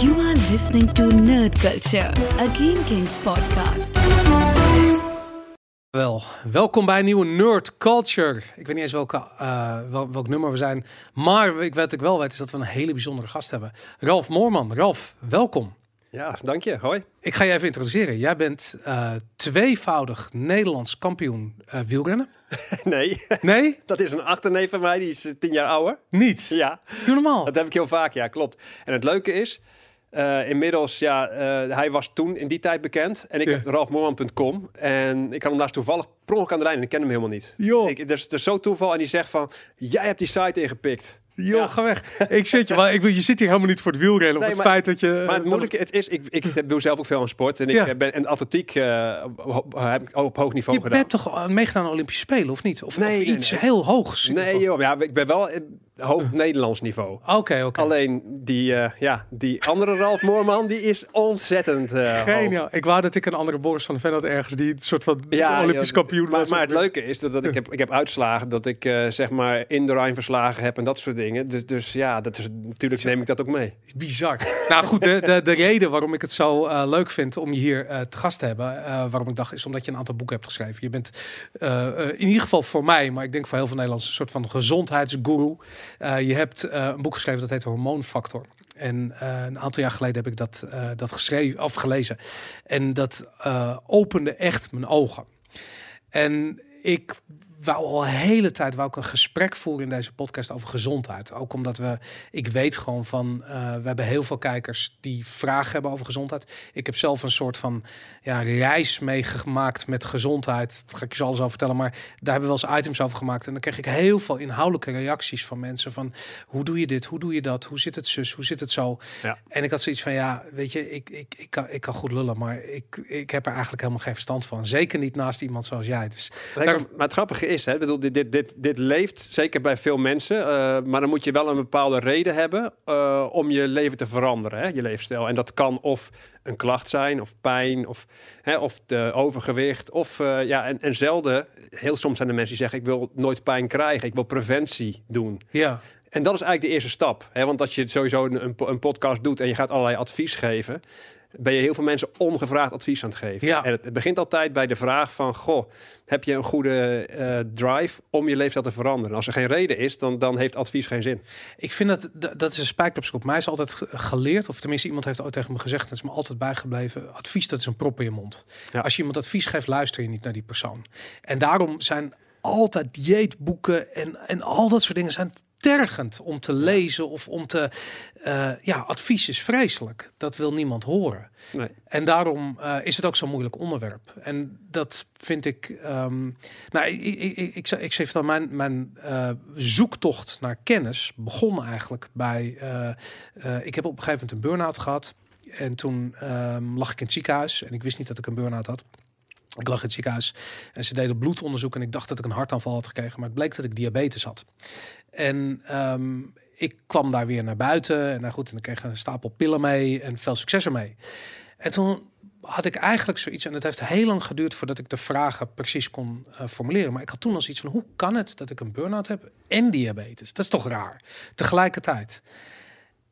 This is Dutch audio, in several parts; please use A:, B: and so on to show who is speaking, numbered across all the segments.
A: You are listening to Nerd Culture, a Game Kings podcast.
B: Wel, welkom bij een nieuwe Nerd Culture. Ik weet niet eens welke, eh, wel, welk nummer we zijn. Maar ik weet ik wel weet is dat we een hele bijzondere gast hebben. Ralf Moorman. Ralf, welkom.
C: Ja, dank je. Hoi.
B: Ik ga je even introduceren. Jij bent eh, tweevoudig Nederlands kampioen eh, wielrennen.
C: Nee,
B: Nee?
C: dat is een achterneef van mij, die is tien jaar ouder.
B: Niet?
C: Ja,
B: Doe normaal.
C: dat heb ik heel vaak, ja, klopt. En het leuke is, eh, inmiddels, ja, eh, hij was toen in die tijd bekend. En ik heb ralfmoorman.com. En ik had hem daar toevallig per ongeluk aan de lijn en ik ken hem helemaal niet.
B: Joh.
C: Ik, dus het is zo toeval en die zegt van, jij hebt die site ingepikt.
B: Joh,
C: Ja.
B: ga weg. Ik zit je, maar ik wil, je zit hier helemaal niet voor het wielrennen. Of
C: Nee,
B: het
C: maar-
B: feit dat je...
C: Maar het moeilijke het is, ik, ik doe zelf ook veel aan sport. En ik
B: Ja.
C: ben en atletiek eh, op, heb ik op hoog niveau
B: Je
C: gedaan.
B: hebt toch meegedaan aan Olympische Spelen, of niet? Of,
C: Nee,
B: of iets
C: nee.
B: heel hoogs?
C: Nee joh, ja, ik ben wel hoog Nederlands niveau.
B: Oké, oké.
C: Alleen die, eh, ja, die andere Ralf Moorman, die is ontzettend hoog.
B: Geniaal. Ik wou dat ik een andere Boris van de Ven had ergens die een soort van
C: Ja,
B: Olympisch
C: ja,
B: kampioen
C: maar,
B: was.
C: maar het leuke is dat, dat ik, heb, ik heb uitslagen dat ik eh, zeg maar in de Rijn verslagen heb en dat soort dingen. Dus, dus ja, dat is, natuurlijk neem ik dat ook mee.
B: bizar. nou goed, de, de, de reden waarom ik het zo leuk vind om je hier te gast te hebben, waarom ik dacht, is omdat je een aantal boeken hebt geschreven. Je bent in ieder geval voor mij, maar ik denk voor heel veel Nederlanders, een soort van gezondheidsguru. Eh, je hebt eh, een boek geschreven dat heet Hormoonfactor. En eh, een aantal jaar geleden heb ik dat, dat geschreven of gelezen. En dat opende echt mijn ogen. En ik wou al een hele tijd wou ik een gesprek voeren in deze podcast over gezondheid. Ook omdat we, ik weet gewoon van, eh, we hebben heel veel kijkers die vragen hebben over gezondheid. Ik heb zelf een soort van ja, reis meegemaakt met gezondheid. Daar ga ik je zo alles over vertellen. Maar daar hebben we wel eens items over gemaakt. En dan kreeg ik heel veel inhoudelijke reacties van mensen van, hoe doe je dit? Hoe doe je dat? Hoe zit het zus? Hoe zit het zo?
C: Ja.
B: En ik had zoiets van, ja, weet je, ik, ik, ik, kan, ik kan goed lullen, maar ik, ik heb er eigenlijk helemaal geen verstand van. Zeker niet naast iemand zoals jij. Dus Daar-
C: maar het grappige is, hè, ik bedoel, dit, dit, dit, dit leeft zeker bij veel mensen, eh, maar dan moet je wel een bepaalde reden hebben eh, om je leven te veranderen, hè, je leefstijl. En dat kan of een klacht zijn, of pijn, of, hè, of de overgewicht, of ja, en, en zelden, heel soms zijn er mensen die zeggen, ik wil nooit pijn krijgen, ik wil preventie doen.
B: ja,
C: En dat is eigenlijk de eerste stap. Hè? Want als je sowieso een, een podcast doet en je gaat allerlei advies geven, ben je heel veel mensen ongevraagd advies aan het geven.
B: Ja.
C: En het, het begint altijd bij de vraag van, goh, heb je een goede eh, drive om je leefstijl te veranderen? Als er geen reden is, dan, dan heeft advies geen zin.
B: ik vind dat, dat, is een spijker op schop. Mij is altijd ge- geleerd, of tenminste iemand heeft ooit tegen me gezegd, dat is me altijd bijgebleven, advies dat is een prop in je mond.
C: Ja.
B: Als je iemand advies geeft, luister je niet naar die persoon. En daarom zijn altijd dieetboeken en, en al dat soort dingen zijn tergend om te lezen of om te... eh, ja, advies is vreselijk. Dat wil niemand horen.
C: Nee.
B: En daarom eh, is het ook zo'n moeilijk onderwerp. En dat vind ik. ehm, nou, ik, ik, ik, ik, zeg dan, mijn, mijn eh, zoektocht naar kennis begon eigenlijk bij. ik heb op een gegeven moment een burn-out gehad. En toen ehm, lag ik in het ziekenhuis en ik wist niet dat ik een burn-out had. Ik lag in het ziekenhuis en ze deden bloedonderzoek en ik dacht dat ik een hartaanval had gekregen, maar het bleek dat ik diabetes had. En ehm, ik kwam daar weer naar buiten en nou goed, en dan kreeg ik een stapel pillen mee en veel succes ermee. En toen had ik eigenlijk zoiets, en het heeft heel lang geduurd voordat ik de vragen precies kon eh, formuleren. Maar ik had toen al zoiets van, hoe kan het dat ik een burn-out heb en diabetes? Dat is toch raar? Tegelijkertijd.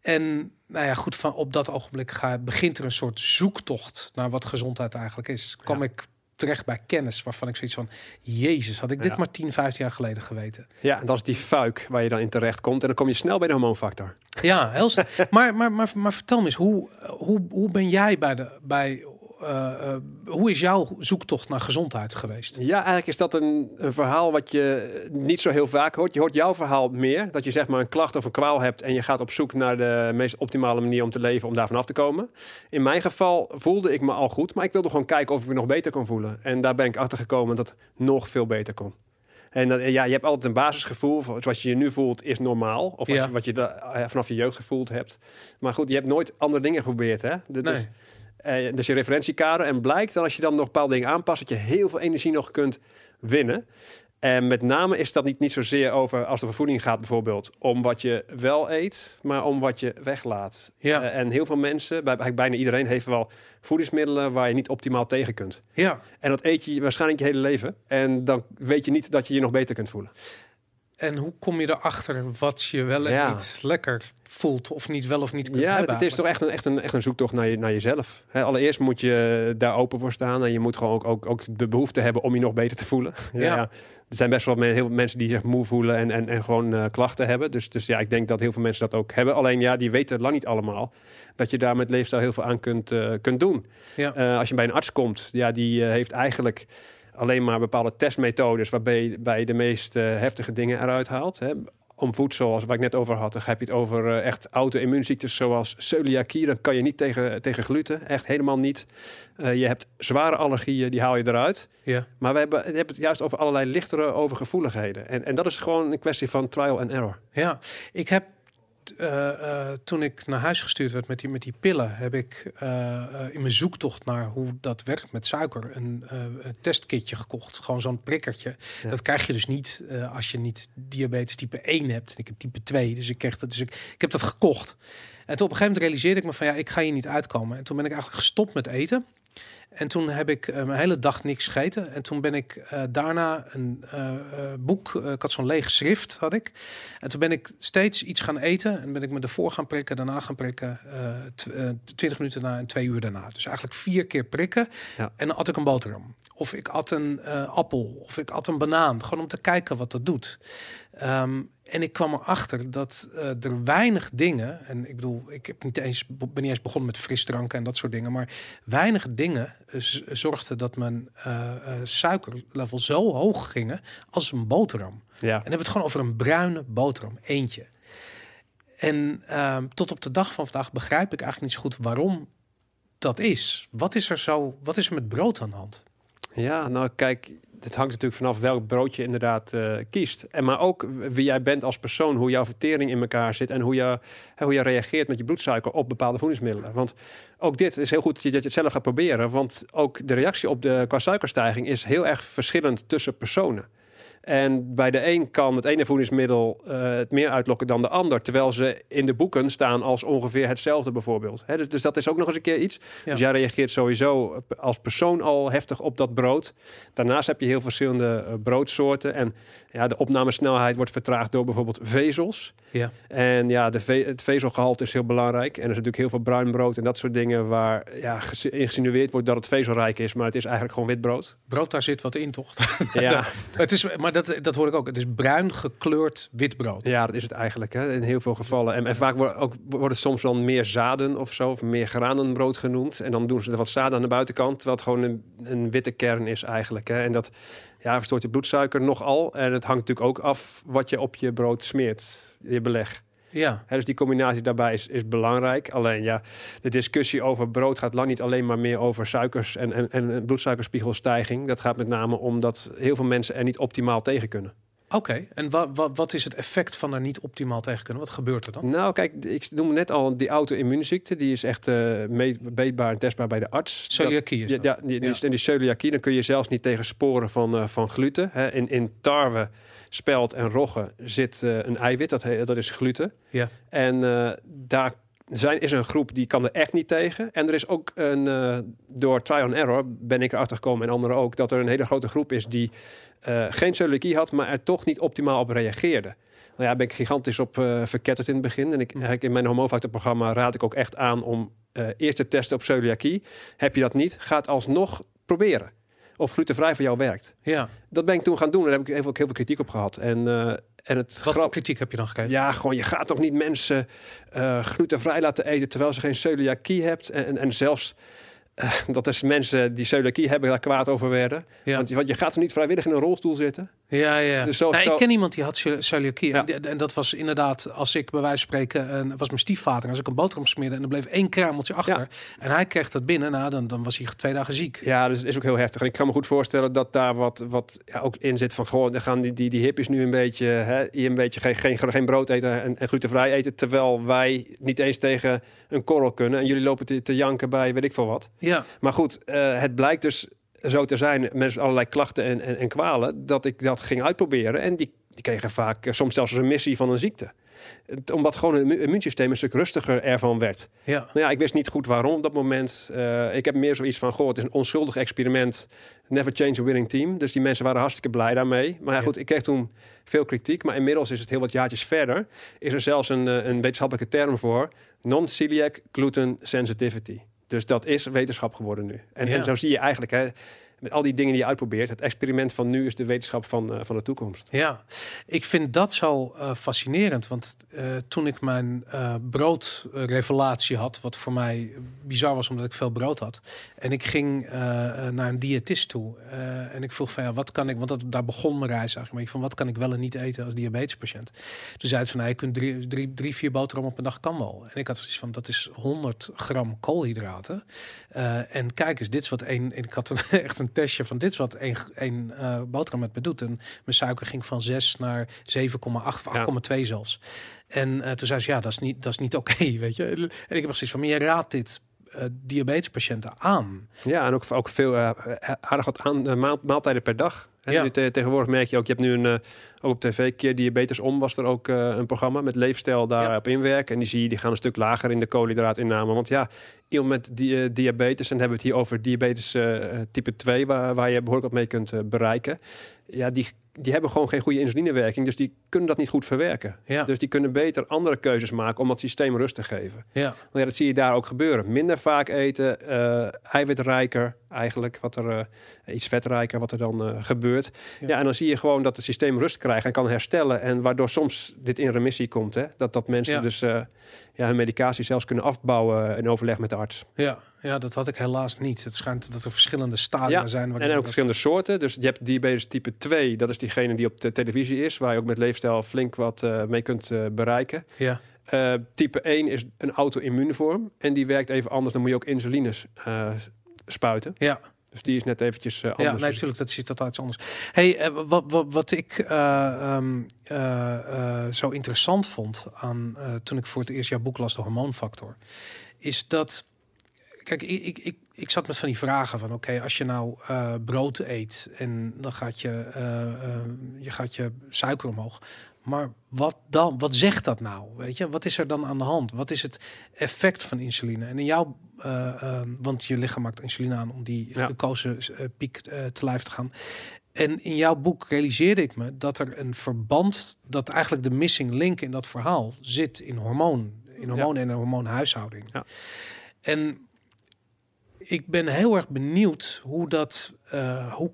B: En nou ja, goed, van op dat ogenblik ga, begint er een soort zoektocht naar wat gezondheid eigenlijk is. Kwam
C: Ja.
B: ik terecht bij kennis waarvan ik zoiets van, Jezus, had ik dit
C: Ja.
B: maar 10, 15 jaar geleden geweten.
C: Ja, en dat is die fuik waar je dan in terecht komt. En dan kom je snel bij de hormoonfactor.
B: Ja, heel snel. maar, maar, maar, maar vertel me eens, hoe, hoe, hoe ben jij bij de, bij, eh, eh, hoe is jouw zoektocht naar gezondheid geweest?
C: Ja, eigenlijk is dat een, een verhaal wat je niet zo heel vaak hoort. Je hoort jouw verhaal meer. Dat je zeg maar een klacht of een kwaal hebt en je gaat op zoek naar de meest optimale manier om te leven om daar vanaf te komen. In mijn geval voelde ik me al goed, maar ik wilde gewoon kijken of ik me nog beter kon voelen. En daar ben ik achter gekomen dat het nog veel beter kon. En dat, ja, je hebt altijd een basisgevoel. van Wat je je nu voelt is normaal. Of wat
B: Ja.
C: je, wat je da- eh, vanaf je jeugd gevoeld hebt. Maar goed, je hebt nooit andere dingen geprobeerd. Hè? Dus,
B: Nee.
C: Eh, dus je referentiekader. En blijkt dan als je dan nog bepaalde dingen aanpast, dat je heel veel energie nog kunt winnen. En met name is dat niet, niet zozeer over, als het over voeding gaat bijvoorbeeld, om wat je wel eet, maar om wat je weglaat.
B: Ja.
C: Eh, en heel veel mensen, bij, bijna iedereen, heeft wel voedingsmiddelen waar je niet optimaal tegen kunt.
B: Ja.
C: En dat eet je waarschijnlijk je hele leven. En dan weet je niet dat je je nog beter kunt voelen.
B: En hoe kom je erachter wat je wel en
C: Ja.
B: niet lekker voelt of niet wel of niet kunt
C: Ja,
B: hebben?
C: het is toch echt een, echt een, echt een zoektocht naar, je, naar jezelf. Allereerst moet je daar open voor staan. En je moet gewoon ook, ook, ook de behoefte hebben om je nog beter te voelen. Ja.
B: Ja.
C: ja. Er zijn best wel heel veel mensen die zich moe voelen en, en, en gewoon eh, klachten hebben. Dus, dus ja, ik denk dat heel veel mensen dat ook hebben. Alleen ja, die weten lang niet allemaal dat je daar met leefstijl heel veel aan kunt, eh, kunt doen.
B: Ja.
C: Eh, als je bij een arts komt, ja, die heeft eigenlijk alleen maar bepaalde testmethodes waarbij je, bij de meest eh, heftige dingen eruit haalt. Hè. Om voedsel, als waar ik net over had, dan heb je het over eh, echt auto-immuunziektes zoals celiakie. Dan kan je niet tegen, tegen gluten, echt helemaal niet. Eh, je hebt zware allergieën, die haal je eruit.
B: Ja.
C: Maar we hebben, we hebben het juist over allerlei lichtere overgevoeligheden. En, en dat is gewoon een kwestie van trial and error.
B: Ja, ik heb eh, eh, toen ik naar huis gestuurd werd met die, met die pillen, heb ik eh, in mijn zoektocht naar hoe dat werkt met suiker een, testkitje gekocht. Gewoon zo'n prikkertje.
C: Ja.
B: Dat krijg je dus niet als je niet diabetes type 1 hebt. Ik heb type 2, dus ik kreeg dat. Dus ik, ik heb dat gekocht. En toen op een gegeven moment realiseerde ik me van ja, ik ga hier niet uitkomen. En toen ben ik eigenlijk gestopt met eten. En toen heb ik eh, mijn hele dag niks gegeten. En toen ben ik eh, daarna een eh, boek, ik had zo'n leeg schrift, had ik. En toen ben ik steeds iets gaan eten. En ben ik me ervoor gaan prikken, daarna gaan prikken. tw- 20 minuten daarna en twee uur daarna. Dus eigenlijk vier keer prikken.
C: Ja.
B: En dan at ik een boterham. Of ik at een appel. Of ik at een banaan. Gewoon om te kijken wat dat doet. Ehm, en ik kwam erachter dat eh, er weinig dingen, en ik bedoel, ik heb niet eens, ben niet eens begonnen met frisdranken en dat soort dingen, maar weinig dingen eh, zorgden dat mijn eh, suikerlevel zo hoog gingen als een boterham.
C: Ja.
B: En dan hebben we het gewoon over een bruine boterham, eentje. En ehm, tot op de dag van vandaag begrijp ik eigenlijk niet zo goed waarom dat is. Wat is er zo, wat is er met brood aan de hand?
C: Ja, nou kijk, het hangt natuurlijk vanaf welk brood je inderdaad eh, kiest. En maar ook wie jij bent als persoon, hoe jouw vertering in elkaar zit en hoe je, hoe je reageert met je bloedsuiker op bepaalde voedingsmiddelen. Want ook dit is heel goed dat je, dat je het zelf gaat proberen, want ook de reactie op de qua suikerstijging is heel erg verschillend tussen personen. En bij de een kan het ene voedingsmiddel eh, het meer uitlokken dan de ander. Terwijl ze in de boeken staan als ongeveer hetzelfde bijvoorbeeld. Dus, dus dat is ook nog eens een keer iets.
B: Ja.
C: Dus jij reageert sowieso als persoon al heftig op dat brood. Daarnaast heb je heel verschillende eh, broodsoorten. En ja, de opnamesnelheid wordt vertraagd door bijvoorbeeld vezels.
B: Ja.
C: En ja, de ve- het vezelgehalte is heel belangrijk. En er is natuurlijk heel veel bruin brood en dat soort dingen... waar ja, insinueerd wordt dat het vezelrijk is. Maar het is eigenlijk gewoon wit brood.
B: Brood, daar zit wat in, toch?
C: Ja,
B: het is, maar dat, dat hoor ik ook. Het is bruin gekleurd wit brood.
C: Ja, dat is het eigenlijk hè, in heel veel gevallen. En, en vaak wordt, ook, wordt het soms dan meer zaden of zo, of meer granenbrood genoemd. En dan doen ze er wat zaden aan de buitenkant, terwijl het gewoon een, een witte kern is eigenlijk. Hè. En dat ja, verstoort je bloedsuiker nogal. En het hangt natuurlijk ook af wat je op je brood smeert, je beleg.
B: Ja,
C: dus die combinatie daarbij is, is belangrijk. Alleen ja, de discussie over brood gaat lang niet alleen maar meer over suikers en, en, en bloedsuikerspiegelstijging. Dat gaat met name om dat heel veel mensen er niet optimaal tegen kunnen.
B: oké. En wa, wa- wat is het effect van er niet optimaal tegen kunnen? Wat gebeurt er dan?
C: Nou, kijk, ik noemde net al die auto-immuunziekte. Die is echt meet- meetbaar en testbaar bij de arts.
B: Celiakie is
C: Ja,
B: dat.
C: ja, die, die,
B: Ja.
C: En die celiakie, dan kun je zelfs niet tegen sporen van, eh, van gluten. Hè. In, in tarwe, spelt en rogge zit eh, een eiwit, dat, dat is gluten.
B: Ja.
C: En eh, daar zijn, is een groep die kan er echt niet tegen. En er is ook een, eh, door trial and error ben ik erachter gekomen en anderen ook, dat er een hele grote groep is die geen celiakie had, maar er toch niet optimaal op reageerde. Nou ja, ben ik gigantisch op verketterd in het begin. En ik, eigenlijk in mijn homofactor-programma raad ik ook echt aan om eerst te testen op celiakie. Heb je dat niet, ga het alsnog proberen. Of glutenvrij voor jou werkt.
B: Ja.
C: Dat ben ik toen gaan doen. Daar heb ik heel veel, heel veel kritiek op gehad. En, eh, en het
B: Wat
C: grap-
B: kritiek heb je dan gekregen?
C: ja, gewoon, je gaat toch niet mensen eh, glutenvrij laten eten terwijl ze geen celiakie hebt. En, en, en zelfs eh, dat is mensen die celiakie hebben daar kwaad over werden.
B: Ja.
C: Want, je- want je gaat toch niet vrijwillig in een rolstoel zitten?
B: Ja, ja.
C: Dus zo-
B: nou,
C: zo-
B: ik ken iemand die had ce- celiakie.
C: Ja.
B: En, en dat was inderdaad, als ik bij wijze van spreken, en was mijn stiefvader, als ik een boterham smeerde en er bleef één kruimeltje achter.
C: Ja.
B: En hij kreeg dat binnen, nou, dan, dan was hij twee dagen ziek.
C: Ja, dus het is ook heel heftig. En ik kan me goed voorstellen dat daar wat, wat ja, ook in zit van... Goh, dan gaan die, die, die hippies nu een beetje, hè, hier een beetje geen, geen, geen brood eten en, en glutenvrij eten... terwijl wij niet eens tegen een korrel kunnen. En jullie lopen te, te janken bij weet ik veel wat.
B: Ja,
C: Maar goed, eh, het blijkt dus zo te zijn, met allerlei klachten en, en, en kwalen, dat ik dat ging uitproberen. En die, die kregen vaak eh, soms zelfs een remissie van een ziekte. Het- omdat gewoon het immu- immuunsysteem een stuk rustiger ervan werd.
B: Ja.
C: Nou ja, ik wist niet goed waarom op dat moment. Eh, ik heb meer zoiets van, goh, het is een onschuldig experiment. Never change a winning team. Dus die mensen waren hartstikke blij daarmee. Maar ja,
B: Ja.
C: goed, ik kreeg toen veel kritiek. Maar inmiddels is het heel wat jaartjes verder. Is er zelfs een, eh, een wetenschappelijke term voor. Non-celiac gluten sensitivity. Dus dat is wetenschap geworden nu. En,
B: Ja.
C: en zo zie je eigenlijk, hè, met al die dingen die je uitprobeert. Het experiment van nu is de wetenschap van, eh, van de toekomst.
B: Ja, ik vind dat zo eh, fascinerend. Want eh, toen ik mijn broodrevelatie had, wat voor mij bizar was omdat ik veel brood had. En ik ging naar een diëtist toe. en ik vroeg van ja, wat kan ik, want dat, daar begon mijn reis eigenlijk. Van wat kan ik wel en niet eten als diabetespatiënt? Toen zei het van nou, je kunt drie, drie, drie vier boterhammen op een dag kan wel. En ik had zoiets van dat is 100 gram koolhydraten. En kijk eens, dit is wat één. Ik had een, echt een testje van dit is wat één, één eh, boterham met me doet. En mijn suiker ging van 6 naar 7,8 of 8,2 zelfs. En eh, toen zei ze, ja, dat is niet, dat is niet oké, weet je. En ik heb precies van, je raadt dit eh, diabetespatiënten aan.
C: Ja, en ook, ook veel eh, aardig wat aan, maal- maaltijden per dag. Hè,
B: Ja.
C: nu te- tegenwoordig merk je ook, je hebt nu een, eh, ook op tv, keer diabetes om, was er ook eh, een programma met leefstijl daarop inwerken. En die zie je, die gaan een stuk lager in de koolhydraatinname. Want ja, iemand met di- eh, diabetes, en hebben we het hier over diabetes type 2, waar, waar je behoorlijk wat mee kunt bereiken. Ja, die, die hebben gewoon geen goede insulinewerking, dus die kunnen dat niet goed verwerken.
B: Ja,
C: Dus die kunnen beter andere keuzes maken om dat systeem rust te geven.
B: ja,
C: Nou ja, dat zie je daar ook gebeuren. Minder vaak eten, eh, eiwitrijker eigenlijk, wat er eh, iets vetrijker wat er dan eh, gebeurt.
B: Ja.
C: Ja. en dan zie je gewoon dat het systeem rust krijgt en kan herstellen. En waardoor soms dit in remissie komt. Hè? Dat, dat mensen dus ja, hun medicatie zelfs kunnen afbouwen in overleg met de arts.
B: ja, ja, dat had ik helaas niet. Het schijnt dat er verschillende stadia
C: Ja,
B: zijn.
C: En ook
B: dat-
C: verschillende soorten. Dus je hebt diabetes type 2, dat is diegene die op de televisie is, waar je ook met leefstijl flink wat eh, mee kunt eh, bereiken.
B: Ja,
C: Eh, type 1 is een auto-immuunvorm en die werkt even anders. Dan moet je ook insulines spuiten.
B: ja.
C: Dus die is net eventjes
B: Ja,
C: anders.
B: nee,
C: Dus-
B: natuurlijk, dat is totaal iets anders. Hey, wat, wat, wat ik eh, ehm, eh, eh, zo interessant vond aan toen ik voor het eerst jouw boek las, de hormoonfactor, is dat. Kijk, ik, ik, ik, zat met van die vragen van, oké, als je nou eh, brood eet en dan gaat je, eh, eh, je gaat je suiker omhoog. Maar wat dan? Wat zegt dat nou? Weet je, wat is er dan aan de hand? Wat is het effect van insuline? En in jouw, want je lichaam maakt insuline aan om die
C: Ja.
B: glucosepiek te lijf te gaan. En in jouw boek realiseerde ik me dat er een verband, dat eigenlijk de missing link in dat verhaal zit in hormoon, in hormonen en een hormoonhuishouding.
C: Ja.
B: En ik ben heel erg benieuwd hoe dat, eh, hoe,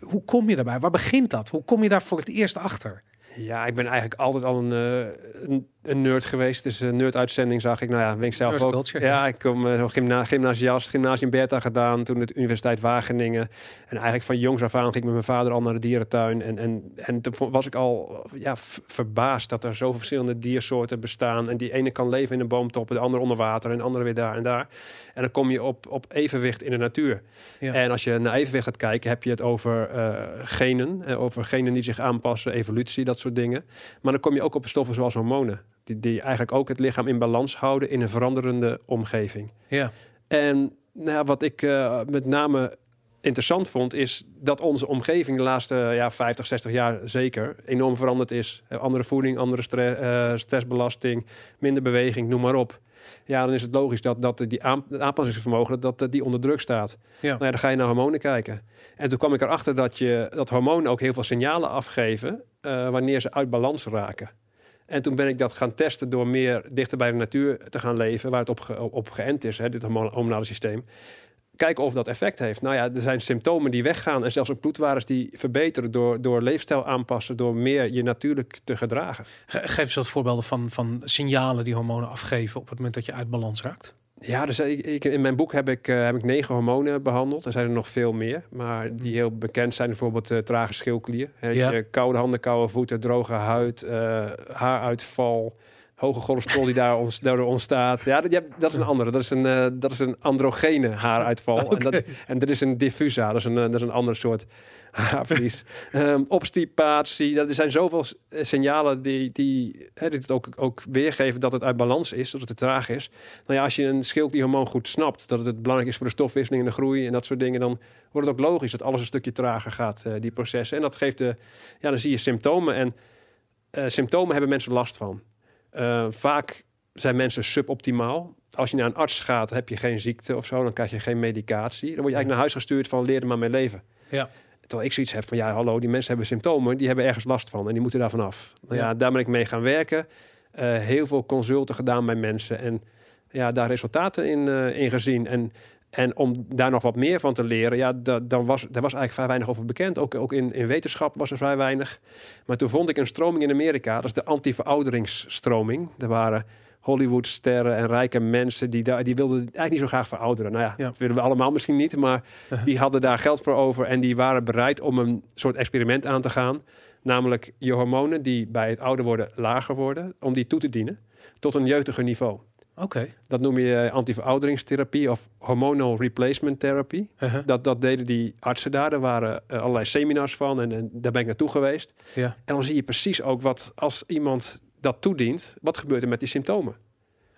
B: hoe kom je daarbij? Waar begint dat? Hoe kom je daar voor het eerst achter?
C: Ja, ik ben eigenlijk altijd al een, eh, een, een nerd geweest. Dus een nerd-uitzending zag ik. Nou ja, ben ik zelf ook.
B: culture,
C: ja, ik kom uh, gymna gymnasiast, gymnasium Bertha gedaan. Toen de Universiteit Wageningen. En eigenlijk van jongs af aan ging ik met mijn vader al naar de dierentuin. En, en, en toen was ik al ja, verbaasd dat er zoveel verschillende diersoorten bestaan. En die ene kan leven in een boomtop, de andere onder water en de andere weer daar en daar. En dan kom je op, op evenwicht in de natuur.
B: Ja.
C: En als je naar evenwicht gaat kijken, heb je het over eh, genen. eh, over genen die zich aanpassen, evolutie, dat soort dingen. Maar dan kom je ook op stoffen zoals hormonen. Die, die eigenlijk ook het lichaam in balans houden in een veranderende omgeving.
B: Ja,
C: En nou ja, wat ik eh, met name interessant vond, is dat onze omgeving de laatste ja, 50, 60 jaar zeker enorm veranderd is. Andere voeding, andere stre- eh, stressbelasting, minder beweging, noem maar op. Ja, dan is het logisch dat, dat die aan, aanpassingsvermogen dat, dat die onder druk staat.
B: ja,
C: Nou ja, dan ga je naar hormonen kijken. En toen kwam ik erachter dat, je, dat hormonen ook heel veel signalen afgeven eh, wanneer ze uit balans raken. En toen ben ik dat gaan testen door meer dichter bij de natuur te gaan leven, waar het op, op geënt is, hè, dit hormo- hormonale systeem. Kijken of dat effect heeft. Nou ja, er zijn symptomen die weggaan en zelfs ook bloedwaardes die verbeteren door, door leefstijl aanpassen, door meer je natuurlijk te gedragen.
B: Ge- Geef eens wat voorbeelden van, van signalen die hormonen afgeven op het moment dat je uit balans raakt.
C: Ja, dus ik, ik, in mijn boek heb ik, eh, heb ik negen hormonen behandeld. Er zijn er nog veel meer. Maar die heel bekend zijn bijvoorbeeld eh trage schildklier. Hè,
B: Ja.
C: je koude handen, koude voeten, droge huid, eh, haaruitval, hoge cholesterol die daar ons, daardoor ontstaat. Ja, dat, dat is een andere. Dat is een, dat is een androgene haaruitval. en, dat, en er is een diffusa, dat is een, dat is een ander soort haarverlies. Ehm, obstipatie, dat er zijn zoveel eh, signalen die, die hè, dit ook, ook weergeven dat het uit balans is, dat het te traag is. Nou ja, als je een schildklierhormoon goed snapt, dat het belangrijk is voor de stofwisseling en de groei en dat soort dingen, dan wordt het ook logisch dat alles een stukje trager gaat, eh, die processen. En dat geeft de, ja, dan zie je symptomen. En eh, symptomen hebben mensen last van. Vaak zijn mensen suboptimaal. Als je naar een arts gaat, heb je geen ziekte of zo, dan krijg je geen medicatie. Dan word je eigenlijk naar huis gestuurd van leer er maar mee leven.
B: Ja.
C: Terwijl ik zoiets heb van ja, hallo, die mensen hebben symptomen, die hebben ergens last van en die moeten daar vanaf. Nou ja,
B: Ja.
C: daar ben ik mee gaan werken. Eh, heel veel consulten gedaan bij mensen en ja, daar resultaten in, eh, in gezien. En, en om daar nog wat meer van te leren, ja, da, dan was, daar was eigenlijk vrij weinig over bekend. Ook, ook in, in wetenschap was er vrij weinig. Maar toen vond ik een stroming in Amerika, dat is de anti-verouderingsstroming. Er waren Hollywoodsterren en rijke mensen die, daar, die wilden eigenlijk niet zo graag verouderen. Nou ja,
B: Ja.
C: dat willen we allemaal misschien niet, maar die hadden daar geld voor over en die waren bereid om een soort experiment aan te gaan. Namelijk je hormonen die bij het ouder worden lager worden, om die toe te dienen tot een jeugdiger niveau.
B: Oké.
C: Dat noem je eh, antiverouderingstherapie of hormonal replacement therapy.
B: Uh-huh.
C: Dat, dat deden die artsen daar. Er waren eh, allerlei seminars van en, en daar ben ik naartoe geweest.
B: Ja.
C: En dan zie je precies ook wat als iemand dat toedient, wat gebeurt er met die symptomen?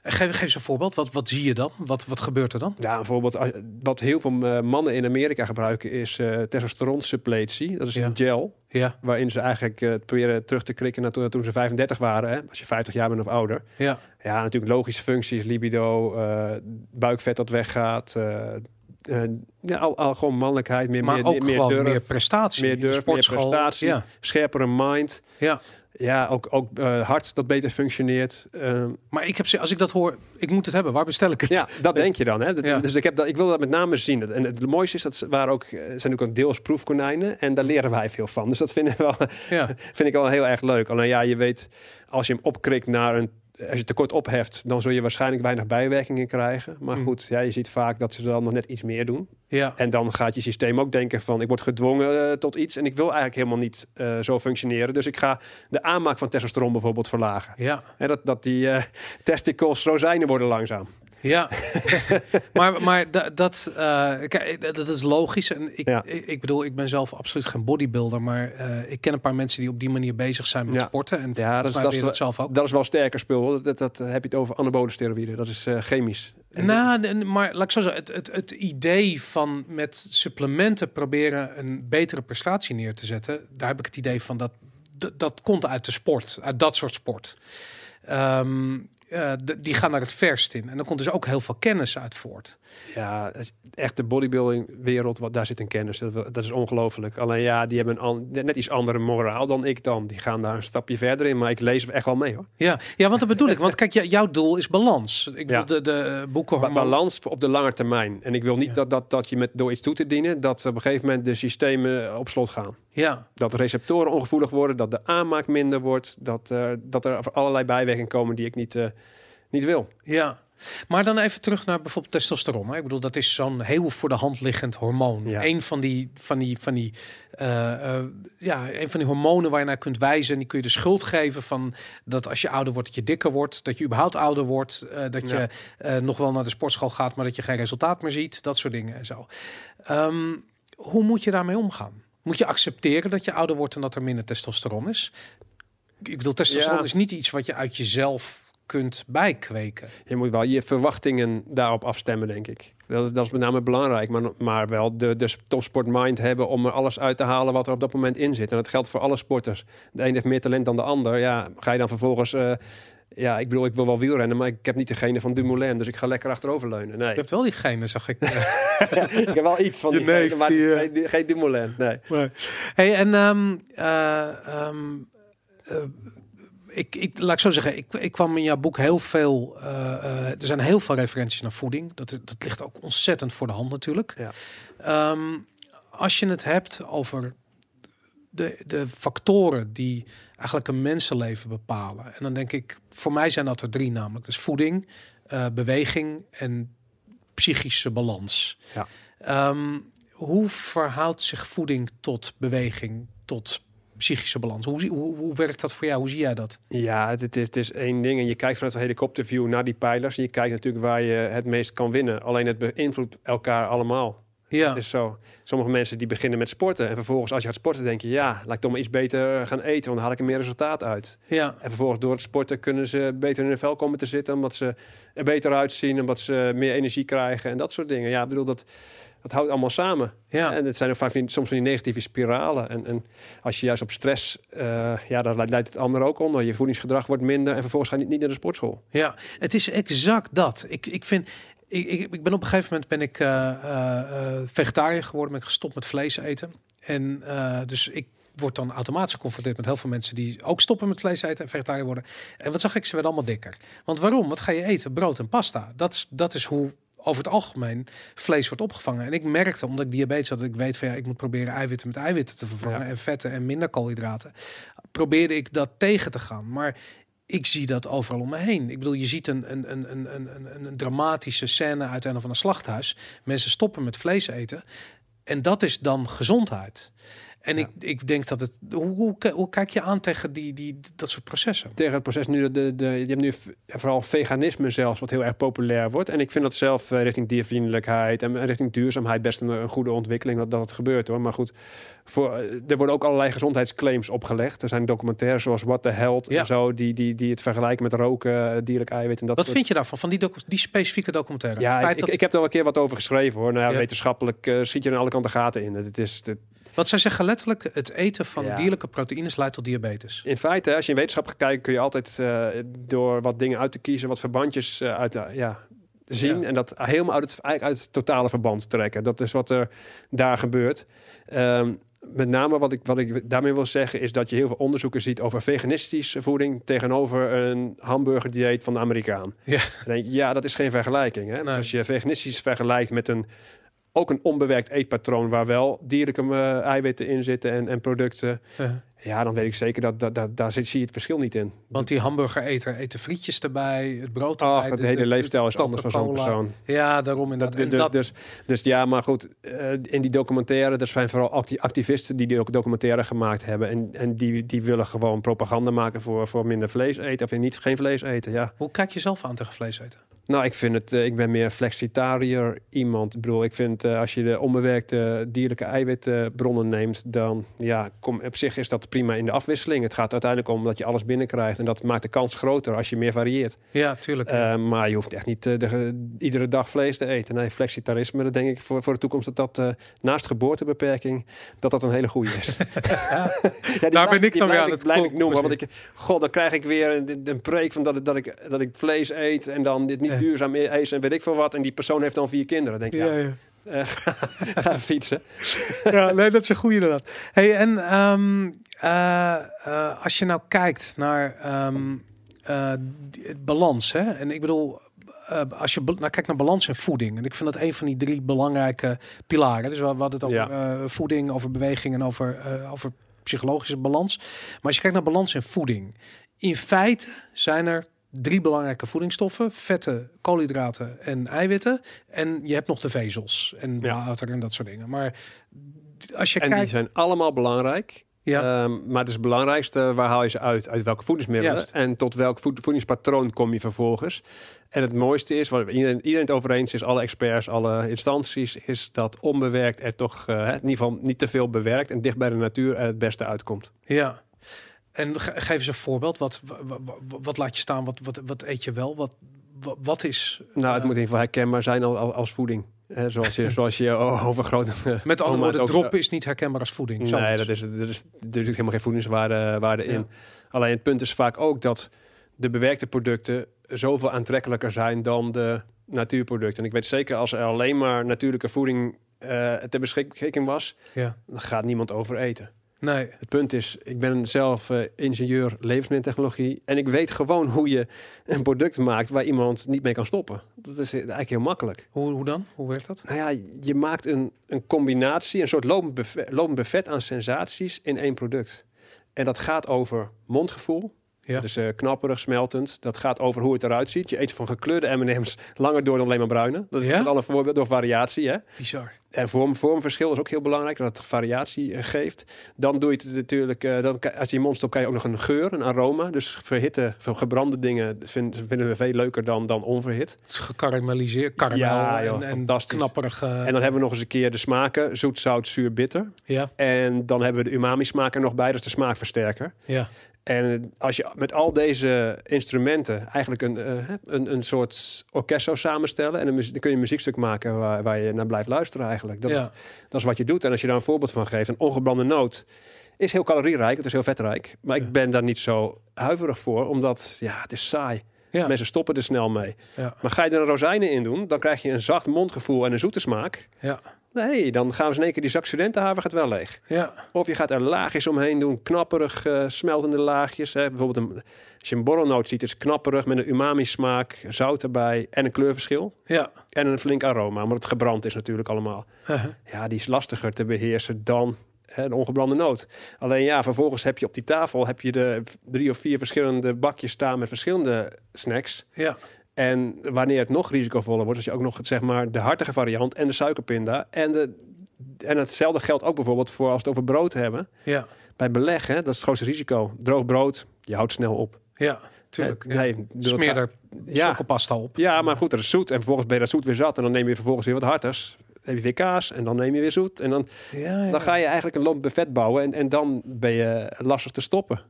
B: En Geef, geef eens een voorbeeld. Wat, wat zie je dan? Wat, wat gebeurt er dan?
C: Ja, bijvoorbeeld als- wat heel veel eh, mannen in Amerika gebruiken is eh testosteronsuppletie. Dat is
B: Ja.
C: een gel
B: Ja.
C: waarin ze eigenlijk eh, proberen terug te krikken naar toen, ze 35 waren. Hè? Als je 50 jaar bent of ouder.
B: Ja.
C: Ja, natuurlijk logische functies, libido, eh, buikvet dat weggaat. eh, eh, ja, al, al gewoon mannelijkheid, meer,
B: Maar
C: meer,
B: ook
C: meer durf,
B: meer prestatie.
C: meer durf, meer prestatie,
B: Ja.
C: scherpere mind.
B: ja.
C: Ja, ook, ook eh, hart dat beter functioneert. Ehm,
B: Maar ik heb, ze- als ik dat hoor, ik moet het hebben. Waar bestel ik het?
C: Ja, dat denk je dan. Hè? Dat-
B: Ja.
C: Dus ik, heb dat, ik wil dat met name zien. En het mooiste is dat ze waren ook, eh, zijn ook deels proefkonijnen. En daar leren wij veel van. Dus dat vind ik wel,
B: Ja.
C: vind ik wel heel erg leuk. Alleen ja, je weet, als je hem opkrikt naar een... Als je tekort opheft, dan zul je waarschijnlijk weinig bijwerkingen krijgen. Maar
B: Mm.
C: goed, ja, je ziet vaak dat ze dan nog net iets meer doen.
B: ja.
C: En dan gaat je systeem ook denken van... ik word gedwongen eh, tot iets en ik wil eigenlijk helemaal niet eh, zo functioneren. Dus ik ga de aanmaak van testosteron bijvoorbeeld verlagen.
B: Ja.
C: Hè, dat, dat die eh testicles rozijnen worden langzaam.
B: Ja, maar, maar da- dat, eh, kijk, dat dat is logisch. En ik,
C: Ja.
B: ik, ik bedoel, ik ben zelf absoluut geen bodybuilder, maar eh, ik ken een paar mensen die op die manier bezig zijn met
C: Ja.
B: sporten. En
C: Ja, dat is-
B: dat is zelf ook.
C: Dat is wel sterker spul. Dat, dat, heb je het over anabole steroïden. Dat is eh, chemisch.
B: Nou, maar laat ik zo zeggen, het, het, het idee van met supplementen proberen een betere prestatie neer te zetten, daar heb ik het idee van dat dat, dat komt uit de sport, uit dat soort sport. Ehm, eh, die gaan naar het verst in. En dan komt dus ook heel veel kennis uit voort.
C: Ja, echt de bodybuilding wereld, wat daar zit een kennis. Dat, dat is ongelooflijk. Alleen ja, die hebben een an- net iets andere moraal dan ik dan. Die gaan daar een stapje verder in. Maar ik lees echt wel mee hoor.
B: Ja, ja want dat bedoel ik. Want kijk, jouw doel is balans. Ik
C: Ja.
B: bedoel, de, de boeken
C: Ba- balans op de lange termijn. En ik wil niet
B: Ja.
C: dat, dat, dat je met, door iets toe te dienen, dat op een gegeven moment de systemen op slot gaan.
B: Ja,
C: Dat receptoren ongevoelig worden, dat de aanmaak minder wordt, dat, eh, dat er allerlei bijwerkingen komen die ik niet, eh, niet wil.
B: ja. Maar dan even terug naar bijvoorbeeld testosteron. Hè. Ik bedoel, dat is zo'n heel voor de hand liggend hormoon.
C: Ja.
B: Een van die, van die, van die, eh, ja, een van die hormonen waar je naar kunt wijzen. En die kun je de schuld geven van dat als je ouder wordt, dat je dikker wordt, dat je überhaupt ouder wordt, dat
C: Ja.
B: je nog wel naar de sportschool gaat, maar dat je geen resultaat meer ziet. Dat soort dingen en zo. Ehm, hoe moet je daarmee omgaan? Moet je accepteren dat je ouder wordt en dat er minder testosteron is? Ik bedoel, testosteron
C: Ja.
B: is niet iets wat je uit jezelf kunt bijkweken.
C: Je moet wel je verwachtingen daarop afstemmen, denk ik. Dat is, dat is met name belangrijk, maar, maar wel de, de topsportmind hebben om er alles uit te halen wat er op dat moment in zit. En dat geldt voor alle sporters. De een heeft meer talent dan de ander. Ja, ga je dan vervolgens... eh, ja, ik bedoel, ik wil wel wielrennen, maar ik heb niet degene van Dumoulin, dus ik ga lekker achteroverleunen. Nee,
B: Je hebt wel diegene, zag ik.
C: ik heb wel iets van
B: Je
C: die
B: neef,
C: maar
B: die, eh,
C: geen, geen Dumoulin. Nee.
B: Hey, en ehm, eh, ehm, eh, ik, ik, laat ik zo zeggen, ik, ik kwam in jouw boek heel veel. er zijn heel veel referenties naar voeding. Dat, dat ligt ook ontzettend voor de hand natuurlijk.
C: Ja.
B: Ehm, als je het hebt over de, de factoren die eigenlijk een mensenleven bepalen. En dan denk ik, voor mij zijn dat er drie namelijk. Dus voeding, eh, beweging en psychische balans.
C: Ja.
B: Ehm, hoe verhoudt zich voeding tot beweging, tot psychische balans? Hoe, hoe, hoe werkt dat voor jou? Hoe zie jij dat?
C: Ja, het, het is, het is één ding. En je kijkt vanuit een helikopterview naar die pijlers. En je kijkt natuurlijk waar je het meest kan winnen. Alleen het beïnvloedt elkaar allemaal.
B: Ja,
C: Het is zo. Sommige mensen die beginnen met sporten. En vervolgens als je gaat sporten denk je... ja, laat ik toch maar iets beter gaan eten. Want dan haal ik er meer resultaat uit.
B: ja,
C: En vervolgens door het sporten kunnen ze beter in hun vel komen te zitten. Omdat ze er beter uitzien. Omdat ze meer energie krijgen. En dat soort dingen. Ja, ik bedoel dat... Dat houdt allemaal samen.
B: Ja.
C: En het zijn ook vaak soms van die negatieve spiralen. En, en als je juist op stress, eh, ja, daar leidt het ander ook onder. Je voedingsgedrag wordt minder en vervolgens ga je niet, niet naar de sportschool.
B: Ja, het is exact dat. Ik, ik vind. Ik, ik, ik ben op een gegeven moment ben ik eh, eh, eh, vegetariër geworden, ben ik gestopt met vlees eten. En dus ik word dan automatisch geconfronteerd met heel veel mensen die ook stoppen met vlees eten en vegetariër worden. En wat zag ik? Ze werden allemaal dikker. Want waarom? Wat ga je eten? Brood en pasta. Dat is, dat is hoe over het algemeen vlees wordt opgevangen. En ik merkte, omdat ik diabetes had, dat ik weet van ja, ik moet proberen eiwitten met eiwitten te vervangen
C: Ja.
B: en vetten en minder koolhydraten. Probeerde ik dat tegen te gaan. Maar ik zie dat overal om me heen. Ik bedoel, je ziet een, een, een, een, een, een, een dramatische scène uit een of ander slachthuis. Mensen stoppen met vlees eten. En dat is dan gezondheid. En
C: Ja.
B: ik, ik denk dat het. Hoe, hoe, ki- hoe kijk je aan tegen die, die, dat soort processen?
C: Tegen het proces nu, de, de, je hebt nu vooral veganisme zelfs, wat heel erg populair wordt. En ik vind dat zelf eh, richting diervriendelijkheid en richting duurzaamheid best een, een goede ontwikkeling dat, dat het gebeurt hoor. Maar goed, voor, eh, er worden ook allerlei gezondheidsclaims opgelegd. Er zijn documentaires zoals What the Health
B: Ja.
C: en zo, die, die, die het vergelijken met roken, eh, dierlijk eiwit en dat
B: Wat
C: soort-
B: vind je daarvan, van die, die specifieke documentaire?
C: Ja,
B: Het
C: ik,
B: dat,
C: ik heb er wel een keer wat over geschreven hoor. Nou, ja,
B: Ja.
C: wetenschappelijk eh, schiet je aan alle kanten gaten in. Het is, het,
B: wat zij zeggen letterlijk, het eten van
C: Ja.
B: dierlijke proteïnes leidt tot diabetes.
C: in feite, als je in wetenschap gaat kijken, kun je altijd eh, door wat dingen uit te kiezen, wat verbandjes eh, uit de, ja, zien.
B: Ja.
C: En dat helemaal uit het, eigenlijk uit het totale verband trekken. Dat is wat er daar gebeurt. Ehm, met name wat ik, wat ik daarmee wil zeggen, is dat je heel veel onderzoeken ziet over veganistische voeding tegenover een hamburgerdieet van de Amerikaan.
B: Ja.
C: Dan denk je, ja, dat is geen vergelijking. Hè?
B: Nee.
C: Als je veganistisch vergelijkt met een ook een onbewerkt eetpatroon waar wel dierlijke eh, eiwitten in zitten en, en producten. Ja, dan weet ik zeker dat, dat, dat daar zit, zie je het verschil niet in.
B: want die hamburgereter eten frietjes erbij, het brood
C: Ach,
B: erbij.
C: de, hele leefstijl is anders van zo'n persoon.
B: Ja, daarom inderdaad.
C: Dat,
B: En
C: dus,
B: dat,
C: dus, dus ja, maar goed, eh, in die documentaire, er zijn vooral acti- activisten die die ook documentaire gemaakt hebben. En, en die, die willen gewoon propaganda maken voor, voor minder vlees eten of niet, geen vlees eten. Ja.
B: Hoe kijk je zelf aan tegen vlees eten?
C: Nou, ik vind het, eh, ik ben meer flexitariër iemand. Ik bedoel, ik vind eh, als je de onbewerkte dierlijke eiwitbronnen neemt, dan ja, kom, op zich is dat prima in de afwisseling. Het gaat uiteindelijk om dat je alles binnenkrijgt en dat maakt de kans groter als je meer varieert.
B: Ja, tuurlijk.
C: Eh, maar je hoeft echt niet eh, de, iedere dag vlees te eten. Nee, flexitarisme, dat denk ik voor, voor de toekomst dat dat naast geboortebeperking, dat dat een hele goede is. ja,
B: Daar ben ik dan weer aan
C: ik-
B: het
C: blijf ik noemen. Want ik, god, dan krijg ik weer een, een preek van dat, ik- dat, ik, dat ik vlees eet en dan dit niet. duurzaam eet en weet ik veel wat. En die persoon heeft dan vier kinderen. Dan denk ik, ja,
B: ja.
C: eh, fietsen.
B: ja, nee, dat is een goede inderdaad. Hey, en ehm, eh, eh, als je nou kijkt naar die- het balans, hè? En ik bedoel, als je nou, kijkt naar balans en voeding, en ik vind dat een van die drie belangrijke pilaren. Dus we, we hadden het over
C: Ja.
B: voeding, over beweging en over, over psychologische balans. Maar als je kijkt naar balans en voeding, in feite zijn er drie belangrijke voedingsstoffen: vetten, koolhydraten en eiwitten. En je hebt nog de vezels en
C: Ja.
B: water en dat soort dingen. Maar als je
C: En die
B: kijkt,
C: zijn allemaal belangrijk.
B: ja,
C: Ehm, maar het is het belangrijkste, waar haal je ze uit? Uit welke voedingsmiddelen?
B: Juist.
C: En tot welk voed- voedingspatroon kom je vervolgens? En het mooiste is, waar iedereen, iedereen het over eens is, alle experts, alle instanties, is dat onbewerkt er toch eh, in ieder geval niet te veel bewerkt en dicht bij de natuur er het beste uitkomt.
B: ja. En ge- geef eens een voorbeeld. Wat, wa- wa- wa- wat, laat je staan? Wat, wat, wat eet je wel? Wat, wa- wat is...
C: Nou, het
B: eh,
C: moet in ieder geval herkenbaar zijn al, al- als voeding. Zoals je, zoals je overgrote.
B: Met andere woorden, droppen is niet herkenbaar als voeding.
C: Nee, dat is, er is, natuurlijk helemaal geen voedingswaarde waarde in.
B: Ja.
C: Alleen het punt is vaak ook dat de bewerkte producten zoveel aantrekkelijker zijn dan de natuurproducten. En ik weet zeker, als er alleen maar natuurlijke voeding eh ter beschikking was,
B: Ja.
C: dan gaat niemand over eten.
B: Nee.
C: Het punt is, ik ben zelf eh, ingenieur levensmiddeltechnologie en ik weet gewoon hoe je een product maakt waar iemand niet mee kan stoppen. Dat is eigenlijk heel makkelijk.
B: Hoe, hoe dan? Hoe werkt dat?
C: Nou ja, je maakt een, een combinatie, een soort lopend buffet, lopend buffet aan sensaties in één product. En dat gaat over mondgevoel.
B: Ja.
C: Dus knapperig, smeltend. Dat gaat over hoe het eruit ziet. Je eet van gekleurde M&M's langer door dan alleen maar bruine. Dat is
B: Ja?
C: met alle voorbeeld door variatie. Hè?
B: Bizar.
C: En vorm, vormverschil is ook heel belangrijk, dat het variatie eh, geeft. Dan doe je het natuurlijk, eh, dan, als je je mond stopt, kan je ook nog een geur, een aroma. Dus verhitte, gebrande dingen vind- vinden we veel leuker dan, dan onverhit.
B: Het is gekarameliseerd, karamel
C: Ja, joh,
B: en, knapperig.
C: En dan hebben we nog eens een keer de smaken, zoet, zout, zuur, bitter.
B: ja,
C: En dan hebben we de umami smaak er nog bij, dat is de smaakversterker.
B: ja.
C: En als je met al deze instrumenten eigenlijk een, eh, een, een soort orkest zou samenstellen... en dan, kun je een muziekstuk maken waar, waar je naar blijft luisteren eigenlijk. Dat,
B: Ja.
C: is, dat is wat je doet. En als je daar een voorbeeld van geeft, een ongebrande noot... is heel calorierijk, het is heel vetrijk. Maar
B: Ja.
C: ik ben daar niet zo huiverig voor, omdat ja, het is saai.
B: Ja.
C: Mensen stoppen er snel mee.
B: Ja.
C: Maar ga je er een rozijnen in doen, dan krijg je een zacht mondgevoel en een zoete smaak.
B: Ja.
C: Nee, dan gaan we in één keer die zak studentenhaven gaat wel leeg.
B: Ja.
C: Of je gaat er laagjes omheen doen, knapperig eh, smeltende laagjes. Hè. Bijvoorbeeld een, als je een borrelnoot ziet, is knapperig met een umami smaak, zout erbij en een kleurverschil.
B: Ja.
C: En een flink aroma, omdat het gebrand is natuurlijk allemaal.
B: Uh-huh.
C: Ja, die is lastiger te beheersen dan hè, een ongebrande noot. Alleen ja, vervolgens heb je op die tafel heb je de drie of vier verschillende bakjes staan met verschillende snacks.
B: Ja.
C: En wanneer het nog risicovoller wordt, als je ook nog zeg maar de hartige variant en de suikerpinda en de en hetzelfde geldt ook bijvoorbeeld voor als we het over brood hebben.
B: Ja.
C: Bij beleg, hè, dat is het grootste risico. Droog brood, je houdt snel op.
B: Ja. Tuurlijk.
C: Eh,
B: ja.
C: nee,
B: Smeer er
C: Ja.
B: op.
C: Ja, maar goed, dat is zoet. En vervolgens ben je dat zoet weer zat. En dan neem je vervolgens weer wat harders. Dan heb je weer kaas en dan neem je weer zoet. En dan,
B: Ja, ja.
C: dan ga je eigenlijk een lomp buffet bouwen. En, en dan ben je lastig te stoppen.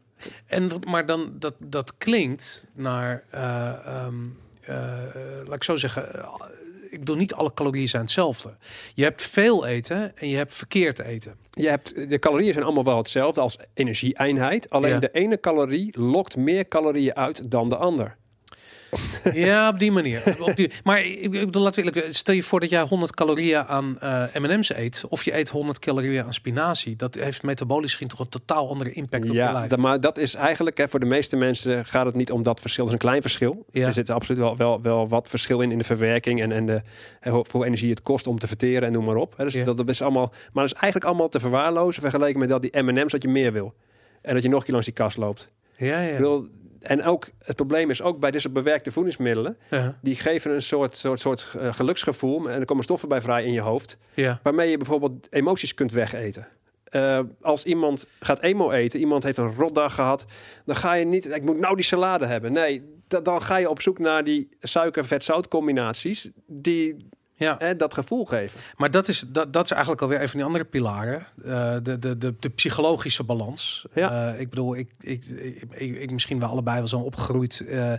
B: En, maar dan, dat, dat klinkt naar, eh, laat ik zo zeggen, eh, ik bedoel niet alle calorieën zijn hetzelfde. Je hebt veel eten en je hebt verkeerd eten.
C: Je hebt, de calorieën zijn allemaal wel hetzelfde als energieeenheid. Alleen
B: Ja.
C: de ene calorie lokt meer calorieën uit dan de ander.
B: Ja, op die manier. Op die, maar ik, ik bedoel, laten we eerlijk stel je voor dat jij 100 calorieën aan eh, M&M's eet, of je eet 100 calorieën aan spinazie. Dat heeft metabolisch gezien toch een totaal andere impact op je
C: Ja,
B: lijf.
C: dat, maar dat is eigenlijk, hè, voor de meeste mensen gaat het niet om dat verschil. Dat is een klein verschil.
B: Ja.
C: Er zit absoluut wel, wel, wel wat verschil in in de verwerking en, en de, hoeveel energie het kost om te verteren en noem maar op. Hè, dus
B: Ja.
C: dat, dat is allemaal, maar dat is eigenlijk allemaal te verwaarlozen vergeleken met dat die M&M's dat je meer wil. En dat je nog een keer langs die kast loopt.
B: Ja,
C: Ik
B: ja.
C: bedoel, en ook het probleem is ook bij deze bewerkte voedingsmiddelen.
B: ja.
C: Die geven een soort, soort, soort eh, geluksgevoel. En er komen stoffen bij vrij in je hoofd.
B: ja.
C: Waarmee je bijvoorbeeld emoties kunt wegeten. Eh, als iemand gaat emo eten, iemand heeft een rotdag gehad, dan ga je niet, ik moet nou die salade hebben. Nee, da- dan ga je op zoek naar die suiker-vet-zout combinaties die
B: ja.
C: hè, dat gevoel geven.
B: Maar dat is, dat, dat is eigenlijk alweer een van die andere pilaren. Eh, de, de, de, de psychologische balans.
C: Ja.
B: Eh, ik bedoel, ik, ik, ik, misschien wel allebei wel zo opgegroeid eh,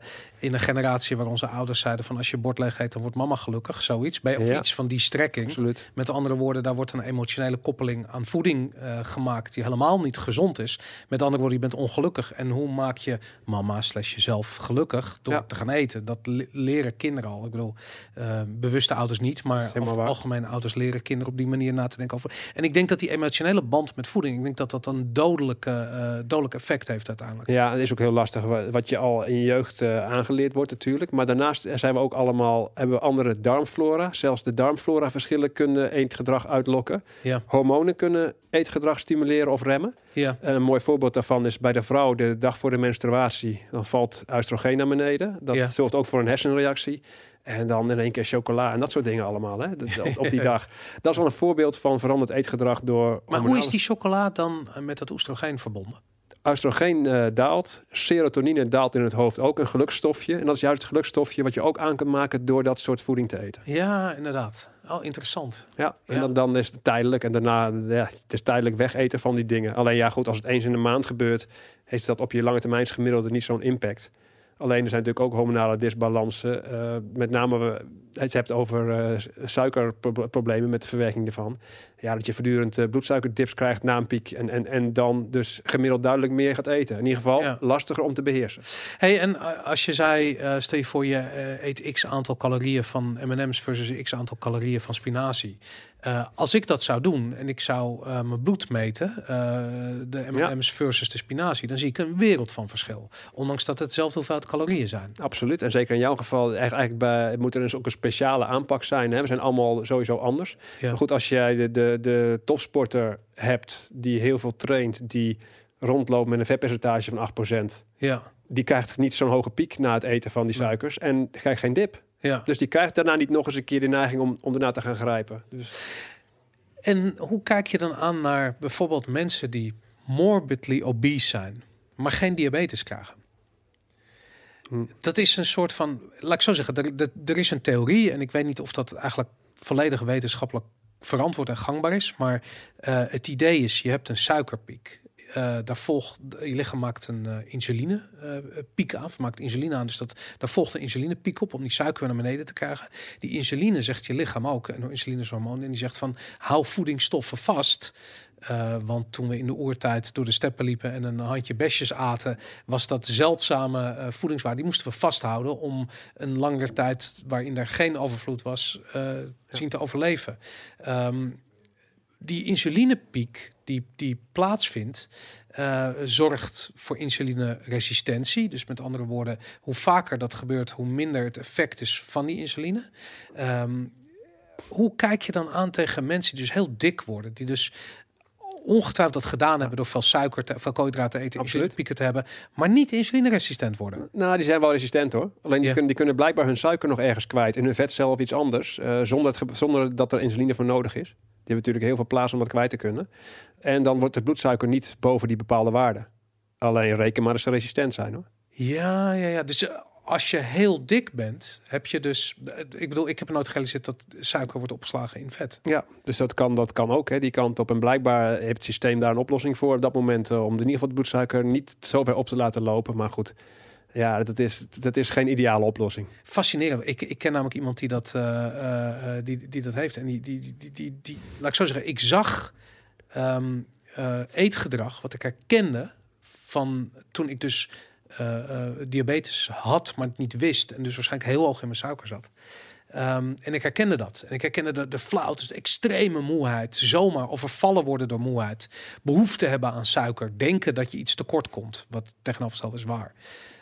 B: in een generatie waar onze ouders zeiden van als je bord leeg eet, dan wordt mama gelukkig. Zoiets. Bij, of
C: Ja.
B: iets van die strekking.
C: Absoluut.
B: Met andere woorden, daar wordt een emotionele koppeling aan voeding eh, gemaakt die helemaal niet gezond is. Met andere woorden, je bent ongelukkig. En hoe maak je mama slash jezelf gelukkig door
C: Ja.
B: te gaan eten? Dat le- leren kinderen al. Ik bedoel, eh, bewuste ouders niet, maar over het algemeen ouders leren kinderen op die manier na te denken over. En ik denk dat die emotionele band met voeding, ik denk dat dat een dodelijke, eh, dodelijk effect heeft uiteindelijk.
C: Ja, het is ook heel lastig wa- wat je al in je jeugd eh, aangeleerd wordt natuurlijk. Maar daarnaast zijn we ook allemaal, hebben we andere darmflora. Zelfs de darmflora verschillen kunnen eetgedrag uitlokken.
B: Ja,
C: Hormonen kunnen eetgedrag stimuleren of remmen.
B: ja,
C: Een mooi voorbeeld daarvan is bij de vrouw de dag voor de menstruatie. Dan valt oestrogeen naar beneden. Dat
B: Ja.
C: zorgt ook voor een hersenreactie. En dan in één keer chocola en dat soort dingen allemaal. Hè? Op, die dag. Dat is wel een voorbeeld van veranderd eetgedrag door.
B: maar hoe is die chocola dan eh, met dat oestrogeen verbonden?
C: Oestrogeen eh, daalt. Serotonine daalt in het hoofd ook. Een gelukstofje. En dat is juist het gelukstofje wat je ook aan kunt maken door dat soort voeding te eten.
B: Ja, inderdaad. Oh, interessant.
C: Ja, en
B: Ja.
C: Dan, dan is het tijdelijk. En daarna, ja, het is tijdelijk wegeten van die dingen. Alleen ja, goed, als het eens in de maand gebeurt, heeft dat op je lange termijn gemiddelde niet zo'n impact. Alleen er zijn natuurlijk ook hormonale disbalansen. eh, met name, we, het hebt over eh, suikerproblemen met de verwerking ervan. Ja, dat je voortdurend eh, bloedsuikerdips krijgt na een piek. En, en, en dan dus gemiddeld duidelijk meer gaat eten. In ieder geval
B: Ja.
C: lastiger om te beheersen.
B: Hey, en eh, als je zei, stel je voor je eet x aantal calorieën van M&M's versus x aantal calorieën van spinazie. Als ik dat zou doen en ik zou mijn bloed meten, de M&M's versus de spinazie, dan zie ik een wereld van verschil. Ondanks dat het hetzelfde hoeveelheid calorieën zijn.
C: Absoluut. En zeker in jouw geval, eigenlijk bij, moet er dus ook een speciale aanpak zijn. Hè? We zijn allemaal sowieso anders.
B: Ja.
C: Maar goed, als jij de, de, de topsporter hebt die heel veel traint, die rondloopt met een vetpercentage van 8%,
B: Ja,
C: die krijgt niet zo'n hoge piek na het eten van die
B: Nee.
C: suikers en krijgt geen dip.
B: ja.
C: Dus die krijgt daarna niet nog eens een keer de neiging om, om daarna te gaan grijpen. Dus
B: En hoe kijk je dan aan naar bijvoorbeeld mensen die morbidly obese zijn, maar geen diabetes krijgen?
C: Hm.
B: Dat is een soort van, laat ik zo zeggen, er, er, is een theorie en ik weet niet of dat eigenlijk volledig wetenschappelijk verantwoord en gangbaar is, maar eh, het idee is, je hebt een suikerpiek. eh, daar volgt, je lichaam maakt een insuline eh, piek aan, maakt insuline aan, dus dat, daar volgt een insulinepiek op om die suiker naar beneden te krijgen. Die insuline zegt je lichaam ook, en insuline en die zegt van hou voedingsstoffen vast. Eh, want toen we in de oertijd door de steppen liepen en een handje besjes aten, was dat zeldzame eh, voedingswaarde. Die moesten we vasthouden om een langere tijd waarin er geen overvloed was, eh zien te overleven. Ehm, die insulinepiek die, die plaatsvindt, zorgt voor insulineresistentie. Dus met andere woorden, hoe vaker dat gebeurt, hoe minder het effect is van die insuline. Ehm, hoe kijk je dan aan tegen mensen die dus heel dik worden, die dus ongetwijfeld dat gedaan hebben door veel suiker, te, veel koolhydraten te eten,
C: Absoluut.
B: insulinepieken te hebben, maar niet insulineresistent worden?
C: Nou, die zijn wel resistent hoor. Alleen die, kunnen, die kunnen blijkbaar hun suiker nog ergens kwijt. En hun vetcel of iets anders. eh, zonder, het, zonder dat er insuline voor nodig is. Die hebben natuurlijk heel veel plaats om dat kwijt te kunnen. En dan wordt het bloedsuiker niet boven die bepaalde waarde. Alleen reken maar dat ze resistent zijn hoor.
B: Ja, ja, ja. Dus eh, als je heel dik bent, heb je dus. Ik bedoel, ik heb nooit gerealiseerd dat suiker wordt opgeslagen in vet.
C: Ja, dus dat kan, dat kan ook, hè, die kant op. En blijkbaar heeft het systeem daar een oplossing voor op dat moment. eh, om in ieder geval de bloedsuiker niet zo ver op te laten lopen. Maar goed, ja, dat is, dat is geen ideale oplossing.
B: Fascinerend. Ik, ik ken namelijk iemand die dat, eh, eh, die, die dat heeft. En die, die, die, die, die, die- laat ik zo zeggen, ik zag ehm, eh, eetgedrag wat ik herkende van toen ik dus eh, eh, diabetes had, maar het niet wist. En dus waarschijnlijk heel hoog in mijn suiker zat. Ehm, en ik herkende dat. En ik herkende de, de dus de extreme moeheid, zomaar overvallen worden door moeheid, behoefte hebben aan suiker, denken dat je iets tekort komt, wat tegenovergesteld is waar.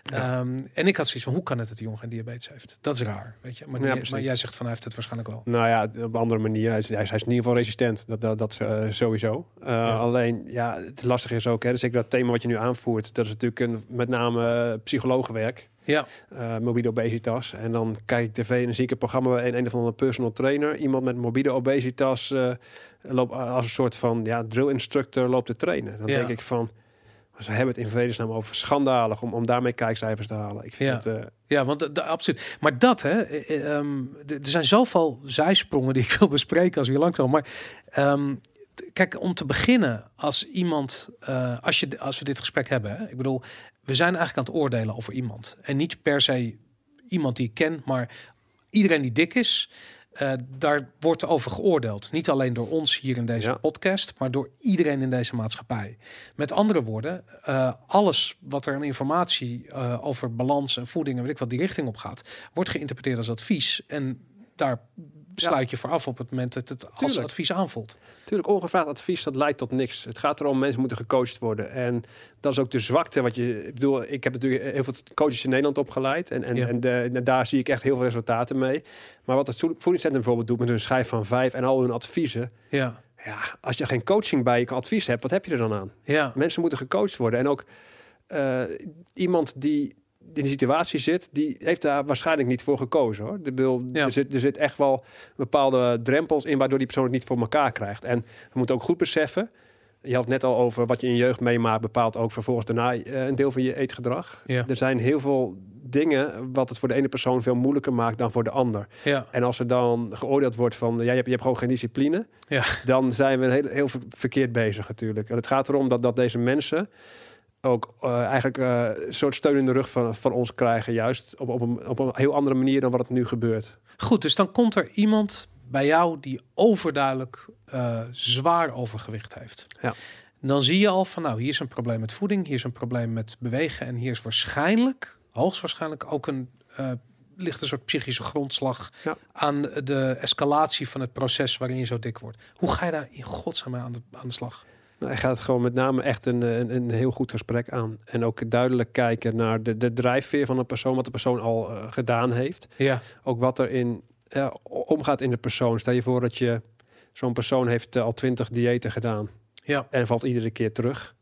C: Ja.
B: Ehm, en ik had zoiets van, hoe kan het dat die jongen geen diabetes heeft? Dat is raar, weet je. Maar, die- maar jij zegt van, hij heeft het waarschijnlijk wel.
C: Nou ja, op een andere manier. Hij is, hij is, in ieder geval resistent. Dat, dat, dat eh, sowieso. Uh, Alleen, ja, het lastige is ook, hè, dus ik dat thema wat je nu aanvoert, dat is natuurlijk een, met name uh, psychologenwerk.
B: Ja.
C: Uh, morbide obesitas. En dan kijk ik tv ik een programma bij een, een of andere personal trainer. Iemand met morbide obesitas uh, loopt als een soort van ja, drill instructor loopt te trainen. Dan
B: Ja.
C: denk ik van, ze hebben het in vredesnaam over schandalig om, om daarmee kijkcijfers te halen. Ik vind
B: Ja.
C: het, uh,
B: Ja, want de, de- absoluut. Maar dat, hè, eh, de- er zijn zoveel zijsprongen die ik wil bespreken als we hier langskomen. Maar ehm, kijk, om te beginnen, als iemand, eh, als, je, als we dit gesprek hebben, hè, ik bedoel, we zijn eigenlijk aan het oordelen over iemand. En niet per se iemand die ik ken, maar iedereen die dik is. Eh, daar wordt over geoordeeld. Niet alleen door ons hier in deze
C: Ja.
B: podcast, maar door iedereen in deze maatschappij. Met andere woorden, eh, alles wat er aan informatie eh, over balans en voeding en weet ik wat die richting op gaat, wordt geïnterpreteerd als advies. En daar sluit je voor af op het moment dat het als
C: Tuurlijk.
B: advies aanvoelt.
C: Natuurlijk, ongevraagd advies, dat leidt tot niks. Het gaat erom, mensen moeten gecoacht worden. En dat is ook de zwakte wat je... Ik bedoel, ik heb natuurlijk heel veel coaches in Nederland opgeleid. En, en,
B: Ja.
C: en, de, en daar zie ik echt heel veel resultaten mee. Maar wat het voedingscentrum bijvoorbeeld doet met hun schijf van vijf en al hun adviezen.
B: Ja,
C: Ja, als je geen coaching bij je advies hebt, wat heb je er dan aan?
B: ja,
C: Mensen moeten gecoacht worden. En ook eh, iemand die in de situatie zit, die heeft daar waarschijnlijk niet voor gekozen hoor. De bedoel,
B: Ja.
C: er, zit, er zit echt wel bepaalde drempels in waardoor die persoon het niet voor elkaar krijgt. En we moeten ook goed beseffen. Je had het net al over wat je in je jeugd meemaakt, bepaalt ook vervolgens daarna eh, een deel van je eetgedrag.
B: Ja.
C: Er zijn heel veel dingen wat het voor de ene persoon veel moeilijker maakt dan voor de ander.
B: ja,
C: En als er dan geoordeeld wordt van, ja, je, hebt, je hebt gewoon geen discipline,
B: ja.
C: dan zijn we heel, heel ver- verkeerd bezig natuurlijk. En het gaat erom dat, dat deze mensen ook eh, eigenlijk eh, een soort steun in de rug van, van ons krijgen, juist op, op, een, op een heel andere manier dan wat het nu gebeurt.
B: Goed, dus dan komt er iemand bij jou die overduidelijk eh, zwaar overgewicht heeft.
C: Ja.
B: Dan zie je al van, nou, hier is een probleem met voeding, hier is een probleem met bewegen en hier is waarschijnlijk, hoogstwaarschijnlijk ook een ligt een soort psychische grondslag
C: Ja.
B: aan de escalatie van het proces waarin je zo dik wordt. Hoe ga je daar in godsnaam aan de, aan de slag?
C: Nou, hij gaat gewoon met name echt een, een, een heel goed gesprek aan. En ook duidelijk kijken naar de, de drijfveer van een persoon, wat de persoon al eh, gedaan heeft.
B: Ja,
C: Ook wat er in, omgaat in de persoon. Stel je voor dat je zo'n persoon heeft eh, al twintig diëten gedaan
B: ja.
C: en valt iedere keer terug.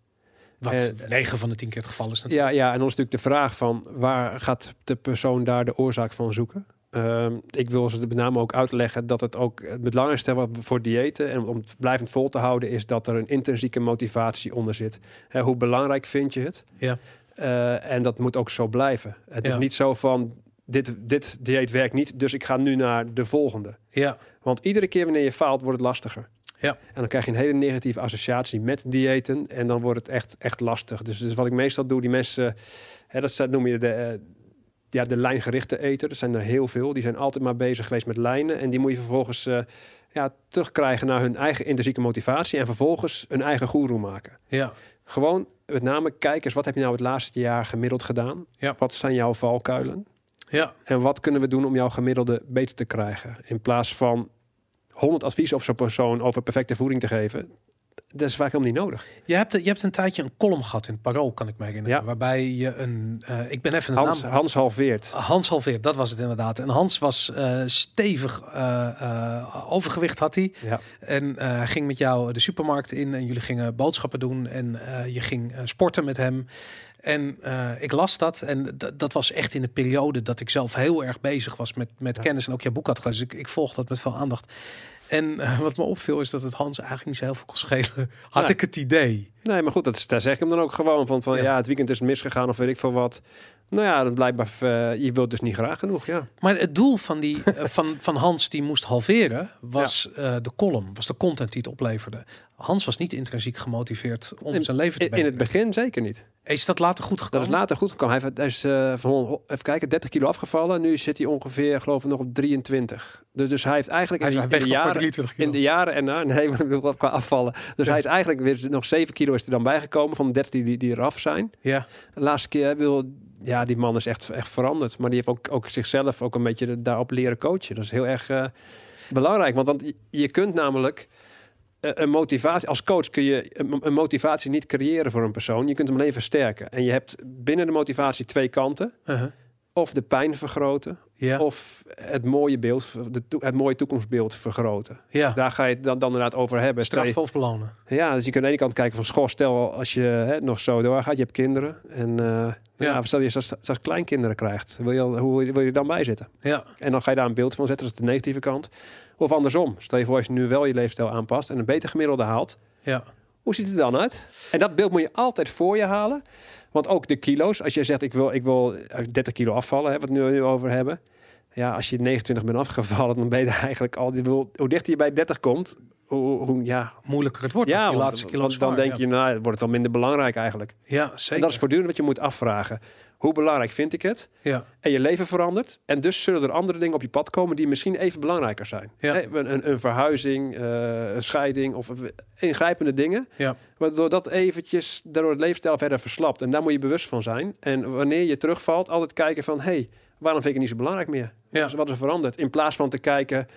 B: Wat
C: Eh,
B: 9 van de 10 keer het geval is natuurlijk.
C: Ja, ja, en dan is natuurlijk de vraag van waar gaat de persoon daar de oorzaak van zoeken? Ehm, ik wil ze met name ook uitleggen dat het ook het belangrijkste wat voor diëten en om het blijvend vol te houden is dat er een intrinsieke motivatie onder zit. Hè, hoe belangrijk vind je het?
B: Ja.
C: Eh, en dat moet ook zo blijven. Het
B: Ja.
C: is niet zo van dit, dit dieet werkt niet, dus ik ga nu naar de volgende.
B: Ja,
C: Want iedere keer wanneer je faalt, wordt het lastiger.
B: Ja.
C: En dan krijg je een hele negatieve associatie met diëten. En dan wordt het echt, echt lastig. Dus, dus wat ik meestal doe, die mensen, hè, dat noem je de, eh, ja, de lijngerichte eter. Er zijn er heel veel. Die zijn altijd maar bezig geweest met lijnen. En die moet je vervolgens eh, ja, terugkrijgen naar hun eigen intrinsieke motivatie. En vervolgens hun eigen goeroe maken.
B: Ja.
C: Gewoon met name kijk eens, wat heb je nou het laatste jaar gemiddeld gedaan?
B: Ja.
C: Wat zijn jouw valkuilen?
B: Ja.
C: En wat kunnen we doen om jouw gemiddelde beter te krijgen? In plaats van 100 adviezen op zo'n persoon over perfecte voeding te geven. Dat is vaak helemaal niet nodig.
B: Je hebt, je hebt een tijdje een column gehad in het Parool, kan ik me herinneren.
C: Ja.
B: Waarbij je een... eh, ik ben even de
C: Hans,
B: naam...
C: Hans halveert.
B: Hans Halveert, dat was het inderdaad. En Hans was eh, stevig eh, overgewicht had hij.
C: Ja.
B: En hij ging met jou de supermarkt in en jullie gingen boodschappen doen en je ging sporten met hem. En ik las dat en dat was echt in de periode dat ik zelf heel erg bezig was met, met
C: Ja.
B: kennis en ook jouw boek had gelezen. Dus ik, ik volg dat met veel aandacht. En eh, wat me opviel is dat het Hans eigenlijk niet zo heel veel kon schelen. Had
C: Nee.
B: ik het idee.
C: Nee, maar goed, dat, is- daar zeg ik hem dan ook gewoon van. van
B: Ja.
C: ja. het weekend is misgegaan of weet ik veel wat. Nou ja, dat blijkbaar, eh, je wilt dus niet graag genoeg, ja.
B: Maar het doel van, die, eh, van, van Hans die moest halveren was eh, de column, was de content die het opleverde. Hans was niet intrinsiek gemotiveerd om
C: In-
B: zijn leven te
C: In, in het begin zeker niet.
B: Is dat later goed
C: Dat
B: gekomen?
C: is later goed gekomen. Hij, heeft- hij is van, even kijken, 30 kilo afgevallen. Nu zit hij ongeveer, geloof ik, nog op 23. Dus, dus hij heeft eigenlijk
B: Hij
C: in, die- de jaren,
B: 23 kilo.
C: in de jaren en na, nee, maar qua afvallen. Dus
B: Ja.
C: hij is eigenlijk weer nog 7 kilo is er dan bijgekomen van de 30 die, die, eraf zijn.
B: Ja,
C: De laatste keer wil, ja, die man is echt, echt veranderd. Maar die heeft ook, ook zichzelf ook een beetje daarop leren coachen. Dat is heel erg eh, belangrijk. Want, want je, kunt namelijk eh, een motivatie, als coach kun je een, een motivatie niet creëren voor een persoon. Je kunt hem alleen versterken. En je hebt binnen de motivatie twee kanten.
B: uh-huh.
C: Of de pijn vergroten,
B: ja,
C: of het mooie beeld, de, het mooie toekomstbeeld vergroten.
B: ja.
C: Daar ga je het dan, dan inderdaad over hebben. Je-
B: Straffen of belonen.
C: ja, dus je kunt aan de ene kant kijken van school, stel als je hè, nog zo doorgaat, je hebt kinderen. En eh ja. stel je straks, straks kleinkinderen krijgt, wil je, al- hoe wil je, wil je er dan bij zitten?
B: Ja,
C: En dan ga je daar een beeld van zetten, dat is de negatieve kant. Of andersom, stel je voor als je nu wel je leefstijl aanpast en een beter gemiddelde haalt.
B: ja,
C: Hoe ziet het er dan uit? En dat beeld moet je altijd voor je halen. Want ook de kilo's, als je zegt ik wil, ik wil 30 kilo afvallen, hè, wat we het nu over hebben. Ja, als je 29 bent afgevallen, dan ben je eigenlijk al. die wil- Hoe dichter je bij 30 komt, hoe, hoe ja,
B: moeilijker het wordt.
C: ja,
B: die
C: want-
B: laatste kilo
C: want dan denk je, nou, het wordt dan minder belangrijk eigenlijk.
B: Ja,
C: En
B: zeker.
C: dat is voortdurend wat je moet afvragen. Hoe belangrijk vind ik het?
B: ja,
C: En je leven verandert. En dus zullen er andere dingen op je pad komen die misschien even belangrijker zijn.
B: Ja.
C: Een, een, verhuizing, eh, een scheiding of ingrijpende dingen.
B: ja,
C: Waardoor dat eventjes daardoor het leefstijl verder verslapt. En daar moet je bewust van zijn. En wanneer je terugvalt, altijd kijken van... hey, waarom vind ik het niet zo belangrijk meer?
B: Ja.
C: Dus wat is er veranderd? In plaats van te kijken...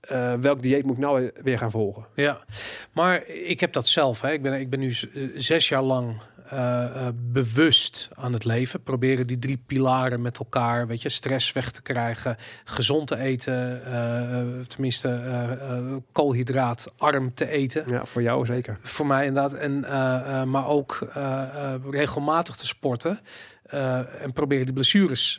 C: eh, welk dieet moet ik nou weer gaan volgen?
B: ja. Maar ik heb dat zelf. Hè. Ik, ben, ik ben nu eh, zes jaar lang eh, eh, bewust aan het leven. Proberen die drie pilaren met elkaar, weet je, stress weg te krijgen. Gezond te eten, eh, tenminste eh, koolhydraatarm te eten.
C: Ja, voor jou zeker.
B: Voor mij inderdaad. En, maar ook regelmatig te sporten. en proberen die blessures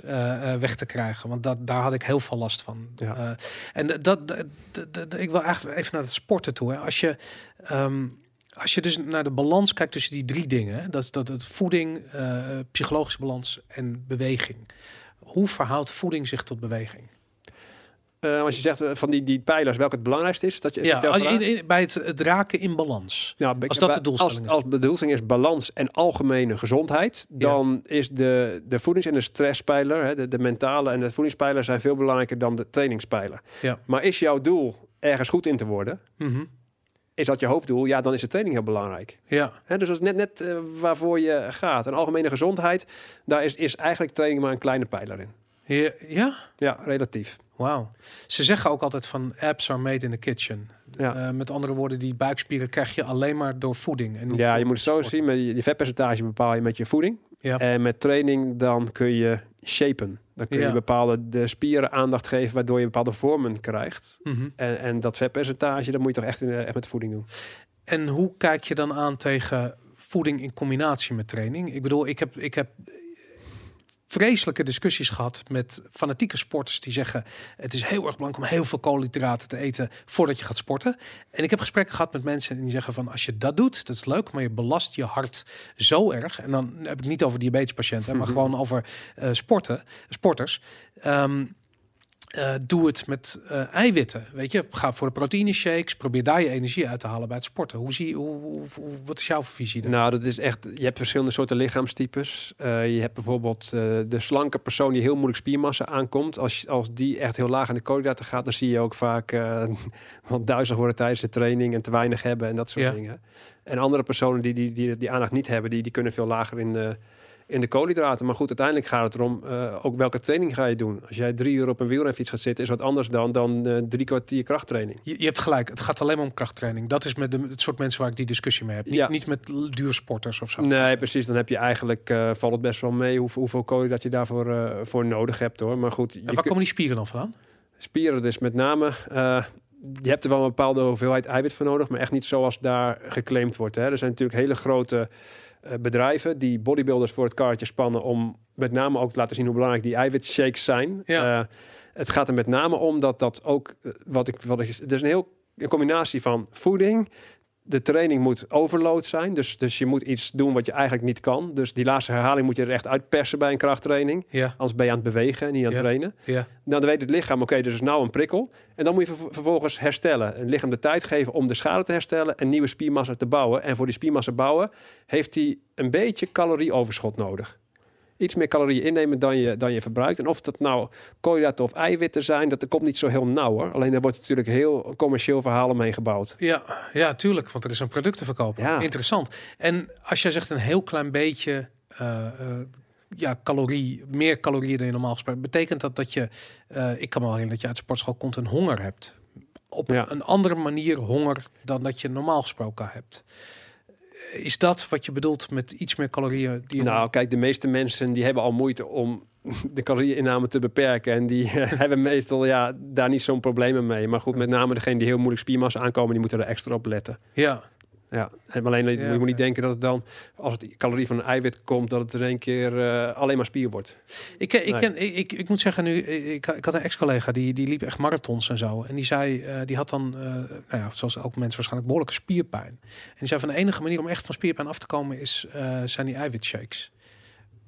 B: weg te krijgen. Want dat, daar had ik heel veel last van.
C: Ja.
B: En dat, dat, dat- dat- ik wil eigenlijk even naar het sporten toe. Hè. Als, je, ehm, als je dus naar de balans kijkt tussen die drie dingen. Dat is dat het voeding, eh, psychologische balans en beweging. Hoe verhoudt voeding zich tot beweging?
C: Eh, als je zegt eh, van die, die pijlers, welke het belangrijkste is, dat je,
B: Ja, als,
C: vraag?
B: in, in- bij het, het raken in balans.
C: Ja,
B: Als dat de doelstelling
C: als,
B: is.
C: Als de doelstelling is balans en algemene gezondheid, dan is de, de voedings- en de stresspijler, hè, de, de mentale en de voedingspijler zijn veel belangrijker dan de trainingspijler.
B: Ja.
C: Maar is jouw doel ergens goed in te worden?
B: Mhm.
C: Is dat je hoofddoel? Ja, dan is de training heel belangrijk.
B: Ja,
C: Hè, dus dat is net, net eh, waarvoor je gaat. En algemene gezondheid, daar is, is eigenlijk training maar een kleine pijler in.
B: ja, ja?
C: Ja, relatief.
B: Wauw. Ze zeggen ook altijd van apps are made in the kitchen.
C: Ja.
B: Eh, met andere woorden, die buikspieren krijg je alleen maar door voeding. En niet
C: Ja, je moet het zo zien, met je, je vetpercentage bepaal je met je voeding.
B: Ja.
C: En met training dan kun je shapen. Dan kun je
B: Ja.
C: bepaalde de spieren aandacht geven, waardoor je bepaalde vormen krijgt.
B: Mhm.
C: En, en dat vetpercentage, dat moet je toch echt, in, echt met voeding doen.
B: En hoe kijk je dan aan tegen voeding in combinatie met training? Ik bedoel, ik heb, ik heb vreselijke discussies gehad met fanatieke sporters die zeggen: het is heel erg belangrijk om heel veel koolhydraten te eten voordat je gaat sporten. En ik heb gesprekken gehad met mensen die zeggen van als je dat doet, dat is leuk, maar je belast je hart zo erg. En dan heb ik niet over diabetespatiënten, maar
C: Mhm.
B: gewoon over eh, sporten, sporters. Ehm, Eh, doe het met eh, eiwitten. Weet je, ga voor de proteïne shakes. Probeer daar je energie uit te halen bij het sporten. Hoe zie hoe, hoe, hoe- wat is jouw visie? daar?
C: Nou, dat is echt. Je hebt verschillende soorten lichaamstypes. Eh, je hebt bijvoorbeeld de slanke persoon die heel moeilijk spiermassa aankomt. Als, als die echt heel laag in de koolhydraten gaat, dan zie je ook vaak wat duizelig worden tijdens de training en te weinig hebben en dat soort
B: Ja.
C: dingen. En andere personen die die, die, die aandacht niet hebben, die, die kunnen veel lager in de, in de koolhydraten. Maar goed, uiteindelijk gaat het erom eh, ook welke training ga je doen. Als jij drie uur op een wielrenfiets gaat zitten, is wat anders dan, dan eh, drie kwartier krachttraining.
B: Je, je hebt gelijk. Het gaat alleen maar om krachttraining. Dat is met de, het soort mensen waar ik die discussie mee heb. Niet,
C: Ja.
B: niet met duursporters of zo.
C: Nee, precies. Dan heb je eigenlijk, eh, valt het best wel mee hoeveel, hoeveel koolhydraten je daarvoor voor nodig hebt hoor. Maar goed,
B: En waar
C: kun-
B: komen die spieren dan vandaan?
C: spieren dus met name. je hebt er wel een bepaalde hoeveelheid eiwit voor nodig, maar echt niet zoals daar geclaimd wordt. Hè. Er zijn natuurlijk hele grote eh, bedrijven die bodybuilders voor het karretje spannen om met name ook te laten zien hoe belangrijk die eiwitshakes zijn.
B: Ja.
C: Eh, het gaat er met name om dat dat ook, eh, wat ik, wat ik, het is een heel een combinatie van voeding. De training moet overload zijn, dus, dus je moet iets doen wat je eigenlijk niet kan. Dus die laatste herhaling moet je er echt uitpersen bij een krachttraining.
B: Ja,
C: Anders ben je aan het bewegen en niet aan het
B: Ja.
C: trainen.
B: ja.
C: Nou, dan weet het lichaam, oké, dus is nou een prikkel. En dan moet je ver- vervolgens herstellen. Het lichaam de tijd geven om de schade te herstellen en nieuwe spiermassa te bouwen. En voor die spiermassa bouwen heeft hij een beetje calorieoverschot nodig. Iets meer calorieën innemen dan je, dan je verbruikt. En of dat nou koolhydraten of eiwitten zijn, dat komt niet zo heel nauw hoor. Alleen daar wordt natuurlijk heel commercieel verhaal omheen gebouwd.
B: Ja, ja, tuurlijk, want er is een product te verkopen.
C: Ja.
B: Interessant. En als jij zegt een heel klein beetje eh, ja, calorie, meer calorieën dan je normaal gesproken, betekent dat dat je, eh, ik kan me wel herinneren dat je uit de sportschool komt en honger hebt. Op
C: Ja.
B: een andere manier honger dan dat je normaal gesproken hebt. Is dat wat je bedoelt met iets meer calorieën? Die
C: Nou, kijk, de meeste mensen die hebben al moeite om de calorieinname te beperken. En die hebben meestal ja, daar niet zo'n problemen mee. Maar goed, met name degene die heel moeilijk spiermassa aankomen, die moeten er extra op letten.
B: ja,
C: Ja, en alleen je moet niet denken dat het dan, als het calorie van een eiwit komt, dat het in één keer eh, alleen maar spier wordt.
B: Ik, ken- ik,
C: Nee.
B: ken, ik, ik, ik moet zeggen nu, ik, ik had een ex-collega die, die liep echt marathons en zo. En die zei, eh, die had dan, eh, nou ja, zoals ook mensen waarschijnlijk, behoorlijke spierpijn. En die zei van de enige manier om echt van spierpijn af te komen is, eh, zijn die eiwitshakes.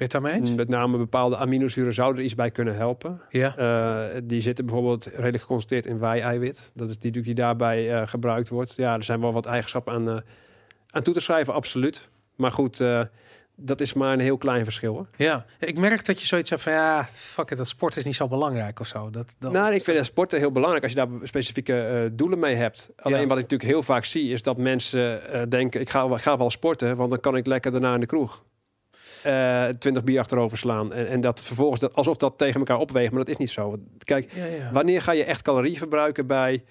B: Het daarmee eens?
C: Met name bepaalde aminozuren zouden er iets bij kunnen helpen.
B: Ja.
C: Eh, die zitten bijvoorbeeld redelijk geconcentreerd in wei-eiwit. Dat is die die daarbij eh, gebruikt wordt. Ja, er zijn wel wat eigenschappen aan, eh, aan toe te schrijven, absoluut. Maar goed, dat is maar een heel klein verschil. Hoor.
B: ja. Ik merk dat je zoiets hebt van, ja, fuck it, dat sport is niet zo belangrijk of zo. Dat, dat,
C: Nou, ik vind het sporten heel belangrijk als je daar specifieke doelen mee hebt. Alleen
B: Ja.
C: wat ik natuurlijk heel vaak zie, is dat mensen denken: ik ga, ga wel sporten, want dan kan ik lekker daarna in de kroeg. Eh 20 bier achterover slaan. En, en dat vervolgens dat, alsof dat tegen elkaar opweegt, maar dat is niet zo. Kijk,
B: ja, ja.
C: wanneer ga je echt calorieën verbruiken bij,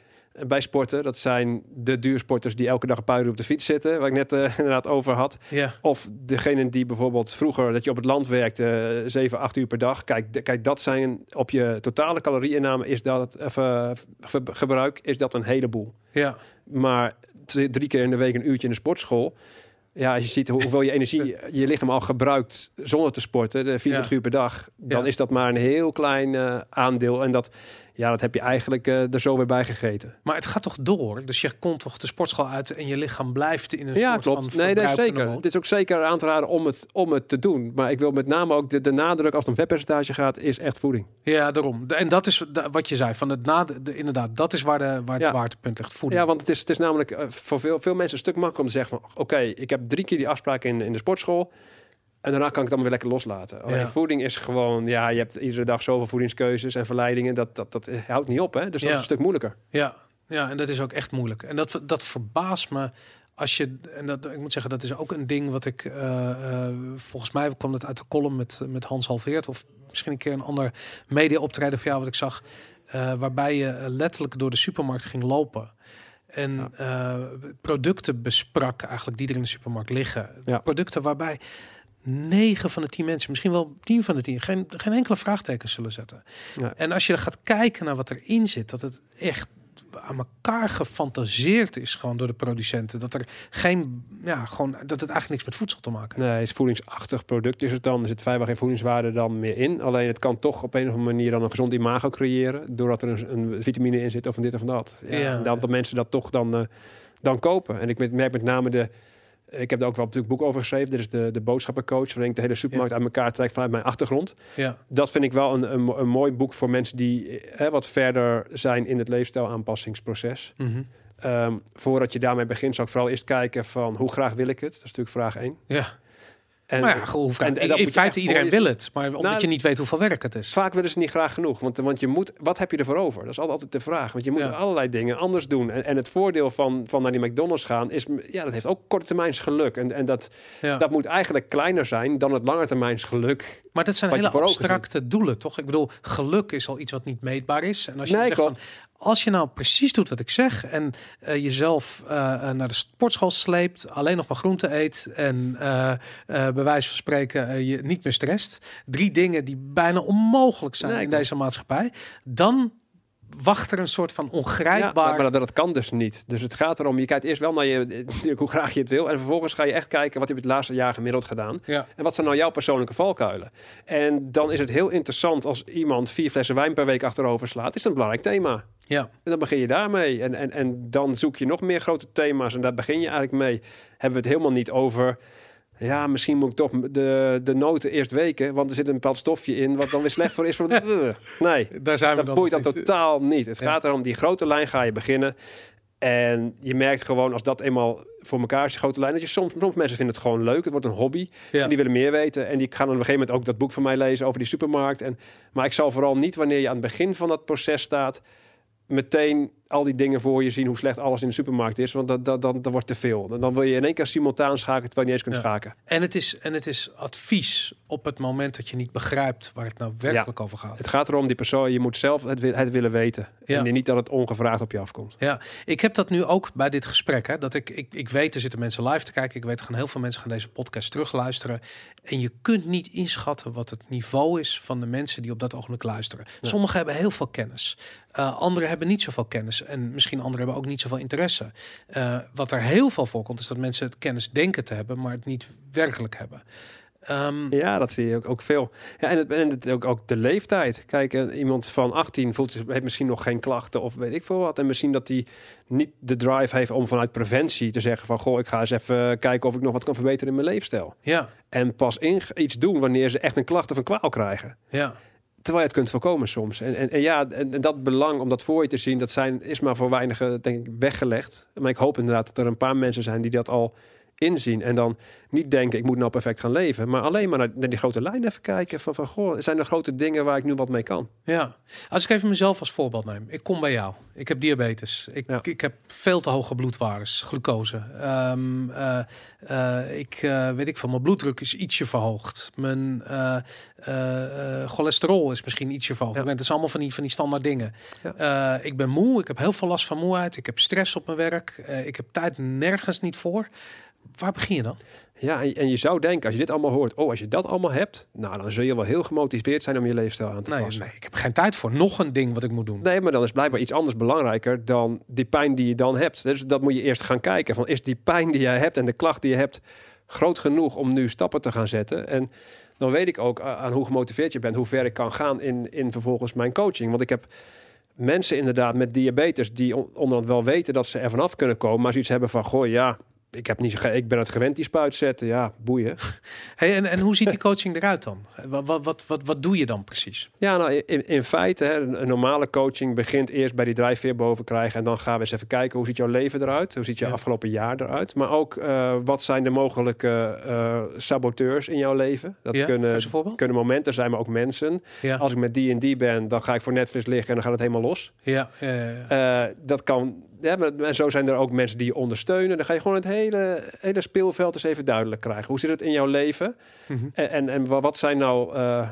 C: bij sporten? Dat zijn de duursporters die elke dag een paar uur op de fiets zitten, waar ik net eh, inderdaad over had.
B: ja.
C: Of degene die bijvoorbeeld vroeger dat je op het land werkte, eh, 7, 8 uur per dag. Kijk, de- kijk, dat zijn op je totale calorieinname is dat eh, gebruik is dat een heleboel.
B: ja.
C: Maar drie keer in de week een uurtje in de sportschool. Ja, als je ziet hoe- hoeveel je energie je lichaam al gebruikt zonder te sporten, de 24
B: Ja.
C: uur per dag, dan
B: Ja.
C: is dat maar een heel klein eh, aandeel. En dat, ja, dat heb je eigenlijk eh, er zo weer bij gegeten.
B: Maar het gaat toch door? Dus je komt toch de sportschool uit en je lichaam blijft in een
C: Ja,
B: soort
C: klopt.
B: van
C: Nee,
B: verbruikende
C: zeker. Het is ook zeker aan te raden om het, om het te doen. Maar ik wil met name ook de, de nadruk als het om vetpercentage gaat, is echt voeding.
B: Ja, daarom. En dat is wat je zei. Van het na, de, inderdaad, dat is waar, de, waar het
C: Ja.
B: ligt. Voeding.
C: Ja, want het is, het is namelijk eh, voor veel, veel mensen een stuk makkelijker om te zeggen van... oké, ik heb drie keer die afspraak in, in de sportschool... en daarna kan ik het allemaal weer lekker loslaten.
B: Ja.
C: voeding is gewoon... ja, je hebt iedere dag zoveel voedingskeuzes en verleidingen... dat, dat, dat houdt niet op, hè? Dus dat
B: Ja.
C: is een stuk moeilijker.
B: Ja, ja, en dat is ook echt moeilijk. En dat, dat verbaast me als je, en dat, ik moet zeggen, dat is ook een ding wat ik, eh, eh, volgens mij kwam het uit de column met, met Hans Halveert, of misschien een keer een ander media optreden van jou wat ik zag, eh, waarbij je letterlijk door de supermarkt ging lopen. En producten besprak eigenlijk die er in de supermarkt liggen.
C: Ja.
B: Producten waarbij 9 van de 10 mensen, misschien wel 10 van de 10, geen, geen enkele vraagtekens zullen zetten.
C: Ja.
B: En als je gaat kijken naar wat erin zit, dat het echt aan elkaar gefantaseerd is gewoon door de producenten. Dat er geen, ja, gewoon, dat het eigenlijk niks met voedsel te maken heeft.
C: Nee, het is voedingsachtig product is het dan. Er zit vrijwel geen voedingswaarde dan meer in. Alleen het kan toch op een of andere manier dan een gezond imago creëren... doordat er een, een vitamine in zit of een dit of een dat. Ja,
B: Ja.
C: en dat, dat mensen dat toch dan, eh, dan kopen. En ik merk met name de Ik heb er ook wel natuurlijk boek over geschreven. Dit is de, de boodschappencoach, waarin ik de hele supermarkt uit elkaar trek vanuit mijn achtergrond.
B: Ja.
C: Dat vind ik wel een, een, een mooi boek voor mensen die eh, wat verder zijn in het leefstijlaanpassingsproces.
B: Mhm.
C: Ehm, voordat je daarmee begint, zou ik vooral eerst kijken van hoe graag wil ik het? Dat is natuurlijk vraag één.
B: ja.
C: En,
B: maar ja, goed,
C: en-
B: in feite iedereen wil het, maar omdat
C: Nou,
B: je niet weet hoeveel werk het is.
C: Vaak willen ze niet graag genoeg. Want, want je moet, wat heb je ervoor over? Dat is altijd, altijd de vraag. Want je moet
B: Ja.
C: allerlei dingen anders doen. En, en het voordeel van, van naar die McDonald's gaan is, ja, dat heeft ook korte termijns geluk. En, en dat,
B: Ja.
C: dat moet eigenlijk kleiner zijn dan het lange termijns geluk.
B: Maar dat zijn hele abstracte doelen, toch? Ik bedoel, geluk is al iets wat niet meetbaar is. En als je
C: Nee,
B: zegt van. Als je nou precies doet wat ik zeg en eh, jezelf eh, eh, naar de sportschool sleept, alleen nog maar groente eet en eh, bij wijze van spreken je niet meer stresst, drie dingen die bijna onmogelijk zijn
C: Nee,
B: in deze maatschappij, dan wacht er een soort van
C: Ja,
B: ongrijpbaar.
C: maar, maar dat, dat kan dus niet. Dus het gaat erom, je kijkt eerst wel naar je, hoe graag je het wil. En vervolgens ga je echt kijken wat heb je het laatste jaar gemiddeld gedaan.
B: Ja.
C: En wat zijn nou jouw persoonlijke valkuilen? En dan is het heel interessant als iemand vier flessen wijn per week achterover slaat. Is dat een belangrijk thema?
B: ja,
C: En dan begin je daarmee. En, en, en dan zoek je nog meer grote thema's. En daar begin je eigenlijk mee. Hebben we het helemaal niet over. Ja, misschien moet ik toch de, de noten eerst weken. Want er zit een bepaald stofje in. Wat dan weer slecht voor is. Voor de, nee,
B: daar zijn we
C: dat
B: dan.
C: boeit
B: niet.
C: totaal niet. Het gaat erom, die grote lijn ga je beginnen. En je merkt gewoon als dat eenmaal voor elkaar is, die grote lijn. Dat je soms, soms mensen vinden het gewoon leuk. Het wordt een hobby.
B: Ja.
C: En die willen meer weten. En die gaan dan op een gegeven moment ook dat boek van mij lezen over die supermarkt. En, maar ik zal vooral niet wanneer je aan het begin van dat proces staat. meteen al die dingen voor je zien hoe slecht alles in de supermarkt is. Want dat, dat, dat, dat wordt te veel. Dan, dan wil je in één keer simultaan schakelen terwijl je niet eens kunt
B: Ja.
C: schaken.
B: En het, is, en het is advies op het moment dat je niet begrijpt waar het nou werkelijk over gaat.
C: Het gaat erom, die persoon, je moet zelf het, wi- het willen weten.
B: Ja.
C: En niet dat het ongevraagd op je afkomt.
B: Ja, ik heb dat nu ook bij dit gesprek. Hè, dat ik, ik, ik weet, er zitten mensen live te kijken. Ik weet, er gaan heel veel mensen gaan deze podcast terugluisteren. En je kunt niet inschatten wat het niveau is van de mensen die op dat ogenblik luisteren. Sommigen hebben heel veel kennis. Uh, anderen hebben niet zoveel kennis. En misschien anderen hebben ook niet zoveel interesse. Uh, wat er heel veel voorkomt, is dat mensen het kennis denken te hebben, maar het niet werkelijk hebben. Um,
C: ja, dat zie je ook, ook veel. Ja, en het, en het, ook, ook de leeftijd. Kijk, uh, iemand van 18 voelt, heeft misschien nog geen klachten of weet ik veel wat. En misschien dat hij niet de drive heeft om vanuit preventie te zeggen van... goh, ik ga eens even kijken of ik nog wat kan verbeteren in mijn leefstijl.
B: Ja.
C: En pas in, iets doen wanneer ze echt een klacht of een kwaal krijgen.
B: Ja.
C: Terwijl je het kunt voorkomen soms. En, en, en ja, en, en, dat belang om dat voor je te zien, dat zijn, is maar voor weinigen, denk ik, weggelegd. Maar ik hoop inderdaad dat er een paar mensen zijn die dat al inzien. En dan niet denken, ik moet nou perfect gaan leven. Maar alleen maar naar, die grote lijn even kijken. Van, van, goh, zijn er grote dingen waar ik nu wat mee kan?
B: Ja, als ik even mezelf als voorbeeld neem. Ik kom bij jou. Ik heb diabetes. Ik, ja. ik heb veel te hoge bloedwaardes, glucose. Um, uh, uh, ik uh, weet ik van, mijn bloeddruk is ietsje verhoogd. Mijn cholesterol is misschien ietsje verhoogd. Ja. Het is allemaal van die, van die standaard dingen. Ja. ik ben moe. Ik heb heel veel last van moeheid. Ik heb stress op mijn werk. ik heb tijd nergens niet voor. Waar begin je dan?
C: Ja, en je zou denken, als je dit allemaal hoort, oh, als je dat allemaal hebt, nou, dan zul je wel heel gemotiveerd zijn om je leefstijl aan te
B: nee,
C: passen.
B: Nee, ik heb geen tijd voor nog een ding wat ik moet doen.
C: Nee, maar dan is blijkbaar iets anders belangrijker dan die pijn die je dan hebt. Dus dat moet je eerst gaan kijken. Van, is die pijn die jij hebt en de klacht die je hebt groot genoeg om nu stappen te gaan zetten? En dan weet ik ook aan hoe gemotiveerd je bent, hoe ver ik kan gaan in, in vervolgens mijn coaching. Want ik heb mensen inderdaad met diabetes die on onderhand wel weten dat ze er vanaf kunnen komen, maar zoiets hebben van, goh, ja, ik, heb niet, ik ben het gewend die spuit zetten. Ja, boeien.
B: Hey, en, en hoe ziet die coaching eruit dan? Wat, wat, wat, wat, doe je dan precies?
C: Ja, nou, in, in feite, hè, een, een, normale coaching begint eerst bij die drijfveer boven krijgen. En dan gaan we eens even kijken, hoe ziet jouw leven eruit? Hoe ziet je ja. afgelopen jaar eruit? Maar ook, uh, wat zijn de mogelijke uh, saboteurs in jouw leven? Dat
B: ja,
C: kunnen, kunnen momenten zijn, maar ook mensen.
B: Ja.
C: Als ik met die en die ben, dan ga ik voor Netflix liggen en dan gaat het helemaal los.
B: Ja,
C: uh, dat kan... Ja, maar, en zo zijn er ook mensen die je ondersteunen. Dan ga je gewoon het hele, hele speelveld eens even duidelijk krijgen. Hoe zit het in jouw leven? Mm -hmm. en, en, en, wat zijn nou uh,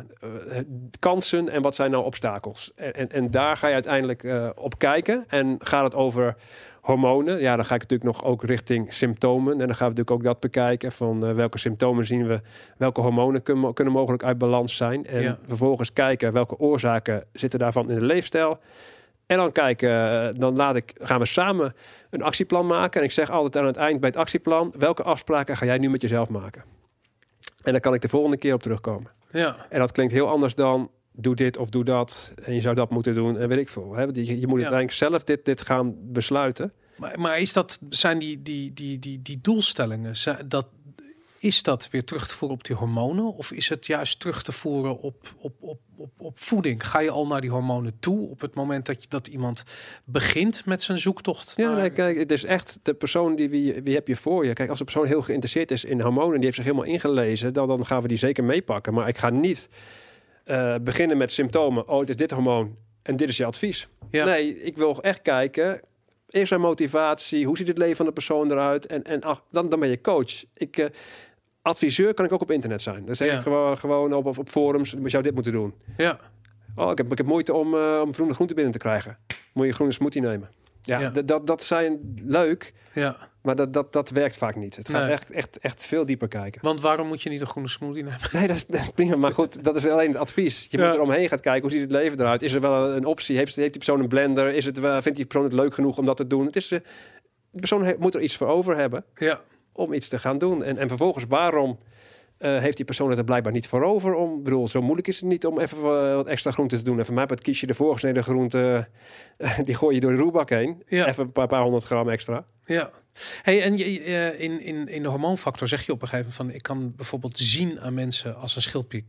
C: kansen en wat zijn nou obstakels? En, en, en daar ga je uiteindelijk uh, op kijken. En gaat het over hormonen? Ja, dan ga ik natuurlijk nog ook richting symptomen. En dan gaan we natuurlijk ook dat bekijken. Van uh, welke symptomen zien we? Welke hormonen kunnen, kunnen mogelijk uit balans zijn? En ja. vervolgens kijken welke oorzaken zitten daarvan in de leefstijl. En dan kijken, dan laat ik, gaan we samen een actieplan maken. En ik zeg altijd aan het eind bij het actieplan: welke afspraken ga jij nu met jezelf maken? En dan kan ik de volgende keer op terugkomen.
B: Ja.
C: En dat klinkt heel anders dan doe dit of doe dat. En je zou dat moeten doen en weet ik veel. Hè? Je, je moet
B: Ja.
C: uiteindelijk zelf dit, dit gaan besluiten.
B: Maar, maar is dat, zijn die, die, die, die, die doelstellingen, dat, is dat weer terug te voeren op die hormonen? Of is het juist terug te voeren op, op, op, op, op voeding? Ga je al naar die hormonen toe op het moment dat, je, dat iemand begint met zijn zoektocht?
C: Ja, nee, kijk, het is echt de persoon die wie, wie heb je voor je. Kijk, als de persoon heel geïnteresseerd is in hormonen, die heeft zich helemaal ingelezen, dan, dan gaan we die zeker meepakken. Maar ik ga niet eh, beginnen met symptomen. Oh, het is dit hormoon en dit is je advies.
B: Ja.
C: Nee, ik wil echt kijken. Eerst zijn motivatie, hoe ziet het leven van de persoon eruit? En, en ach, dan, dan ben je coach. Ik, eh, adviseur kan ik ook op internet zijn. Dan zeg
B: Ja.
C: ik gewoon, gewoon op, op, op forums, je zou dit moeten doen.
B: Ja,
C: Oh, ik heb, ik heb moeite om, eh om groene groenten binnen te krijgen. Moet je groene smoothie nemen. Ja, Dat, dat zijn leuk,
B: ja.
C: maar dat, dat, dat werkt vaak niet. Het gaat
B: Nee.
C: echt, echt, echt veel dieper kijken.
B: Want waarom moet je niet een groene smoothie nemen?
C: Nee, dat is prima. Maar goed, dat is alleen het advies. Je
B: Ja.
C: moet er omheen gaan kijken. Hoe ziet het leven eruit? Is er wel een optie? Heeft, heeft die persoon een blender? Is het, wel- vindt die persoon het leuk genoeg om dat te doen? Het is, eh, de persoon moet er iets voor over hebben
B: Ja,
C: om iets te gaan doen. En, en vervolgens, waarom eh, heeft die persoon het er blijkbaar niet voor over? Om, bedoel, zo moeilijk is het niet om even eh, wat extra groente te doen. En voor mij het kies je de voorgesneden groente, eh, die gooi je door de roerbak heen.
B: Ja.
C: Even een paar, paar honderd gram extra.
B: ja. Hey, en je, eh, in, in, in de hormoonfactor zeg je op een gegeven moment van... ik kan bijvoorbeeld zien aan mensen als een schildklier,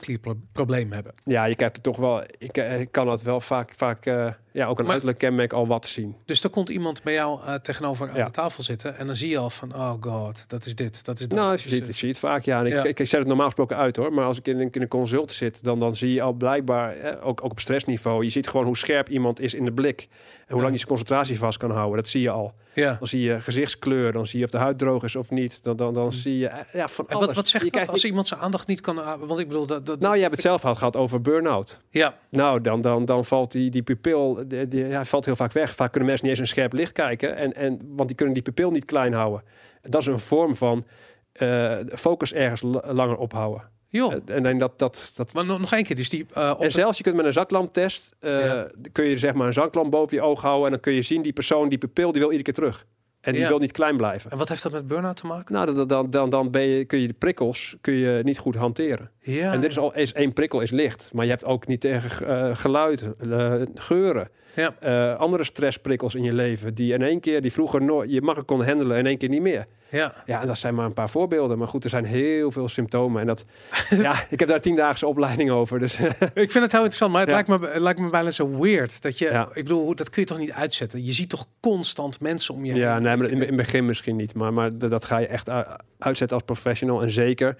B: schildklierprobleem hebben.
C: Ja, je krijgt er toch wel, ik, eh, ik kan dat wel vaak, vaak eh, ja, ook een
B: Maar-
C: uiterlijk kenmerk al wat zien.
B: Dus er komt iemand bij jou tegenover aan
C: Ja.
B: de tafel zitten... en dan zie je al van, oh god, dat is dit, dat is dat.
C: Nou, je
B: Dus,
C: ziet, je ziet het vaak, ja. En ik,
B: Ja.
C: ik, ik zet het normaal gesproken uit hoor. Maar als ik in, een- in een consult zit, dan, dan zie je al blijkbaar, eh, ook, ook op stressniveau, je ziet gewoon hoe scherp iemand is in de blik. En hoe
B: Ja.
C: lang zijn concentratie vast kan houden. Dat zie je al.
B: Ja.
C: Dan zie je gezichtskleur, dan zie je of de huid droog is of niet. Dan, dan, dan zie je, eh, ja, van.
B: En
C: alles.
B: wat, wat zegt
C: je
B: dat als iemand zijn aandacht niet kan... ah, Want ik bedoel, dat... dat
C: Nou, je hebt het zelf al gehad over burn-out.
B: Ja,
C: Nou, dan, dan, dan valt die, die pupil, die, die, ja, valt heel vaak weg. Vaak kunnen mensen niet eens een scherp licht kijken. En, en, want die kunnen die pupil niet klein houden. Dat is een vorm van eh, focus ergens la- langer ophouden.
B: Joh.
C: Eh, En, en dat, dat, dat,
B: maar nog nog één keer, dus die... eh,
C: en zelfs je kunt met een zaklamptest, eh,
B: Ja.
C: kun je zeg maar een zaklamp boven je oog houden. En dan kun je zien, die persoon, die pupil, die wil iedere keer terug. En die
B: Ja.
C: wil niet klein blijven.
B: En wat heeft dat met burn-out te maken?
C: Nou, dan, dan, dan, dan ben je, kun je de prikkels kun je niet goed hanteren.
B: Ja.
C: En dit is al is één prikkel is licht. Maar je hebt ook niet tegen eh, geluid, eh, geuren.
B: Ja.
C: eh, andere stressprikkels in je leven. Die in één keer, die vroeger nooit, je makkelijk kon handelen, in één keer niet meer.
B: Ja.
C: Ja, dat zijn maar een paar voorbeelden. Maar goed, er zijn heel veel symptomen. En dat, ja, ik heb daar tiendaagse opleiding over. Dus
B: Ik vind het heel interessant, maar het,
C: Ja.
B: lijkt, me, het lijkt me bijna zo weird. Dat je,
C: Ja.
B: ik bedoel, dat kun je toch niet uitzetten? Je ziet toch constant mensen om je heen?
C: ja, nee, maar in, in het begin misschien niet. Maar, maar dat dat ga je echt uitzetten als professional. En zeker,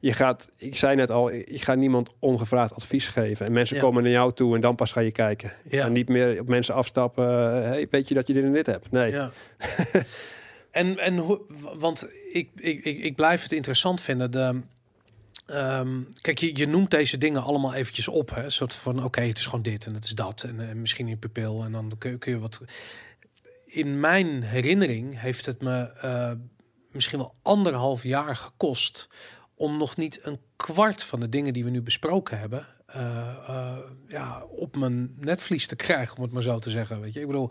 C: je gaat, ik zei net al, je gaat niemand ongevraagd advies geven. En mensen
B: Ja.
C: komen naar jou toe en dan pas ga je kijken.
B: Ja.
C: En niet meer op mensen afstappen. hey, weet je dat je dit en dit hebt? Nee.
B: Ja. en, en hoe, want ik, ik, ik, ik blijf het interessant vinden. De, ehm, kijk, je, je noemt deze dingen allemaal eventjes op. Hè? Een soort van, oké, het is gewoon dit en het is dat. En, eh, misschien je pupil. En dan kun, je- kun je wat... In mijn herinnering heeft het me eh, misschien wel anderhalf jaar gekost... om nog niet een kwart van de dingen die we nu besproken hebben... eh, ja, op mijn netvlies te krijgen, om het maar zo te zeggen. Weet je, ik bedoel...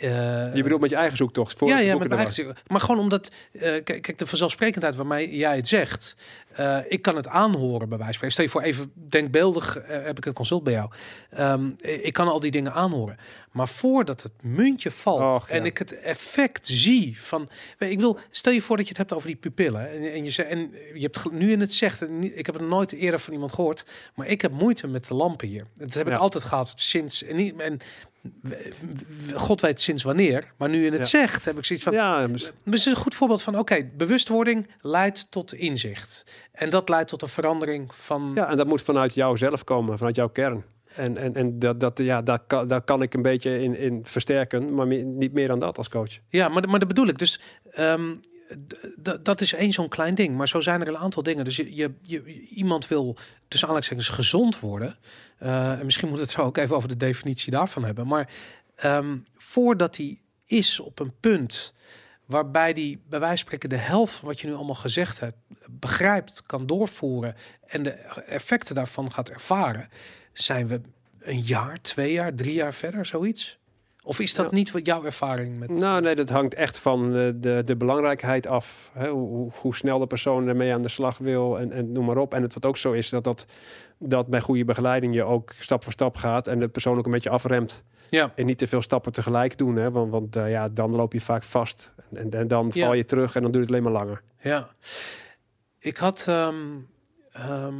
B: eh,
C: Je bedoelt met je eigen zoektocht. Voor
B: ja, ja, met
C: er
B: mijn eigen. Maar gewoon omdat, eh, kijk, de vanzelfsprekendheid waarmee jij het zegt, eh, ik kan het aanhoren bij wijze van spreken. Stel je voor even denkbeeldig, heb ik een consult bij jou. Ehm, ik kan al die dingen aanhoren. Maar voordat het muntje valt
C: Och, ja.
B: en ik het effect zie van, weet, ik bedoel, stel je voor dat je het hebt over die pupillen en, en je zegt, en je hebt nu in het zegt, ik heb het nooit eerder van iemand gehoord, maar ik heb moeite met de lampen hier. Dat heb ik altijd gehad sinds en, niet, en God weet sinds wanneer, maar nu in het
C: Ja.
B: zegt heb ik zoiets van.
C: Ja,
B: Dus het is een goed voorbeeld van, oké, bewustwording leidt tot inzicht. En dat leidt tot een verandering van...
C: ja, en dat moet vanuit jou zelf komen, vanuit jouw kern. En, en, en dat, dat, ja, daar, kan, daar kan ik een beetje in, in versterken, maar niet meer dan dat als coach.
B: Ja, maar, maar dat bedoel ik. Dus ehm, dat is één zo'n klein ding. Maar zo zijn er een aantal dingen. Dus je, je, iemand wil tussen aanleidingstekens gezond worden. Eh, en misschien moet het zo ook even over de definitie daarvan hebben. Maar ehm, voordat hij is op een punt waarbij die bij wijze van spreken de helft van wat je nu allemaal gezegd hebt begrijpt, kan doorvoeren en de effecten daarvan gaat ervaren, zijn we een jaar, twee jaar, drie jaar verder, zoiets. Of is dat
C: Ja.
B: niet wat jouw ervaring met...
C: Nou, nee, dat hangt echt van de, de, de belangrijkheid af. Hè? Hoe, hoe- hoe snel de persoon ermee aan de slag wil en, en noem maar op. En het wat ook zo is, dat, dat, dat bij goede begeleiding je ook stap voor stap gaat en de persoon ook een beetje afremt.
B: Ja,
C: En niet te veel stappen tegelijk doen, hè? want, want eh, ja, dan loop je vaak vast. En, en dan val je terug en dan duurt het alleen maar langer.
B: ja. Ik had... ehm, ehm,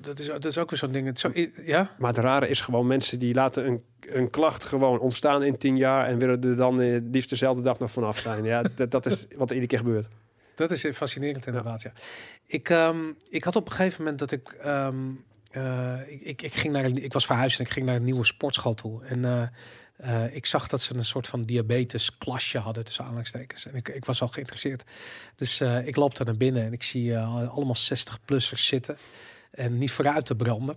B: dat, is, dat is ook weer zo'n ding. Het Zo, ja?
C: Maar het rare is gewoon mensen die laten een, een klacht gewoon ontstaan in tien jaar en willen er dan eh, liefst dezelfde dag nog vanaf zijn. Ja, dat, dat is wat er iedere keer gebeurt.
B: Dat is fascinerend inderdaad, ja. Ik, ehm, ik had op een gegeven moment dat ik... ehm, eh, ik, ik, ik, ging naar een, ik was verhuisd en ik ging naar een nieuwe sportschool toe. En eh, ik zag dat ze een soort van diabetes klasje hadden tussen aanhalingstekens. En ik, ik was al geïnteresseerd. Dus ik loop daar naar binnen en ik zie allemaal 60-plussers zitten. En niet vooruit te branden.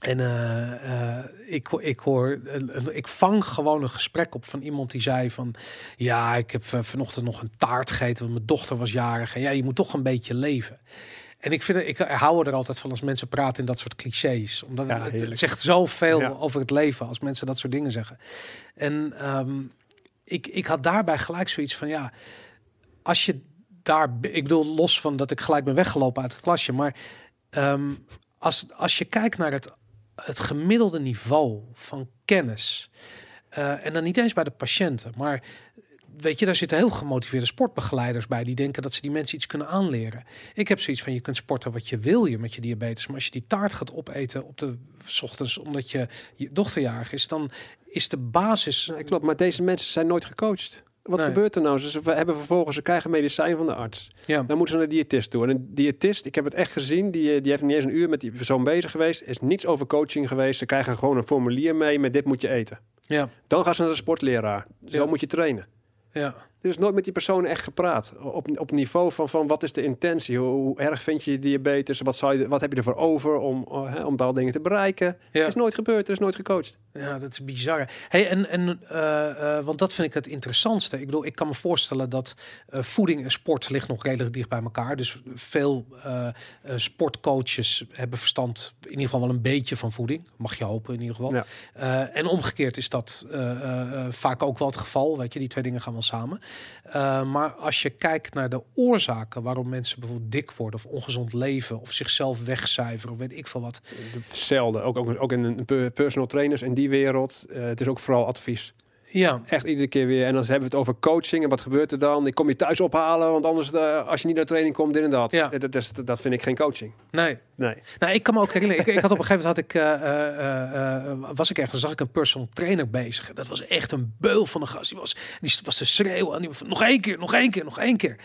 B: En eh, eh, ik, ik hoor, een- ik vang gewoon een gesprek op van iemand die zei van, ja, ik heb eh, vanochtend nog een taart gegeten, want mijn dochter was jarig. En ja, je moet toch een beetje leven. En ik vind, ik hou er altijd van als mensen praten in dat soort clichés, omdat
C: Ja,
B: het, zegt zoveel
C: Ja.
B: over het leven als mensen dat soort dingen zeggen. En ehm, ik, ik had daarbij gelijk zoiets van, ja, als je daar, ik bedoel, los van dat ik gelijk ben weggelopen uit het klasje, maar ehm, als, als je kijkt naar het, het gemiddelde niveau van kennis, eh, en dan niet eens bij de patiënten, maar weet je, daar zitten heel gemotiveerde sportbegeleiders bij die denken dat ze die mensen iets kunnen aanleren. Ik heb zoiets van je kunt sporten wat je wil je met je diabetes, maar als je die taart gaat opeten op de ochtends omdat je je dochterjarig is, dan is de basis.
C: Nee, klopt, maar deze mensen zijn nooit gecoacht. Wat
B: Nee.
C: gebeurt er nou? Ze hebben vervolgens, ze krijgen medicijn van de arts.
B: Ja,
C: Dan moeten ze naar de diëtist toe. En een diëtist, ik heb het echt gezien, die, eh, die heeft niet eens een uur met die persoon bezig geweest. Is niets over coaching geweest. Ze krijgen gewoon een formulier mee met dit moet je eten.
B: ja,
C: Dan gaan ze naar de sportleraar. Zo
B: Ja.
C: moet je trainen.
B: ja.
C: Er is nooit met die persoon echt gepraat. Op, op niveau van, van wat is de intentie? Hoe, hoe erg vind je je diabetes? Wat, zou je, wat heb je ervoor over om, uh, hè, om bepaalde dingen te bereiken?
B: Ja.
C: is nooit gebeurd, er is nooit gecoacht.
B: Ja, dat is bizar. Hey, en, en, eh, eh, want dat vind ik het interessantste. Ik bedoel, ik kan me voorstellen dat eh, voeding en sport ligt nog redelijk dicht bij elkaar. Dus veel eh, eh, sportcoaches hebben verstand, in ieder geval wel een beetje van voeding. Mag je hopen in ieder geval.
C: Ja.
B: Eh, en omgekeerd is dat eh, eh, eh, vaak ook wel het geval. Weet je, die twee dingen gaan wel samen. Eh, maar als je kijkt naar de oorzaken waarom mensen bijvoorbeeld dik worden of ongezond leven of zichzelf wegcijferen of weet ik veel wat.
C: Zelden. Ook, ook, ook in een per- personal trainers in die wereld. eh, het is ook vooral advies.
B: Ja,
C: Echt iedere keer weer. En dan hebben we het over coaching. En wat gebeurt er dan? Ik kom je thuis ophalen. Want anders, eh, als je niet naar training komt, dit en dat.
B: Ja.
C: Dat, dat, dat vind ik geen coaching.
B: nee.
C: Nee.
B: Nou, ik kan me ook herinneren. Ik, ik had op een gegeven moment had ik, eh, eh, was ik ergens, zag ik een personal trainer bezig. Dat was echt een beul van een gast. Die was, die was te schreeuwen. En die nog één keer, nog één keer, nog één keer.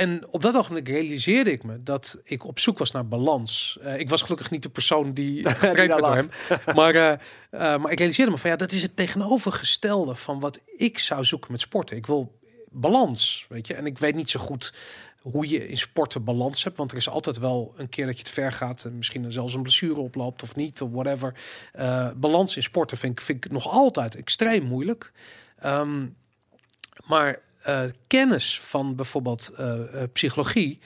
B: En op dat ogenblik realiseerde ik me dat ik op zoek was naar balans. Eh, ik was gelukkig niet de persoon die getraind werd door hem. Maar, eh, eh, maar ik realiseerde me van ja, dat is het tegenovergestelde van wat ik zou zoeken met sporten. Ik wil balans, weet je. En ik weet niet zo goed hoe je in sporten balans hebt. Want er is altijd wel een keer dat je het ver gaat. En misschien zelfs een blessure oploopt of niet, of whatever. Balans in sporten vind ik, vind ik nog altijd extreem moeilijk. Ehm, maar eh, kennis van bijvoorbeeld eh, eh, psychologie.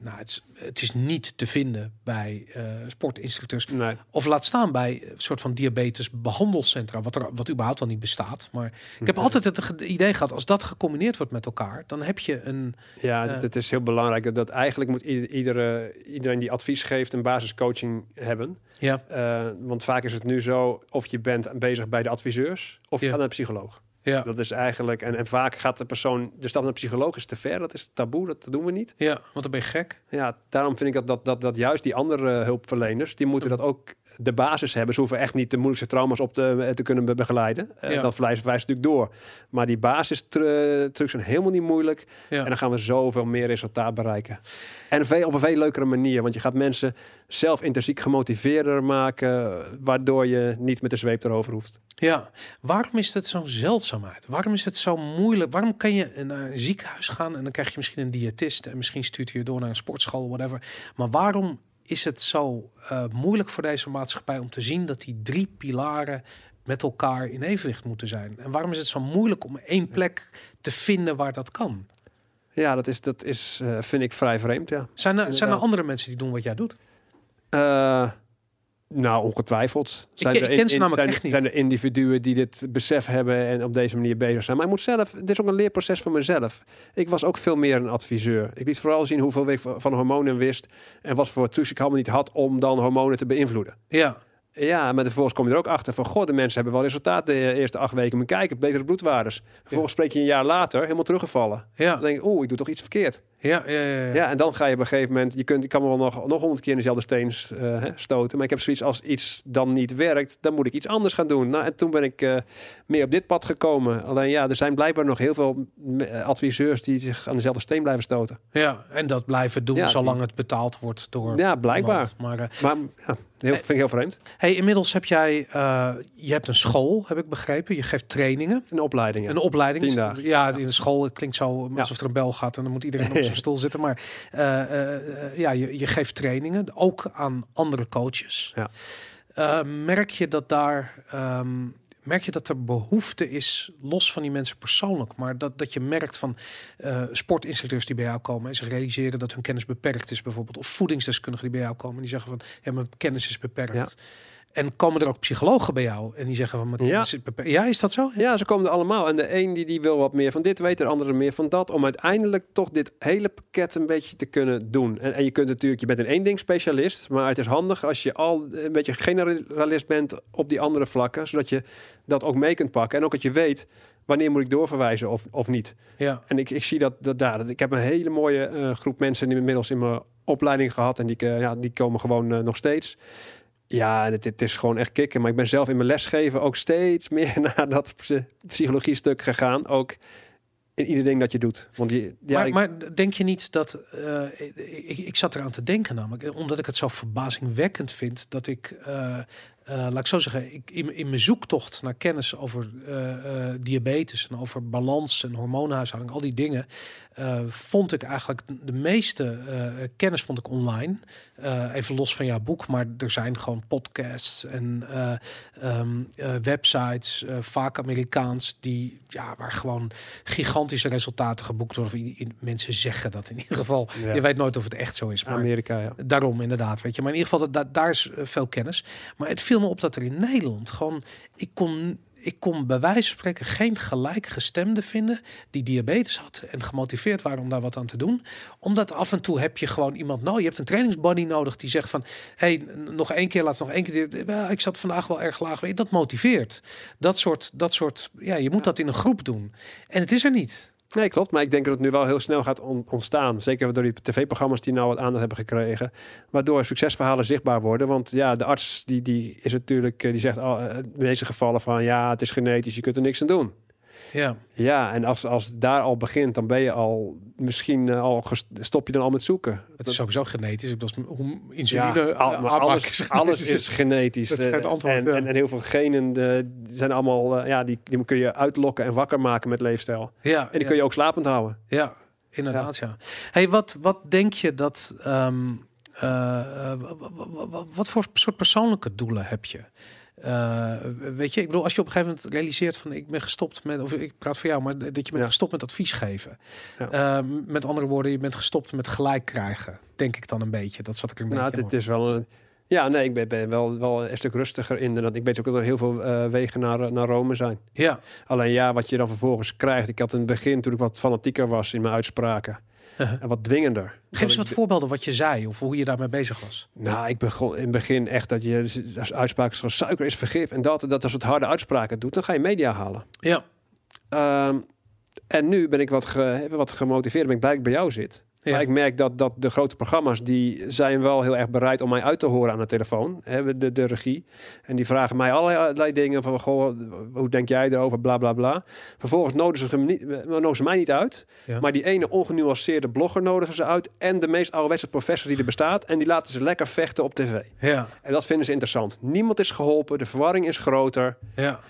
B: nou, het is, het is niet te vinden bij sportinstructeurs.
C: Nee.
B: Of laat staan bij een soort van diabetes behandelcentra, wat er wat überhaupt al niet bestaat. Maar ik heb altijd het idee gehad, als dat gecombineerd wordt met elkaar, dan heb je een.
C: Ja, het, is heel belangrijk. Dat, dat eigenlijk moet ieder- iedere, iedereen die advies geeft een basiscoaching hebben.
B: Ja,
C: want vaak is het nu zo, of je bent bezig bij de adviseurs, of je
B: Ja.
C: gaat naar een psycholoog.
B: Ja,
C: Dat is eigenlijk, en, en vaak gaat de persoon, de stap naar de psycholoog is te ver, dat is taboe, dat, dat doen we niet.
B: ja, want dan ben je gek.
C: Ja, daarom vind ik dat, dat, dat, dat juist die andere hulpverleners, die moeten dat ook de basis hebben. Ze hoeven echt niet de moeilijkste trauma's op te, te kunnen be- begeleiden. Eh,
B: Ja.
C: Dat verwijst wijst natuurlijk door. Maar die basis trucs zijn helemaal niet moeilijk.
B: Ja.
C: En dan gaan we zoveel meer resultaat bereiken. En veel, op een veel leukere manier. Want je gaat mensen zelf intrinsiek gemotiveerder maken. Waardoor je niet met de zweep erover hoeft.
B: Ja, waarom is het zo'n zeldzaamheid? Waarom is het zo moeilijk? Waarom kan je naar een ziekenhuis gaan en dan krijg je misschien een diëtist en misschien stuurt je door naar een sportschool, whatever. Maar waarom is het zo eh, moeilijk voor deze maatschappij om te zien dat die drie pilaren met elkaar in evenwicht moeten zijn? En waarom is het zo moeilijk om één plek te vinden waar dat kan?
C: Ja, dat is, dat is eh, vind ik vrij vreemd, ja.
B: Zijn er, zijn er andere mensen die doen wat jij doet?
C: Eh, Nou, ongetwijfeld.
B: ik
C: zijn er individuen die dit besef hebben en op deze manier bezig zijn. Maar ik moet zelf, dit is ook een leerproces voor mezelf. Ik was ook veel meer een adviseur. Ik liet vooral zien hoeveel ik van hormonen wist en wat voor trucs ik allemaal niet had om dan hormonen te beïnvloeden.
B: Ja,
C: Ja, maar vervolgens kom je er ook achter van, god, de mensen hebben wel resultaat de eerste acht weken. Maar kijken, betere bloedwaardes. Vervolgens spreek je een jaar later helemaal teruggevallen.
B: ja,
C: Dan denk ik, oeh, ik doe toch iets verkeerd.
B: ja, ja, ja, ja.
C: Ja, en dan ga je op een gegeven moment, je, kunt, je kan me wel nog, nog honderd keer in dezelfde steen eh, stoten. Maar ik heb zoiets als iets dan niet werkt, dan moet ik iets anders gaan doen. Nou, en toen ben ik eh, meer op dit pad gekomen. Alleen ja, er zijn blijkbaar nog heel veel eh, adviseurs die zich aan dezelfde steen blijven stoten.
B: Ja, en dat blijven doen
C: Ja,
B: zolang het betaald wordt door.
C: Ja, blijkbaar.
B: iemand. Maar
C: Maar ja, heel, vind ik heel vreemd.
B: hey, inmiddels heb jij, eh, je hebt een school, heb ik begrepen. Je geeft trainingen,
C: Een opleiding. ja.
B: een opleiding.
C: Tien dagen.
B: Ja, in de school het klinkt zo
C: Ja.
B: alsof er een bel gaat en dan moet iedereen op zijn stoel zitten. Maar eh, eh, ja, je, je geeft trainingen, ook aan andere coaches.
C: Ja.
B: Merk je dat daar. ehm, Merk je dat er behoefte is, los van die mensen persoonlijk, maar dat, dat je merkt van eh, sportinstructeurs die bij jou komen en ze realiseren dat hun kennis beperkt is, bijvoorbeeld, of voedingsdeskundigen die bij jou komen, die zeggen van ja, mijn kennis is beperkt. En komen er ook psychologen bij jou en die zeggen van mijn
C: Ja.
B: is. Ja, is dat zo?
C: Ja, ze komen er allemaal. En de een die, die wil wat meer van dit weten, de andere meer van dat. Om uiteindelijk toch dit hele pakket een beetje te kunnen doen. En, en je kunt natuurlijk, je bent een één ding specialist. Maar het is handig als je al een beetje generalist bent op die andere vlakken. Zodat je dat ook mee kunt pakken. En ook dat je weet wanneer moet ik doorverwijzen of, of niet.
B: Ja.
C: En ik, ik zie dat, dat daar. dat- Ik heb een hele mooie eh, groep mensen die inmiddels in mijn opleiding gehad. En die, eh, ja, die komen gewoon eh, nog steeds. Ja, het, het is gewoon echt kicken. Maar ik ben zelf in mijn lesgeven ook steeds meer naar dat psychologie stuk gegaan. Ook in ieder ding dat je doet. Want die, ja,
B: maar,
C: ik-
B: maar denk je niet dat eh, ik, ik zat eraan te denken namelijk, omdat ik het zo verbazingwekkend vind dat ik, eh, eh, laat ik zo zeggen, ik, in, in mijn zoektocht naar kennis over eh, eh, diabetes en over balans en hormoonhuishouding, al die dingen, vond ik eigenlijk de meeste kennis vond ik online. Even los van jouw boek, maar er zijn gewoon podcasts en eh, ehm, eh, websites, vaak Amerikaans, die ja, waar gewoon gigantische resultaten geboekt worden. Of i- i- mensen zeggen dat in ieder geval.
C: Ja.
B: Je weet nooit of het echt zo is. Maar
C: Amerika, ja.
B: Daarom inderdaad, weet je. Maar in ieder geval, dat, daar is veel kennis. Maar het viel me op dat er in Nederland gewoon... Ik kon, ik kon bij wijze van spreken geen gelijkgestemde vinden... die diabetes had en gemotiveerd waren om daar wat aan te doen. Omdat af en toe heb je gewoon iemand nodig. Je hebt een trainingsbody nodig die zegt van... hey, nog één keer, laat nog één keer... ik zat vandaag wel erg laag. Dat motiveert. Dat soort, dat soort... Ja, je moet dat in een groep doen. En het is er niet.
C: Nee, klopt. Maar ik denk dat het nu wel heel snel gaat on- ontstaan. Zeker door die tv-programma's die nou wat aandacht hebben gekregen. Waardoor succesverhalen zichtbaar worden. Want ja, de arts die, die is natuurlijk, eh, die zegt al, eh, in deze gevallen van ja, het is genetisch, je kunt er niks aan doen.
B: Ja,
C: Ja, en als, als het daar al begint, dan ben je al misschien eh, al stop je dan al met zoeken.
B: het is sowieso genetisch. Ik hoe insuline...
C: Ja, al- maar
B: aanmaken
C: alles, alles
B: genetisch.
C: is genetisch.
B: Dat is geen
C: Eh,
B: antwoord,
C: en,
B: ja.
C: en, en heel veel genen eh, zijn allemaal, ja, die, die kun je uitlokken en wakker maken met leefstijl.
B: Ja,
C: En die
B: ja.
C: kun je ook slapend houden.
B: Ja, inderdaad, ja. Hey, wat, wat denk je dat... ehm, eh, eh, wa- wa- wa- wa- wat voor soort persoonlijke doelen heb je? Eh, weet je, ik bedoel, als je op een gegeven moment realiseert van ik ben gestopt met, of ik praat voor jou, maar dat je bent
C: Ja.
B: gestopt met advies geven.
C: Ja.
B: Eh, met andere woorden, je bent gestopt met gelijk krijgen, denk ik dan een beetje. Dat zat ik er een
C: Nou,
B: beetje
C: dit
B: in.
C: is wel een. Ja, nee, ik ben, ben wel, wel een stuk rustiger in. Dat ik weet ook dat er heel veel eh, wegen naar, naar Rome zijn.
B: Ja,
C: Alleen ja, wat je dan vervolgens krijgt. Ik had in het begin, toen ik wat fanatieker was in mijn uitspraken. en wat dwingender.
B: geef eens wat voorbeelden wat je zei of hoe je daarmee bezig was.
C: Nou, ik begon in het begin echt dat je als uitspraken zoals suiker is vergif en dat. Dat als het harde uitspraken doet, dan ga je media halen.
B: Ja,
C: Ehm, en nu ben ik wat, ge, wat gemotiveerd, ben ik blij dat ik bij jou zit.
B: Ja.
C: Maar ik merk dat, dat de grote programma's, die zijn wel heel erg bereid om mij uit te horen aan de telefoon. Hè, de, de regie. En die vragen mij allerlei dingen van, goh, hoe denk jij erover, bla bla bla. Vervolgens nodigen ze, niet, nodigen ze mij niet uit.
B: Ja.
C: Maar die ene ongenuanceerde blogger nodigen ze uit. En de meest ouderwetse professor die er bestaat. En die laten ze lekker vechten op tv.
B: ja,
C: En dat vinden ze interessant. Niemand is geholpen, de verwarring is groter.
B: ja.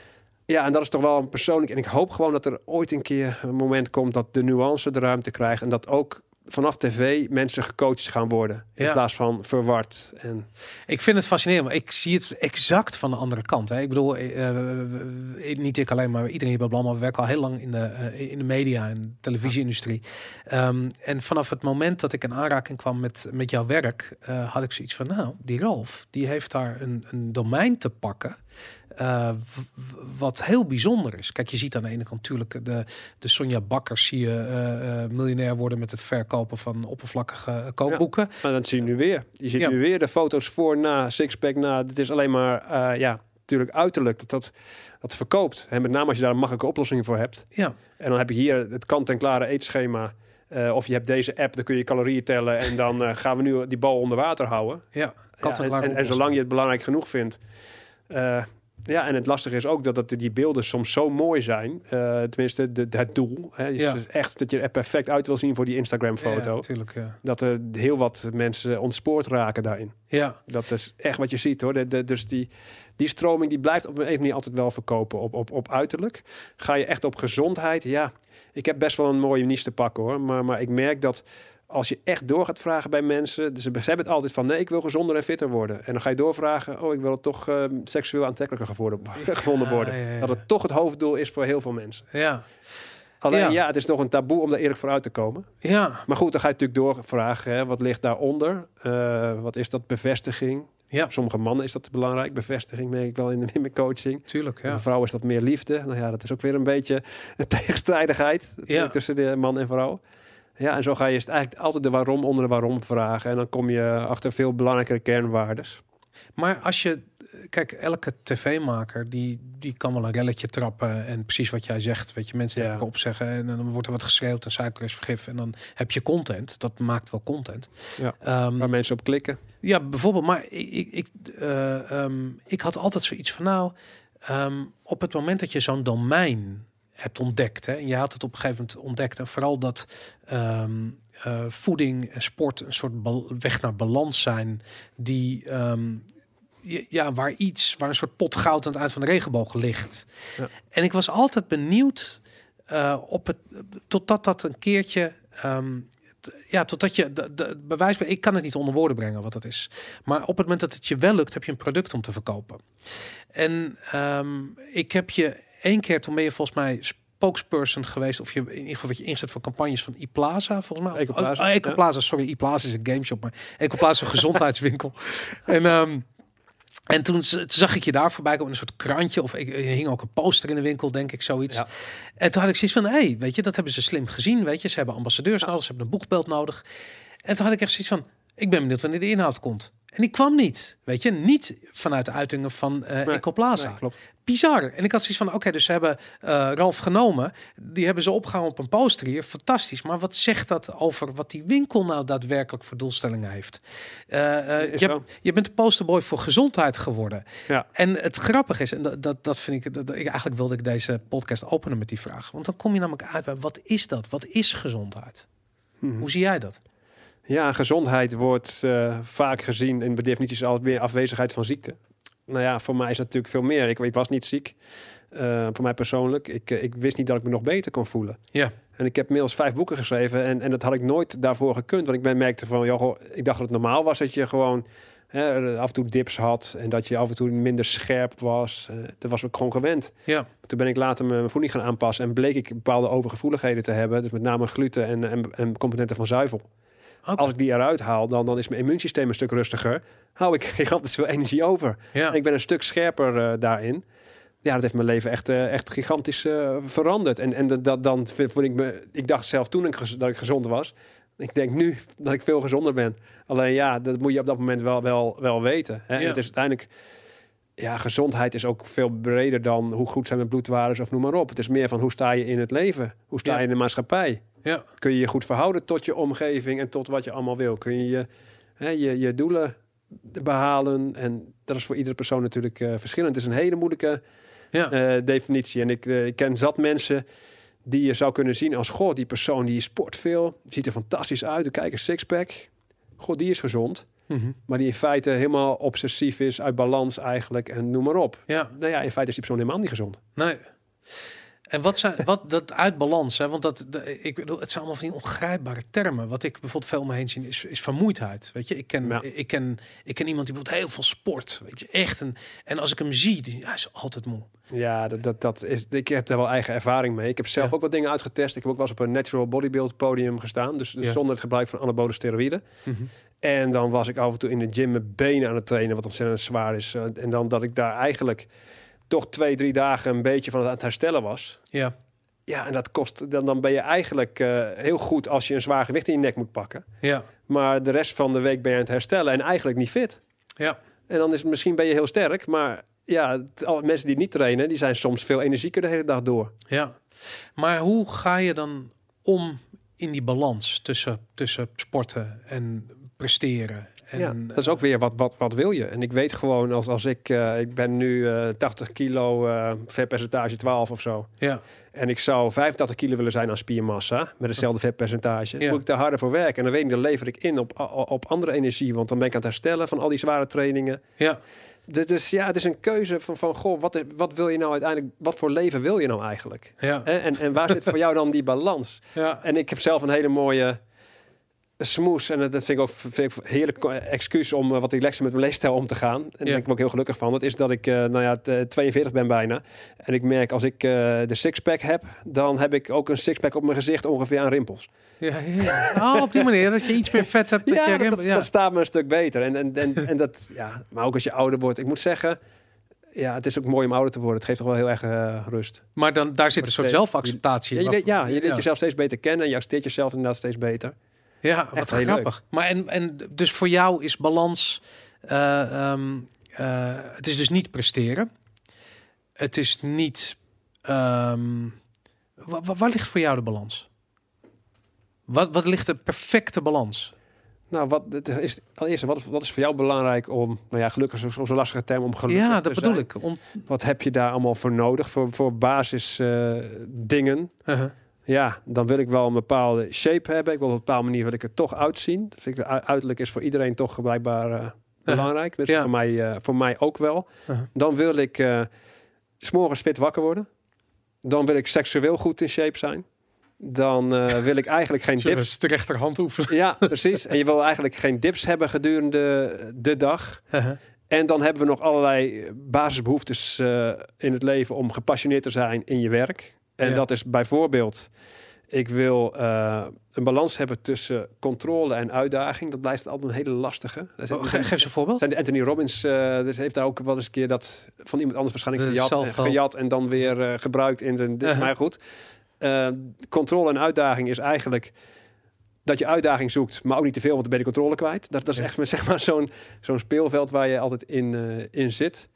C: Ja, en dat is toch wel een persoonlijk. En ik hoop gewoon dat er ooit een keer een moment komt dat de nuance de ruimte krijgt. En dat ook vanaf tv mensen gecoacht gaan worden. In
B: Ja.
C: plaats van verward. En
B: Ik vind het fascinerend, maar ik zie het exact van de andere kant. Hè. Ik bedoel, eh, eh, niet ik alleen, maar iedereen hier bij Blama. We werken al heel lang in de, eh, in de media en de televisieindustrie. Ehm, en vanaf het moment dat ik in aanraking kwam met, met jouw werk, had ik zoiets van, nou, die Ralf, die heeft daar een, een domein te pakken. Eh, wat heel bijzonder is. Kijk, je ziet aan de ene kant natuurlijk de, de Sonja Bakkers zie je eh, eh, miljonair worden met het verkopen van oppervlakkige kookboeken.
C: maar dat zie je nu weer. Je ziet
B: Ja.
C: nu weer de foto's voor, na, sixpack, na. Het is alleen maar, ja, natuurlijk uiterlijk. Dat, dat, dat verkoopt. En met name als je daar een makkelijke oplossing voor hebt.
B: Ja,
C: En dan heb je hier het kant-en-klare eetschema. Of je hebt deze app, dan kun je calorieën tellen. En dan gaan we nu die bal onder water houden.
B: ja. En
C: en, zolang je het belangrijk genoeg vindt. Ja, en het lastige is ook dat, dat die beelden soms zo mooi zijn. eh, tenminste, de, het doel. Hè, is
B: Ja.
C: dus echt dat je er perfect uit wil zien voor die Instagram-foto.
B: Ja, natuurlijk, ja.
C: dat er heel wat mensen ontspoord raken daarin.
B: Ja,
C: Dat is echt wat je ziet hoor. De, de- dus die, die stroming die blijft op een andere manier altijd wel verkopen op, op, op uiterlijk. Ga je echt op gezondheid? Ja, ik heb best wel een mooie niche te pakken hoor. Maar, maar ik merk dat als je echt door gaat vragen bij mensen. Dus ze hebben het altijd van nee, ik wil gezonder en fitter worden. En dan ga je doorvragen. Oh, ik wil het toch eh, seksueel aantrekkelijker gevonden, gevonden worden.
B: ja, ja.
C: Dat het toch het hoofddoel is voor heel veel mensen.
B: ja,
C: Alleen
B: Ja.
C: het is nog een taboe om daar eerlijk voor uit te komen.
B: ja,
C: Maar goed, dan ga je natuurlijk doorvragen. Hè, wat ligt daaronder? Eh, wat is dat bevestiging?
B: ja,
C: Voor sommige mannen is dat belangrijk. Bevestiging merk ik wel in, in mijn coaching.
B: tuurlijk,
C: Voor
B: ja.
C: een vrouw is dat meer liefde. Nou ja, dat is ook weer een beetje een tegenstrijdigheid
B: Ja.
C: tussen de man en vrouw. Ja, en zo ga je het eigenlijk altijd de waarom onder de waarom vragen. En dan kom je achter veel belangrijkere kernwaardes.
B: Maar als je, kijk, elke tv-maker die, die kan wel een relletje trappen en precies wat jij zegt, weet je, mensen
C: Ja.
B: tegen opzeggen en dan wordt er wat geschreeuwd en suiker is vergif en dan heb je content. Dat maakt wel content.
C: Ja.
B: Ehm,
C: Waar mensen op klikken.
B: Ja, bijvoorbeeld. Maar ik, ik, ik, eh, ehm, ik had altijd zoiets van, nou, ehm, op het moment dat je zo'n domein hebt ontdekt, hè, en je had het op een gegeven moment ontdekt, en vooral dat ehm, eh, voeding en sport een soort weg naar balans zijn, die ehm, ja, waar iets, waar een soort pot goud aan het eind van de regenboog ligt.
C: Ja.
B: En ik was altijd benieuwd eh, op het, totdat dat een keertje. t- ja, totdat je de, de bewijs. Ik kan het niet onder woorden brengen wat dat is. Maar op het moment dat het je wel lukt, heb je een product om te verkopen. En ik heb je één keer, toen ben je volgens mij spokesperson geweest, of je in ieder geval wat je inzet voor campagnes van Iplaza, volgens mij.
C: Ecoplaza,
B: oh, Ecoplaza, sorry, Iplaza is een gameshop, maar Ecoplaza is een gezondheidswinkel. en ehm, en toen, zag ik je daar voorbij komen, een soort krantje. Of ik, hing ook een poster in de winkel, denk ik, zoiets.
C: Ja.
B: En toen had ik zoiets van, hé, hey, weet je, dat hebben ze slim gezien, weet je. Ze hebben ambassadeurs nodig, ze hebben een boekbeeld nodig. En toen had ik echt zoiets van, ik ben benieuwd wanneer de inhoud komt. En die kwam niet, weet je. Niet vanuit de uitingen van
C: Nee,
B: Ecoplaza.
C: Nee, klopt.
B: Bizar. En ik had zoiets van, oké, dus ze hebben eh, Ralf genomen. Die hebben ze opgehangen op een poster hier. Fantastisch. Maar wat zegt dat over wat die winkel nou daadwerkelijk voor doelstellingen heeft? Eh, je, je bent de posterboy voor gezondheid geworden.
C: Ja.
B: En het grappige is, en dat, dat, dat vind ik, dat, ik, eigenlijk wilde ik deze podcast openen met die vraag. Want dan kom je namelijk uit bij, wat is dat? Wat is gezondheid?
C: Mhm.
B: Hoe zie jij dat?
C: Ja, gezondheid wordt eh, vaak gezien in de definitie is altijd meer afwezigheid van ziekte. Nou ja, voor mij is dat natuurlijk veel meer. Ik, ik was niet ziek, eh, voor mij persoonlijk. Ik, eh, ik wist niet dat ik me nog beter kon voelen.
B: Ja.
C: En ik heb inmiddels vijf boeken geschreven en, en dat had ik nooit daarvoor gekund. Want ik ben, merkte van, joh, ik dacht dat het normaal was dat je gewoon hè, af en toe dips had. En dat je af en toe minder scherp was. Eh, dat was ik gewoon gewend.
B: Ja.
C: Toen ben ik later mijn voeding gaan aanpassen en bleek ik bepaalde overgevoeligheden te hebben. Dus met name gluten en, en, en componenten van zuivel. Als ik die eruit haal, dan, dan is mijn immuunsysteem een stuk rustiger. Hou ik gigantisch veel energie over.
B: Ja.
C: En ik ben een stuk scherper eh, daarin. Ja, dat heeft mijn leven echt, eh, echt gigantisch eh, veranderd. En, en dat, dan voel ik me... Ik dacht zelf toen ik, dat ik gezond was. Ik denk nu dat ik veel gezonder ben. Alleen ja, dat moet je op dat moment wel, wel, wel weten. Hè? En. Het is uiteindelijk... Ja, gezondheid is ook veel breder dan hoe goed zijn mijn bloedwaardes of noem maar op. Het is meer van hoe sta je in het leven? Hoe sta
B: Ja.
C: je in de maatschappij?
B: Ja.
C: Kun je je goed verhouden tot je omgeving en tot wat je allemaal wil? Kun je je, hè, je, je doelen behalen? En dat is voor iedere persoon natuurlijk eh, verschillend. Het is een hele moeilijke
B: Ja.
C: eh, definitie. En ik, eh, ik ken zat mensen die je zou kunnen zien als... Goh, die persoon die sport veel, ziet er fantastisch uit. Kijk, een sixpack. Goh, die is gezond.
B: Mhm.
C: Maar die in feite helemaal obsessief is, uit balans eigenlijk en noem maar op.
B: ja.
C: Nou ja, in feite is die persoon helemaal niet gezond.
B: Nee. En wat zijn wat dat uit balans, hè? Want dat de, ik bedoel, het zijn allemaal van die ongrijpbare termen. Wat ik bijvoorbeeld veel om me heen zie is, is vermoeidheid. Weet je, ik ken,
C: Ja.
B: ik ken, ik ken iemand die bijvoorbeeld heel veel sport. Weet je, echt een. En als ik hem zie, die, hij is altijd moe.
C: Ja, dat, dat, dat is, ik heb daar wel eigen ervaring mee. Ik heb zelf
B: Ja.
C: ook wat dingen uitgetest. Ik heb ook wel eens op een natural bodybuild podium gestaan. Dus, dus
B: Ja.
C: zonder het gebruik van anabole steroïden. En dan was ik af en toe in de gym mijn benen aan het trainen, wat ontzettend zwaar is. En dan dat ik daar eigenlijk toch twee, drie dagen een beetje van aan het herstellen was.
B: Ja,
C: Ja, en dat kost, dan, dan ben je eigenlijk eh, heel goed als je een zwaar gewicht in je nek moet pakken.
B: ja,
C: Maar de rest van de week ben je aan het herstellen en eigenlijk niet fit.
B: ja.
C: En dan is het misschien ben je heel sterk, maar ja, mensen die niet trainen, die zijn soms veel energieker de hele dag door.
B: Ja, maar hoe ga je dan om in die balans tussen, tussen sporten en presteren? En,
C: ja, dat is ook weer wat, wat, wat wil je. En ik weet gewoon, als, als ik, eh, ik ben nu eh 80 kilo eh vetpercentage 12 of zo.
B: Ja,
C: En ik zou 85 kilo willen zijn aan spiermassa, met hetzelfde vetpercentage.
B: Ja.
C: Moet ik daar harder voor werken. En dan weet ik, dan lever ik in op, op, andere energie. Want dan ben ik aan het herstellen van al die zware trainingen.
B: ja,
C: Dus, dus ja, het is een keuze van, van goh, wat, wat wil je nou uiteindelijk, wat voor leven wil je nou eigenlijk?
B: ja,
C: Hè? En, en waar zit voor jou dan die balans?
B: ja,
C: En ik heb zelf een hele mooie smoes. En dat vind ik ook vind ik een heerlijk excuus om eh, wat relaxer met mijn leefstijl om te gaan. En daar ben ik ook heel gelukkig van. Dat is dat ik, eh, nou ja, t- eh, 42 ben bijna. En ik merk als ik eh, de sixpack heb, dan heb ik ook een sixpack op mijn gezicht ongeveer aan rimpels.
B: ja, ja. Oh, op die manier dat je iets meer vet hebt. Dat
C: Ja,
B: je
C: dat,
B: rem-
C: dat,
B: ja.
C: dat staat me een stuk beter. En, en, en, en dat, ja, maar ook als je ouder wordt. Ik moet zeggen, ja, het is ook mooi om ouder te worden. Het geeft toch wel heel erg eh, rust.
B: Maar dan, daar zit een soort zelfacceptatie
C: Ja,
B: in.
C: je, ja, je leert
B: ja.
C: jezelf steeds beter kennen en je accepteert jezelf inderdaad steeds beter.
B: Ja, wat
C: Echt
B: grappig. Maar en, en dus voor jou is balans. eh, ehm, eh, het is dus niet presteren. Het is niet. wa- waar ligt voor jou de balans? Wat, wat ligt de perfecte balans?
C: Nou, wat het is allereerst, wat, wat is voor jou belangrijk om, nou ja, gelukkig is zo'n lastige term om gelukkig
B: ja,
C: te
B: dat bedoel
C: zijn.
B: ik. Om,
C: Wat heb je daar allemaal voor nodig voor, voor basis dingen?
B: uh-huh.
C: Ja, dan wil ik wel een bepaalde shape hebben. Ik wil op een bepaalde manier wil ik er toch uitzien. Dat vind ik, uiterlijk is voor iedereen toch blijkbaar eh, belangrijk. Dus
B: Ja.
C: voor, mij, eh, voor mij ook wel.
B: Uh-huh.
C: Dan wil ik s s'morgens fit wakker worden. Dan wil ik seksueel goed in shape zijn. Dan wil ik eigenlijk geen dips.
B: de rechterhand oefenen?
C: Ja, precies. En je wil eigenlijk geen dips hebben gedurende de dag.
B: Uh-huh.
C: En dan hebben we nog allerlei basisbehoeftes eh, in het leven om gepassioneerd te zijn in je werk. En
B: Ja.
C: dat is bijvoorbeeld, ik wil eh, een balans hebben tussen controle en uitdaging. Dat blijft altijd een hele lastige.
B: Oh, ge- geef eens een voorbeeld.
C: de Anthony Robbins uh, dus heeft daar ook wel eens een keer dat van iemand anders waarschijnlijk gejat, en,
B: zelf wel.
C: gejat en dan weer eh, gebruikt in zijn.
B: Uh-huh.
C: Maar goed, controle en uitdaging is eigenlijk dat je uitdaging zoekt, maar ook niet te veel, want dan ben je de controle kwijt. Dat, dat is echt zeg maar zo'n zo'n speelveld waar je altijd in, in zit.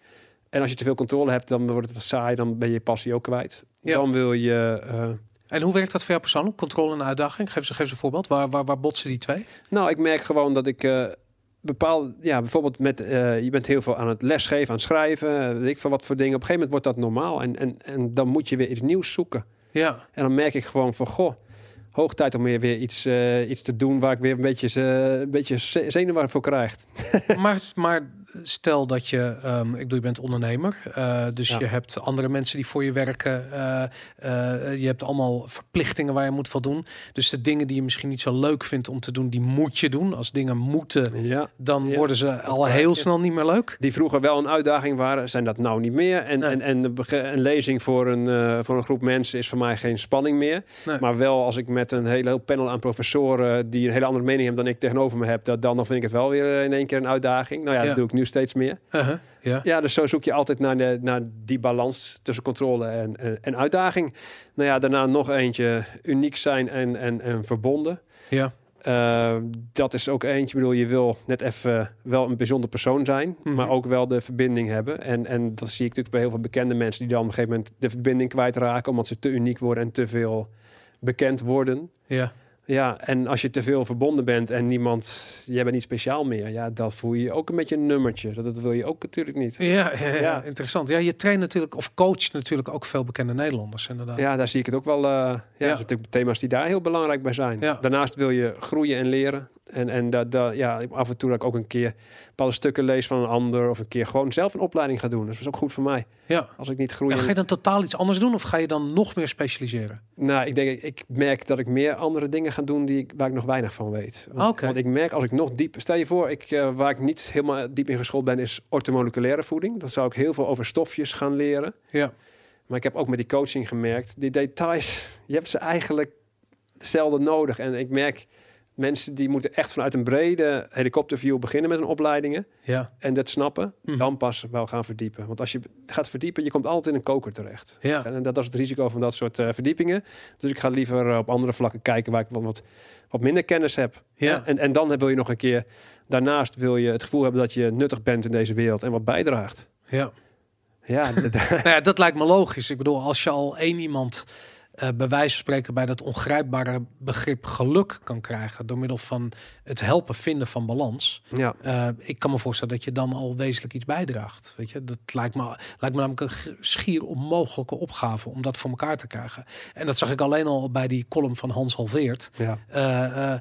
C: En als je te veel controle hebt, dan wordt het saai, dan ben je je passie ook kwijt.
B: Ja.
C: Dan wil je. eh,
B: En hoe werkt dat voor jou persoonlijk? Controle en uitdaging? Geef eens, geef een voorbeeld. Waar, waar, waar botsen die twee?
C: Nou, ik merk gewoon dat ik eh bepaal, ja, bijvoorbeeld met, eh, je bent heel veel aan het lesgeven, aan het schrijven, weet ik veel wat voor dingen. Op een gegeven moment wordt dat normaal en, en, en dan moet je weer iets nieuws zoeken.
B: Ja,
C: En dan merk ik gewoon van, goh, hoog tijd om weer, weer iets, iets te doen waar ik weer een beetje, eh, een beetje ze- zenuwen voor krijg.
B: maar, maar stel dat je, ehm, ik bedoel, je bent ondernemer, eh, dus
C: Ja.
B: je hebt andere mensen die voor je werken, eh, eh, je hebt allemaal verplichtingen waar je moet voldoen. Dus de dingen die je misschien niet zo leuk vindt om te doen, die moet je doen. Als dingen moeten,
C: Ja.
B: dan
C: Ja,
B: worden ze al heel snel niet meer leuk.
C: Die vroeger wel een uitdaging waren, zijn dat nou niet meer. En,
B: Nee.
C: en, en een lezing voor een, voor een groep mensen is voor mij geen spanning meer.
B: Nee.
C: Maar wel als ik met een hele heel panel aan professoren die een hele andere mening hebben dan ik tegenover me heb, dat, dan vind ik het wel weer in één keer een uitdaging. Nou ja,
B: Ja.
C: dat doe ik nu steeds meer.
B: Uh-huh, Ja,
C: Ja, dus zo zoek je altijd naar, de, naar die balans tussen controle en, en, en uitdaging. Nou ja, daarna nog eentje, uniek zijn en, en, en verbonden.
B: ja.
C: Uh, dat is ook eentje. Ik bedoel, je wil net even wel een bijzonder persoon zijn,
B: Mhm.
C: maar ook wel de verbinding hebben. En, en dat zie ik natuurlijk bij heel veel bekende mensen die dan op een gegeven moment de verbinding kwijtraken, omdat ze te uniek worden en te veel bekend worden.
B: ja.
C: Ja, en als je te veel verbonden bent en niemand, jij bent niet speciaal meer, ja, dan voel je je ook een beetje een nummertje. Dat, dat wil je ook natuurlijk niet.
B: Ja, ja, ja,
C: Ja.
B: interessant. Ja, je traint natuurlijk, of coacht natuurlijk ook veel bekende Nederlanders, inderdaad.
C: Ja, daar zie ik het ook wel. eh ja, dat natuurlijk thema's die daar heel belangrijk bij zijn. Daarnaast wil je groeien en leren. En, en dat, dat, ja, af en toe dat ik ook een keer bepaalde stukken lees van een ander. Of een keer gewoon zelf een opleiding ga doen. Dus dat is ook goed voor mij.
B: Ja.
C: Als ik niet groei.
B: Ja, ga je dan totaal iets anders doen of ga je dan nog meer specialiseren?
C: Nou, ik denk, ik merk dat ik meer andere dingen ga doen die ik, waar ik nog weinig van weet. Want,
B: Oké.
C: want ik merk als ik nog diep... Stel je voor, ik, eh, waar ik niet helemaal diep in geschoold ben, is orthomoleculaire voeding. Dan zou ik heel veel over stofjes gaan leren.
B: Ja.
C: Maar ik heb ook met die coaching gemerkt, die details, je hebt ze eigenlijk zelden nodig. En ik merk, mensen die moeten echt vanuit een brede helikopterview beginnen met hun opleidingen.
B: Ja.
C: En dat snappen,
B: Mhm.
C: dan pas wel gaan verdiepen. Want als je gaat verdiepen, je komt altijd in een koker terecht.
B: Ja.
C: En dat, is het risico van dat soort eh, verdiepingen. Dus ik ga liever eh, op andere vlakken kijken waar ik wat, wat, wat minder kennis heb.
B: Ja.
C: En, en dan wil je nog een keer, daarnaast wil je het gevoel hebben dat je nuttig bent in deze wereld en wat bijdraagt.
B: Ja.
C: Ja,
B: Nou ja, dat lijkt me logisch. Ik bedoel, als je al één iemand eh bij wijze van spreken bij dat ongrijpbare begrip geluk kan krijgen door middel van het helpen vinden van balans.
C: ja.
B: eh, ik kan me voorstellen dat je dan al wezenlijk iets bijdraagt. Weet je, dat lijkt me, lijkt me namelijk een schier onmogelijke opgave om dat voor elkaar te krijgen. En dat zag ik alleen al bij die column van Hans Halveert.
C: ja.
B: Eh,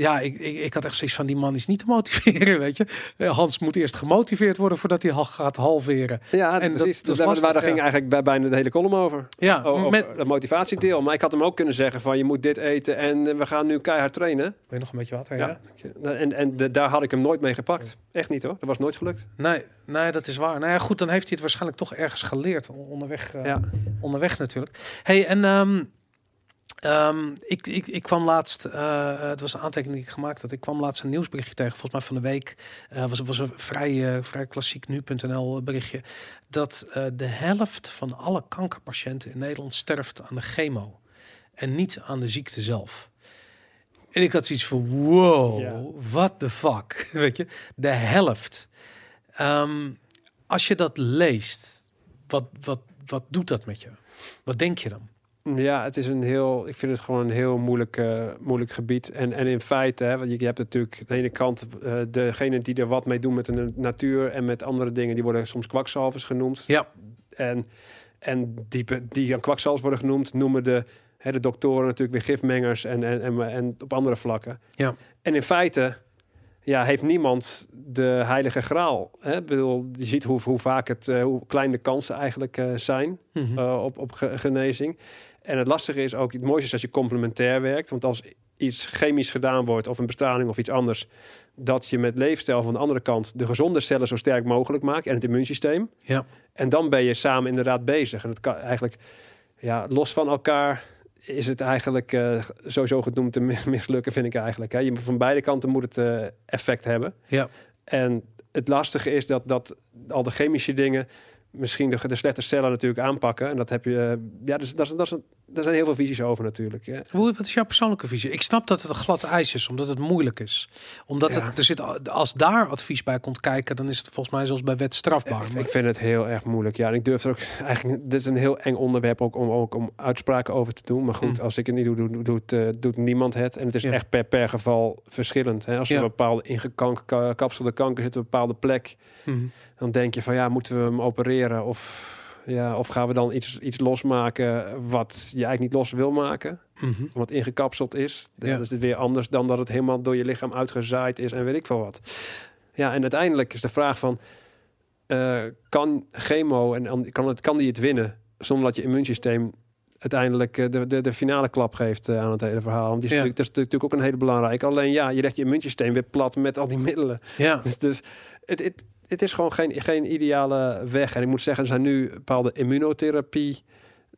B: ja, ik, ik, ik had echt zoiets van die man is niet te motiveren, weet je. Eh, Hans moet eerst gemotiveerd worden voordat hij gaat halveren.
C: Ja,
B: En dat-
C: precies.
B: dat is
C: dus daar, ging eigenlijk bij bijna de hele column over.
B: Ja,
C: over
B: met,
C: dat motivatiedeel. Maar ik had hem ook kunnen zeggen van je moet dit eten en we gaan nu keihard trainen.
B: Wil je nog een beetje water? Ja.
C: Ja. En, en de- daar had ik hem nooit mee gepakt. Echt niet hoor. Dat was nooit gelukt.
B: Nee, nee, dat is waar. Nou ja, goed, dan heeft hij het waarschijnlijk toch ergens geleerd on- onderweg. eh,
C: Ja.
B: onderweg natuurlijk. Hey, en ehm, ehm, ik, ik, ik kwam laatst, eh, het was een aantekening die ik gemaakt had. Ik kwam laatst een nieuwsberichtje tegen, volgens mij van de week. eh was, was een vrij, eh, vrij klassiek nu.nl berichtje. Dat de helft van alle kankerpatiënten in Nederland sterft aan de chemo. En niet aan de ziekte zelf. En ik had zoiets van, wow, what the fuck, weet je? De helft. Ehm, als je dat leest, wat, wat, wat doet dat met je? Wat denk je dan?
C: Ja, het is een heel, ik vind het gewoon een heel moeilijk, eh, moeilijk gebied. En, en in feite, hè, want je, je hebt natuurlijk aan de ene kant uh, degene die er wat mee doen met de natuur en met andere dingen, die worden soms kwakzalvers genoemd.
B: Ja.
C: En, en die, die aan kwakzalvers worden genoemd, noemen de, hè, de doktoren natuurlijk weer gifmengers en, en, en, en op andere vlakken.
B: Ja.
C: En in feite ja, heeft niemand de heilige graal. Hè? Ik bedoel, je ziet hoe, hoe vaak het, uh, hoe klein de kansen eigenlijk uh, zijn mm -hmm. uh, op, op genezing. En het lastige is ook, het mooiste is als je complementair werkt. Want als iets chemisch gedaan wordt, of een bestraling of iets anders, dat je met leefstijl van de andere kant de gezonde cellen zo sterk mogelijk maakt en het immuunsysteem.
B: Ja.
C: En dan ben je samen inderdaad bezig. En het kan eigenlijk, ja, los van elkaar is het eigenlijk uh, sowieso genoemd te mislukken, vind ik eigenlijk. Hè. Je, van beide kanten moet het uh, effect hebben.
B: Ja.
C: En het lastige is dat, dat al de chemische dingen misschien de, de slechte cellen natuurlijk aanpakken. En dat heb je. Ja, dus dat is, dat is, daar zijn heel veel visies over natuurlijk. Ja.
B: Hoe, wat is jouw persoonlijke visie? Ik snap dat het een glad ijs is, omdat het moeilijk is. Omdat
C: Ja.
B: het, er zit, als daar advies bij komt kijken, dan is het volgens mij zoals bij wet strafbaar.
C: Ik,
B: Maar-
C: ik vind het heel erg moeilijk. Ja, en ik durf er ook eigenlijk. Dit is een heel eng onderwerp ook om, ook om uitspraken over te doen. Maar goed,
B: Mm.
C: als ik het niet doe, doet, doet, eh, doet niemand het. En het is
B: Ja.
C: echt per, per geval verschillend. Hè? Als je een bepaalde ingekapselde kanker zit op een bepaalde plek,
B: Mhm.
C: dan denk je van ja, moeten we hem opereren of. Ja, of gaan we dan iets, iets losmaken wat je eigenlijk niet los wil maken?
B: Mhm.
C: wat ingekapseld is.
B: Ja.
C: Dan is het weer anders dan dat het helemaal door je lichaam uitgezaaid is en weet ik veel wat. Ja, en uiteindelijk is de vraag van... eh, kan chemo en an- kan, het, kan die het winnen zonder dat je immuunsysteem uiteindelijk eh, de, de, de finale klap geeft eh, aan het hele verhaal? Want die is
B: Ja.
C: dat is natuurlijk ook een hele belangrijke. Alleen ja, je legt je immuunsysteem weer plat met al die middelen.
B: Ja.
C: Dus, dus het, het, het is gewoon geen, geen ideale weg. En ik moet zeggen, er zijn nu bepaalde immunotherapie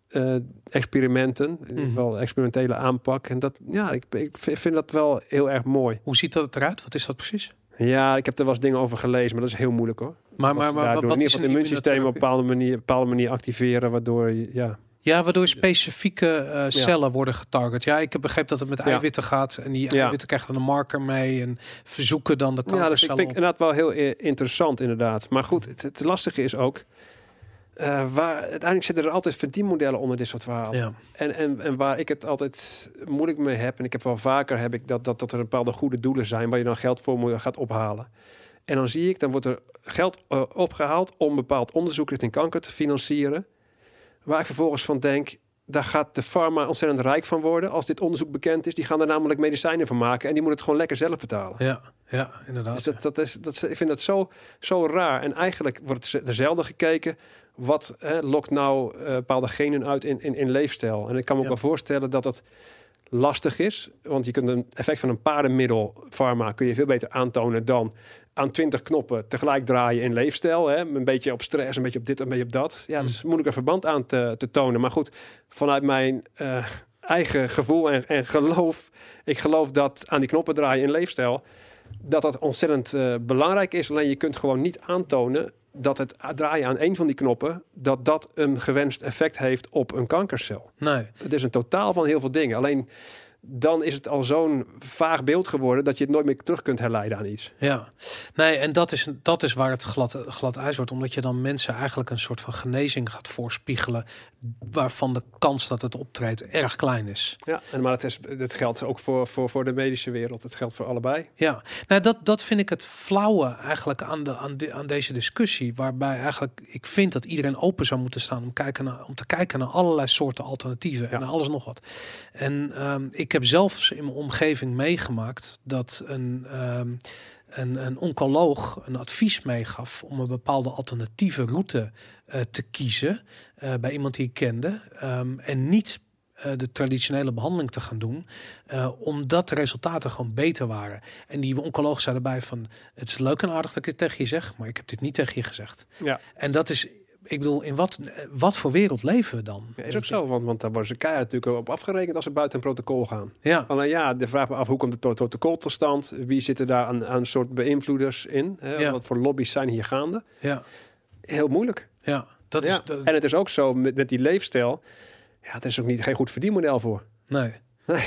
C: eh, experimenten, ieder
B: Mhm.
C: experimentele aanpak. En dat, ja, ik, ik vind dat wel heel erg mooi.
B: Hoe ziet dat eruit? Wat is dat precies?
C: Ja, ik heb er wel eens dingen over gelezen, maar dat is heel moeilijk hoor.
B: Maar, maar, maar
C: daar
B: wat,
C: doen.
B: wat
C: in
B: is
C: ieder
B: een
C: geval het immuunsysteem op een bepaalde manier, bepaalde manier activeren, waardoor je, ja.
B: Ja, waardoor specifieke eh, cellen worden getarget. Ja, ik heb begrepen dat het met
C: Ja.
B: eiwitten gaat. En die
C: Ja.
B: eiwitten krijgen dan een marker mee. En verzoeken dan de
C: Ja, dus ik
B: kankercellen
C: vind
B: op.
C: inderdaad wel heel eh, interessant inderdaad. Maar goed, het, het lastige is ook, eh, waar, uiteindelijk zitten er altijd verdienmodellen onder dit soort verhalen.
B: Ja.
C: En, en, en waar ik het altijd moeilijk mee heb, en ik heb wel vaker heb ik dat, dat, dat er bepaalde goede doelen zijn waar je dan geld voor moet, gaat ophalen. En dan zie ik, dan wordt er geld eh, opgehaald om bepaald onderzoek richting kanker te financieren. Waar ik vervolgens van denk, daar gaat de pharma ontzettend rijk van worden als dit onderzoek bekend is. Die gaan er namelijk medicijnen van maken en die moeten het gewoon lekker zelf betalen.
B: Ja, ja inderdaad.
C: Dus dat, dat is, dat, is- ik vind dat zo, zo raar. En eigenlijk wordt er zelden gekeken wat hè, lokt nou eh, bepaalde genen uit in, in, in leefstijl. En ik kan me ook
B: Ja.
C: wel voorstellen dat dat lastig is. Want je kunt een effect van een paardenmiddel, pharma, kun je veel beter aantonen dan aan 20 knoppen tegelijk draaien in leefstijl. Hè? Een beetje op stress, een beetje op dit, een beetje op dat. Ja,
B: Hmm.
C: dus moeilijk een verband aan te, te tonen. Maar goed, vanuit mijn eh, eigen gevoel en, en geloof. Ik geloof dat aan die knoppen draaien in leefstijl. Dat dat ontzettend eh, belangrijk is. Alleen je kunt gewoon niet aantonen dat het draaien aan één van die knoppen. dat dat een gewenst effect heeft op een kankercel.
B: Nee.
C: Het is een totaal van heel veel dingen. Alleen dan is het al zo'n vaag beeld geworden dat je het nooit meer terug kunt herleiden aan iets.
B: Ja, nee, en dat is, dat is waar het glad, glad ijs wordt, omdat je dan mensen eigenlijk een soort van genezing gaat voorspiegelen, waarvan de kans dat het optreedt erg klein is.
C: Ja, en maar het, is, het geldt ook voor, voor, voor de medische wereld. Het geldt voor allebei.
B: Ja, nou, dat, dat vind ik het flauwe eigenlijk aan, de, aan, de, aan deze discussie, waarbij eigenlijk ik vind dat iedereen open zou moeten staan om, kijken naar, om te kijken naar allerlei soorten alternatieven en
C: Ja.
B: alles nog wat. En ehm, ik heb zelfs in mijn omgeving meegemaakt dat een, ehm, een, een oncoloog een advies meegaf om een bepaalde alternatieve route eh, te kiezen eh, bij iemand die ik kende ehm, en niet eh, de traditionele behandeling te gaan doen, omdat de resultaten gewoon beter waren. En die oncoloog zei erbij van, het is leuk en aardig dat ik dit tegen je zeg, maar ik heb dit niet tegen je gezegd.
C: Ja,
B: En dat is, ik bedoel, in wat, wat voor wereld leven we dan?
C: ja is ook zo. Want, want daar worden ze keihard natuurlijk op afgerekend als ze buiten een protocol gaan.
B: Ja,
C: Alleen ja, de vraag me af, hoe komt het pro- protocol tot stand? Wie zitten daar aan, aan soort beïnvloeders in? Hè?
B: Ja.
C: Wat voor lobby's zijn hier gaande?
B: ja,
C: Heel moeilijk.
B: ja. Dat
C: ja.
B: is, dat-
C: En het is ook zo met, met die leefstijl. Ja, het is ook niet geen goed verdienmodel voor.
B: nee.
C: Nee.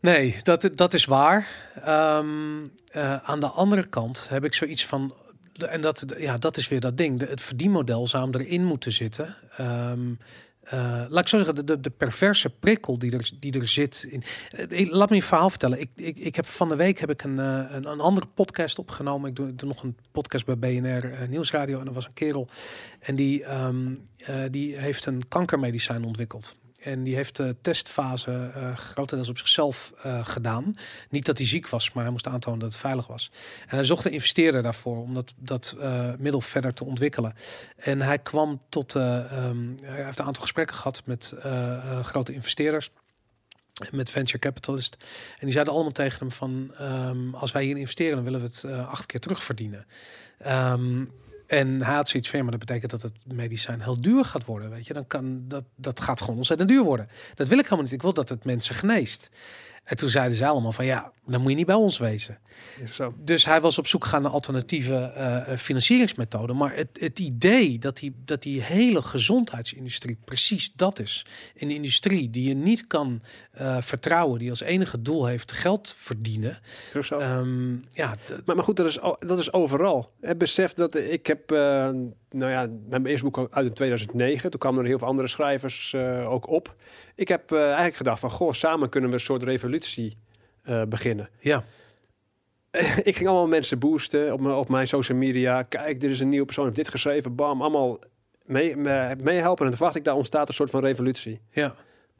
B: Nee, dat, dat is waar. Ehm, eh, aan de andere kant heb ik zoiets van. En dat, ja, dat is weer dat ding. Het verdienmodel zou hem erin moeten zitten. Ehm, eh, laat ik zo zeggen, de, de, perverse prikkel die er, die er zit. In, Eh, laat me een verhaal vertellen. Ik, ik, ik heb van de week heb ik een, eh, een, een andere podcast opgenomen. Ik doe, ik nog een podcast bij BNR Nieuwsradio. En er was een kerel. En die, ehm, eh, die heeft een kankermedicijn ontwikkeld. En die heeft de testfase eh grotendeels op zichzelf eh, gedaan. Niet dat hij ziek was, maar hij moest aantonen dat het veilig was. En hij zocht een investeerder daarvoor om dat, dat eh, middel verder te ontwikkelen. En hij kwam tot, eh, ehm, hij heeft een aantal gesprekken gehad met eh, eh, grote investeerders. Met venture capitalist. En die zeiden allemaal tegen hem van... ehm, als wij hier investeren, dan willen we het eh, acht keer terugverdienen. Ehm, en had zoiets van, maar dat betekent dat het medicijn heel duur gaat worden. Weet je, dan kan dat, dat gaat gewoon ontzettend duur worden. Dat wil ik helemaal niet. Ik wil dat het mensen geneest. En toen zeiden ze allemaal van, ja, dan moet je niet bij ons wezen.
C: Zo.
B: Dus hij was op zoek gegaan naar alternatieve eh, financieringsmethoden. Maar het, het idee dat die, dat die hele gezondheidsindustrie precies dat is. Een industrie die je niet kan eh, vertrouwen, die als enige doel heeft geld verdienen.
C: Zo.
B: Ehm, ja,
C: Maar, maar goed, dat is, dat is overal. Besef dat ik heb, eh, nou ja, mijn eerste boek uit in 2009. Toen kwamen er heel veel andere schrijvers eh, ook op. Ik heb eh, eigenlijk gedacht van, goh, samen kunnen we een soort revolutie eh, beginnen.
B: ja,
C: ik ging allemaal mensen boosten op mijn, op mijn social media. Kijk, dit is een nieuwe persoon, heeft dit geschreven, bam, allemaal mee- mee- meehelpen. en toen dacht ik, daar ontstaat een soort van revolutie.
B: ja,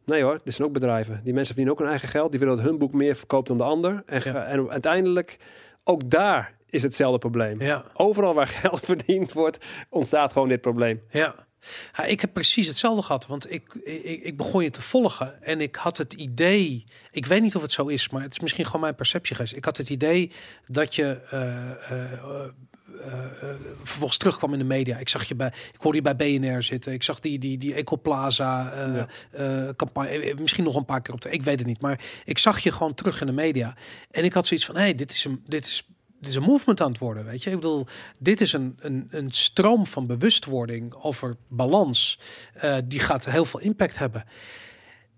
C: Nee hoor, dit zijn ook bedrijven. Die mensen verdienen ook hun eigen geld. Die willen dat hun boek meer verkoopt dan de ander. En,
B: Ja.
C: en uiteindelijk, ook daar is hetzelfde probleem.
B: ja.
C: Overal waar geld verdiend wordt, ontstaat gewoon dit probleem.
B: Ja. Ja, ik heb precies hetzelfde gehad, want ik, ik, ik begon je te volgen en ik had het idee, ik weet niet of het zo is, maar het is misschien gewoon mijn perceptie geweest. Ik had het idee dat je eh, vervolgens terugkwam in de media. Ik zag je bij, ik hoorde je bij BNR zitten, ik zag die, die, die Ecoplaza
C: Ja.
B: eh, campagne, misschien nog een paar keer op de, ik weet het niet, maar ik zag je gewoon terug in de media en ik had zoiets van, hé, hey, dit is een, dit is dit is een movement aan het worden, weet je. Ik bedoel, dit is een, een, een stroom van bewustwording over balans. eh, die gaat heel veel impact hebben.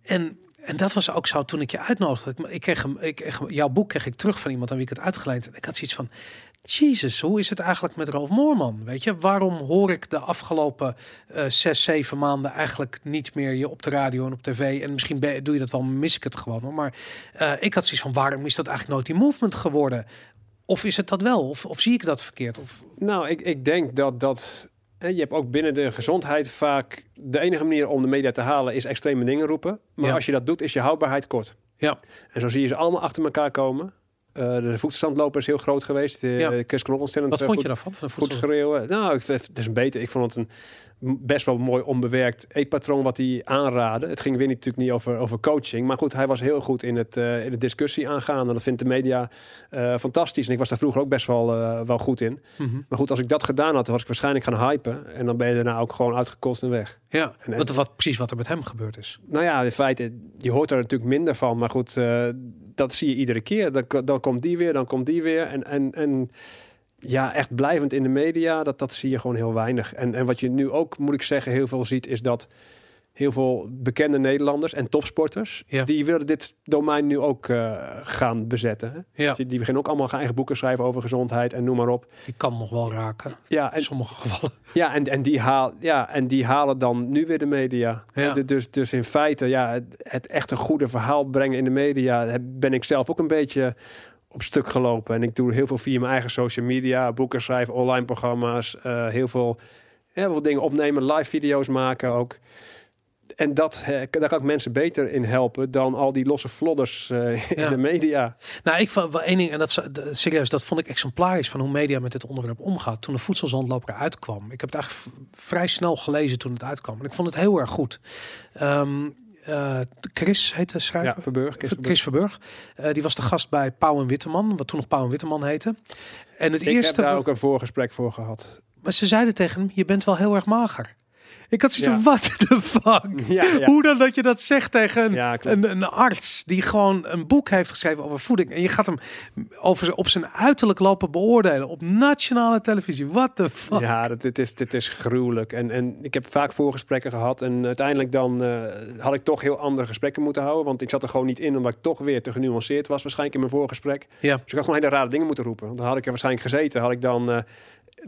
B: En, en dat was ook zo toen ik je uitnodigde. Ik, ik kreeg hem, ik jouw boek kreeg ik terug van iemand aan wie ik het uitgeleend. En ik had zoiets van, Jezus, hoe is het eigenlijk met Ralf Moorman? Weet je, waarom hoor ik de afgelopen eh, zes, zeven maanden eigenlijk niet meer je op de radio en op tv? En misschien ben- doe je dat wel, mis ik het gewoon hoor. Maar eh, ik had zoiets van, waarom is dat eigenlijk nooit die movement geworden? Of is het dat wel? Of, of zie ik dat verkeerd? Of,
C: Nou, ik, ik denk dat dat En je hebt ook binnen de gezondheid vaak... De enige manier om de media te halen is extreme dingen roepen. Maar
B: Ja.
C: als je dat doet, is je houdbaarheid kort.
B: Ja.
C: En zo zie je ze allemaal achter elkaar komen. Eh, de voedselstandloper is heel groot geweest. De,
B: Ja.
C: Chris ontzettend
B: Wat
C: eh,
B: vond je daarvan? Van de
C: Goed schreeuwen. Nou, ik het is een beter. Ik vond het een best wel mooi onbewerkt eetpatroon wat hij aanraadde. Het ging weer niet, natuurlijk niet over, over coaching. Maar goed, hij was heel goed in het, eh, in de discussie aangaan. En dat vindt de media eh, fantastisch. En ik was daar vroeger ook best wel, eh, wel goed in.
B: Mhm.
C: Maar goed, als ik dat gedaan had, was ik waarschijnlijk gaan hypen. En dan ben je daarna ook gewoon uitgekost en weg.
B: Ja,
C: En-
B: wat, wat, precies wat er met hem gebeurd is.
C: Nou ja, in feite, je hoort er natuurlijk minder van. Maar goed, dat zie je iedere keer. Dan, dan komt die weer, dan komt die weer. En, en, en ja, echt blijvend in de media, dat, dat zie je gewoon heel weinig. En, en wat je nu ook, moet ik zeggen, heel veel ziet, is dat heel veel bekende Nederlanders en topsporters,
B: Ja.
C: die willen dit domein nu ook eh, gaan bezetten. Hè?
B: Ja,
C: Dus Die beginnen ook allemaal eigen boeken schrijven over gezondheid en noem maar op.
B: die kan nog wel raken.
C: Ja,
B: In
C: en,
B: sommige gevallen.
C: ja, en, en, die haal, ja, en die halen dan nu weer de media.
B: Ja.
C: Dus, dus in feite, ja, het, het echt een goede verhaal brengen in de media, ben ik zelf ook een beetje op stuk gelopen. En ik doe heel veel via mijn eigen social media, boeken schrijven, online programma's, eh, heel veel, heel veel dingen opnemen, live video's maken ook. En dat, eh, daar kan ik mensen beter in helpen dan al die losse flodders eh, in
B: Ja.
C: de media.
B: Nou, ik vond wel één ding, en dat serieus, dat vond ik exemplarisch van hoe media met dit onderwerp omgaat. Toen de voedselzandloper uitkwam. Ik heb het eigenlijk vrij snel gelezen toen het uitkwam. En ik vond het heel erg goed. Ehm, eh, Chris heet de schrijver.
C: Ja, Verburg. Chris
B: Chris,
C: Verburg.
B: Eh, die was de gast bij Pauw en Witteman, wat toen nog Pauw en Witteman heette. En het
C: Ik
B: eerste.
C: heb daar
B: wat-
C: ook een voorgesprek voor gehad.
B: Maar ze zeiden tegen hem: Je bent wel heel erg mager. Ik had zoiets
C: Ja.
B: van: What the fuck?
C: Ja, ja.
B: Hoe dan dat je dat zegt tegen een, een, een arts die gewoon een boek heeft geschreven over voeding. En je gaat hem over, op zijn uiterlijk lopen beoordelen op nationale televisie. What the fuck?
C: Ja, dat, dit, is, dit is gruwelijk. En, en ik heb vaak voorgesprekken gehad. En uiteindelijk dan eh, had ik toch heel andere gesprekken moeten houden. Want ik zat er gewoon niet in, omdat ik toch weer te genuanceerd was waarschijnlijk in mijn voorgesprek.
B: Ja.
C: Dus ik had gewoon hele rare dingen moeten roepen. Want Dan had ik er waarschijnlijk gezeten. Had ik dan eh,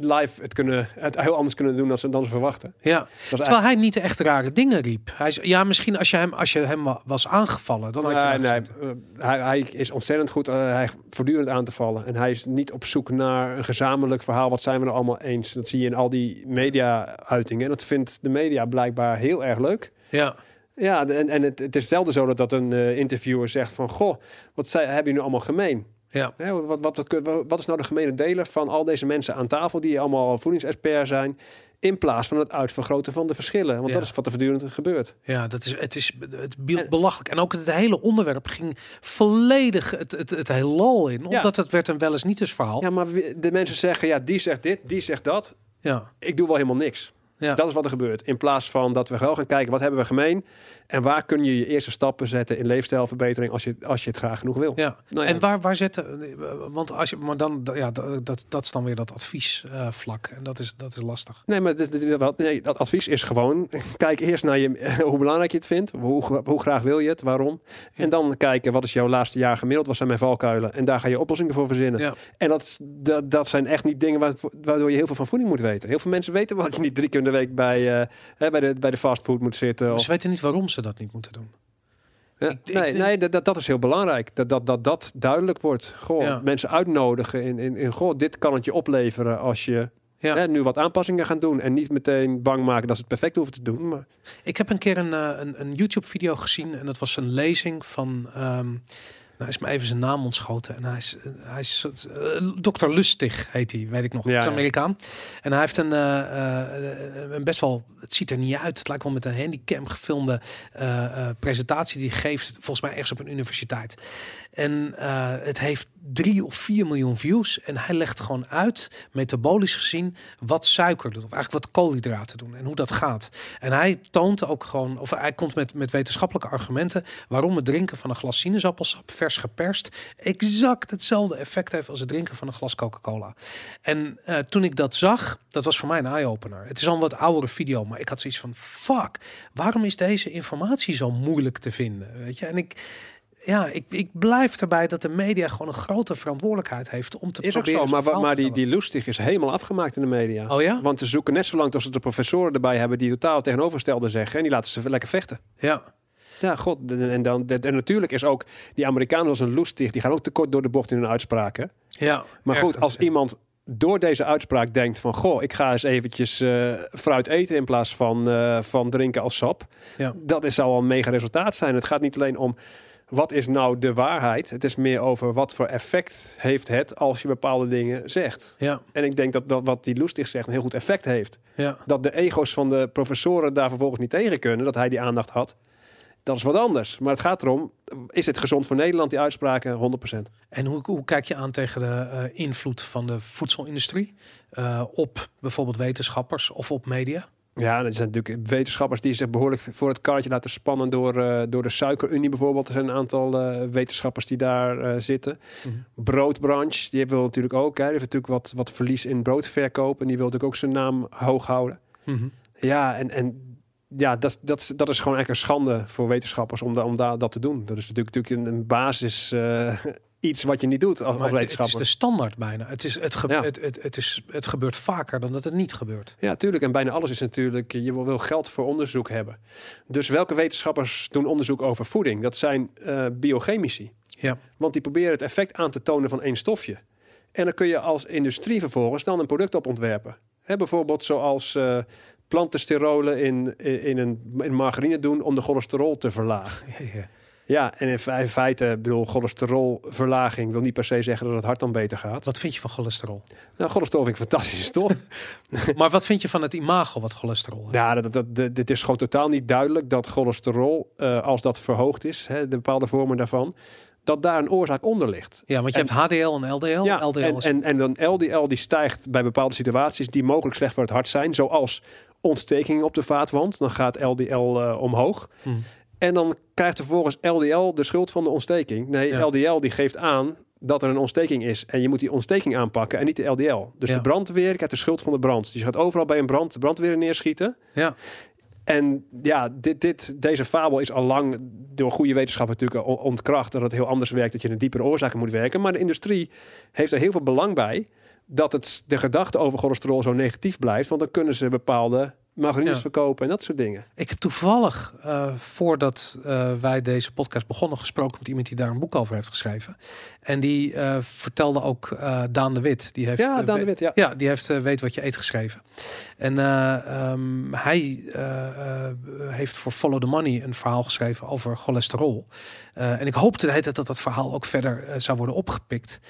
C: live het, kunnen, het heel anders kunnen doen dan ze, dan ze verwachten.
B: ja. Terwijl hij niet echt rare dingen riep. Hij zei, ja, misschien als je hem, als je hem wa- was aangevallen. Dan had je
C: Nee, eh, hij, hij is ontzettend goed. eh, hij voortdurend aan te vallen. En hij is niet op zoek naar een gezamenlijk verhaal. Wat zijn we er allemaal eens? Dat zie je in al die media-uitingen. En dat vindt de media blijkbaar heel erg leuk.
B: Ja.
C: Ja, de- en, en het, het is zelden zo dat, dat een eh, interviewer zegt van... Goh, wat zij, hebben jullie nu allemaal gemeen?
B: Ja.
C: Hè, wat, wat, wat, wat is nou de gemene deler van al deze mensen aan tafel... die allemaal voedingsexpert zijn... in plaats van het uitvergroten van de verschillen? Want
B: Ja.
C: dat is wat er voortdurend gebeurt.
B: Ja, dat is, het is het belachelijk. En ook het hele onderwerp ging volledig het, het, het heelal in.
C: Ja.
B: Omdat het werd een wel eens niet eens verhaal.
C: Ja, maar de mensen zeggen... ja, die zegt dit, die zegt dat.
B: Ja.
C: Ik doe wel helemaal niks.
B: Ja.
C: Dat is wat er gebeurt. In plaats van dat we wel gaan kijken... wat hebben we gemeen... en waar kun je je eerste stappen zetten... in leefstijlverbetering als je, als je het graag genoeg wil.
B: Ja.
C: Nou ja.
B: En waar, waar zetten, eh, want als je, maar dan, ja, dat, dat, is dan weer dat adviesvlak. en dat is, dat is lastig.
C: Nee, maar dit, dit- wat- nee, dat advies is gewoon... kijk eerst naar je, hoe belangrijk je het vindt. Hoe, hoe graag wil je het, waarom. En dan kijken, wat is jouw laatste jaar gemiddeld? Wat zijn mijn valkuilen? En daar ga je oplossingen voor verzinnen. En dat, dat, dat zijn echt niet dingen waar, waardoor je heel veel van voeding moet weten. Heel veel mensen weten wel dat je niet drie keer de week bij, hè, bij, de, bij de fastfood moet zitten.
B: Maar
C: Of,
B: ze weten niet waarom ze dat niet moeten doen.
C: Ja,
B: ik-
C: nee, nee dat, dat, is heel belangrijk. Dat dat, dat, dat duidelijk wordt. Goh,
B: Ja.
C: mensen uitnodigen in, in, in goh, dit kan het je opleveren als je
B: Ja.
C: hè, nu wat aanpassingen gaat doen. En niet meteen bang maken dat ze het perfect hoeven te doen. Maar
B: Ik heb een keer een, eh, een, een YouTube-video gezien en dat was een lezing van. ehm nou is me even zijn naam ontschoten. En hij is, eh, hij is eh, Dr. Lustig heet hij, weet ik nog.
C: Ja,
B: is
C: ja.
B: Amerikaan. En hij heeft een, eh, een best wel. Het ziet er niet uit. Het lijkt wel met een handicam gefilmde presentatie die geeft. Volgens mij ergens op een universiteit. En eh, het heeft drie of vier miljoen views. En hij legt gewoon uit, metabolisch gezien, wat suiker doet. Of eigenlijk wat koolhydraten doen en hoe dat gaat. En hij toont ook gewoon, of hij komt met, met wetenschappelijke argumenten, waarom het drinken van een glas sinaasappelsap, vers geperst, exact hetzelfde effect heeft als het drinken van een glas Coca-Cola. En eh, toen ik dat zag, dat was voor mij een eye-opener. Het is al een wat oudere video, maar ik had zoiets van, fuck, waarom is deze informatie zo moeilijk te vinden? Weet je, en ik ja, ik, ik blijf erbij dat de media gewoon een grote verantwoordelijkheid heeft om te
C: is ook
B: proberen.
C: zo.
B: zo'n
C: Maar, maar die, die lustig is helemaal afgemaakt in de media.
B: Oh ja?
C: Want ze zoeken net zo lang tot ze de professoren erbij hebben die totaal tegenovergestelde zeggen. En die laten ze lekker vechten.
B: Ja.
C: Ja, god. En, dan, en natuurlijk is ook die Amerikanen als een lustig. Die gaan ook tekort door de bocht in hun uitspraken.
B: Ja.
C: Maar goed, als iemand door deze uitspraak denkt van... goh, ik ga eens eventjes eh, fruit eten in plaats van, eh, van drinken als sap.
B: Ja.
C: Dat is, zou al een mega resultaat zijn. Het gaat niet alleen om wat is nou de waarheid. Het is meer over wat voor effect heeft het als je bepaalde dingen zegt.
B: Ja,
C: En ik denk dat, dat wat die Loestig zegt een heel goed effect heeft.
B: ja.
C: Dat de ego's van de professoren daar vervolgens niet tegen kunnen, dat hij die aandacht had. Dat is wat anders. Maar het gaat erom, is het gezond voor Nederland, die uitspraken? 100%.
B: En hoe, hoe kijk je aan tegen de eh, invloed van de voedselindustrie eh, op bijvoorbeeld wetenschappers of op media?
C: Ja, er zijn natuurlijk wetenschappers die zich behoorlijk voor het karretje laten spannen door, eh, door de suikerunie bijvoorbeeld. Er zijn een aantal eh, wetenschappers die daar eh, zitten.
B: Mhm.
C: Broodbranche, die wil natuurlijk ook. Hè, die heeft natuurlijk wat, wat verlies in broodverkoop. En die wil natuurlijk ook zijn naam hoog houden.
B: Mhm.
C: Ja, en, en ja, dat, dat, dat is gewoon echt een schande voor wetenschappers om, da, om da, dat te doen. Dat is natuurlijk, natuurlijk een, een basis iets wat je niet doet als, als
B: Maar het, is
C: wetenschapper.
B: de standaard bijna. Het, is, het,
C: Ja.
B: het, het, het, is, het gebeurt vaker dan dat het niet gebeurt.
C: Ja, tuurlijk. En bijna alles is natuurlijk, je wil, wil geld voor onderzoek hebben. Dus welke wetenschappers doen onderzoek over voeding? Dat zijn eh, biochemici.
B: Ja.
C: Want die proberen het effect aan te tonen van één stofje. En dan kun je als industrie vervolgens dan een product op ontwerpen. Hè, bijvoorbeeld zoals eh plantensterolen in, in, in een in margarine doen om de cholesterol te verlagen.
B: Ja, ja.
C: Ja, en in, fe- in feite, bedoel, cholesterolverlaging wil niet per se zeggen dat het hart dan beter gaat.
B: Wat vind je van cholesterol?
C: Nou, cholesterol vind ik een fantastische stof.
B: maar wat vind je van het imago wat cholesterol heeft?
C: Ja, dat, dat, dat, dit is gewoon totaal niet duidelijk dat cholesterol, eh, als dat verhoogd is, hè, de bepaalde vormen daarvan, dat daar een oorzaak onder ligt.
B: Ja, want je
C: En-
B: hebt HDL en LDL.
C: Ja,
B: LDL
C: en, en, en dan LDL die stijgt bij bepaalde situaties die mogelijk slecht voor het hart zijn, zoals ontstekingen op de vaatwand. Dan gaat LDL eh, omhoog.
B: Hm.
C: En dan krijgt vervolgens LDL de schuld van de ontsteking. Nee,
B: Ja.
C: LDL die geeft aan dat er een ontsteking is. En je moet die ontsteking aanpakken en niet de LDL. Dus
B: Ja.
C: de brandweer krijgt de schuld van de brand. Dus je gaat overal bij een brand de brandweer neerschieten.
B: Ja.
C: En ja, dit, dit, deze fabel is al lang door goede wetenschap natuurlijk ontkracht. Dat het heel anders werkt, dat je een diepere oorzaken moet werken. Maar de industrie heeft er heel veel belang bij dat het, de gedachte over cholesterol zo negatief blijft. Want dan kunnen ze bepaalde margarines
B: Ja.
C: verkopen en dat soort dingen.
B: Ik heb toevallig, eh, voordat eh, wij deze podcast begonnen, gesproken met iemand die daar een boek over heeft geschreven. En die eh, vertelde ook Daan de Wit. Die heeft,
C: Ja, Daan de Wit, ja.
B: Ja, die heeft Weet wat je eet geschreven. En eh, ehm, hij heeft voor Follow the Money een verhaal geschreven over cholesterol. En ik hoopte de hele tijd dat dat verhaal ook verder zou worden opgepikt.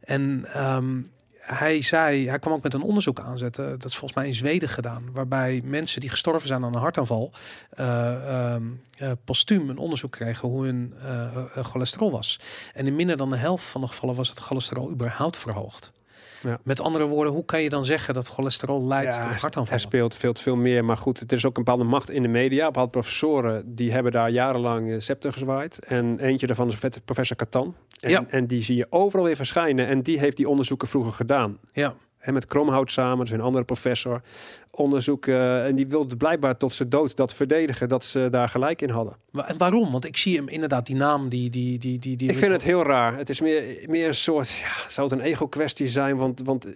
B: En ehm, hij zei, hij kwam ook met een onderzoek aanzetten, dat is volgens mij in Zweden gedaan, waarbij mensen die gestorven zijn aan een hartaanval, eh eh, postuum een onderzoek kregen hoe hun eh, eh, cholesterol was. En in minder dan de helft van de gevallen was het cholesterol überhaupt verhoogd.
C: Ja.
B: Met andere woorden, hoe kan je dan zeggen dat cholesterol leidt
C: Ja,
B: tot
C: Er
B: hartaanvallen?
C: speelt veel veel meer. Maar goed, er is ook een bepaalde macht in de media. Bepaalde professoren die hebben daar jarenlang eh, scepter gezwaaid. En eentje daarvan is professor Catan. En,
B: Ja.
C: en die zie je overal weer verschijnen. En die heeft die onderzoeken vroeger gedaan.
B: Ja,
C: Met Kromhout samen, dus een andere professor. Onderzoek. eh, en die wilde blijkbaar tot zijn dood dat verdedigen. Dat ze daar gelijk in hadden.
B: En waarom? Want ik zie hem inderdaad, die naam, die... die, die, die, die
C: Ik vind het heel raar. Het is meer, meer een soort, ja, zou het een ego-kwestie zijn? Want, want,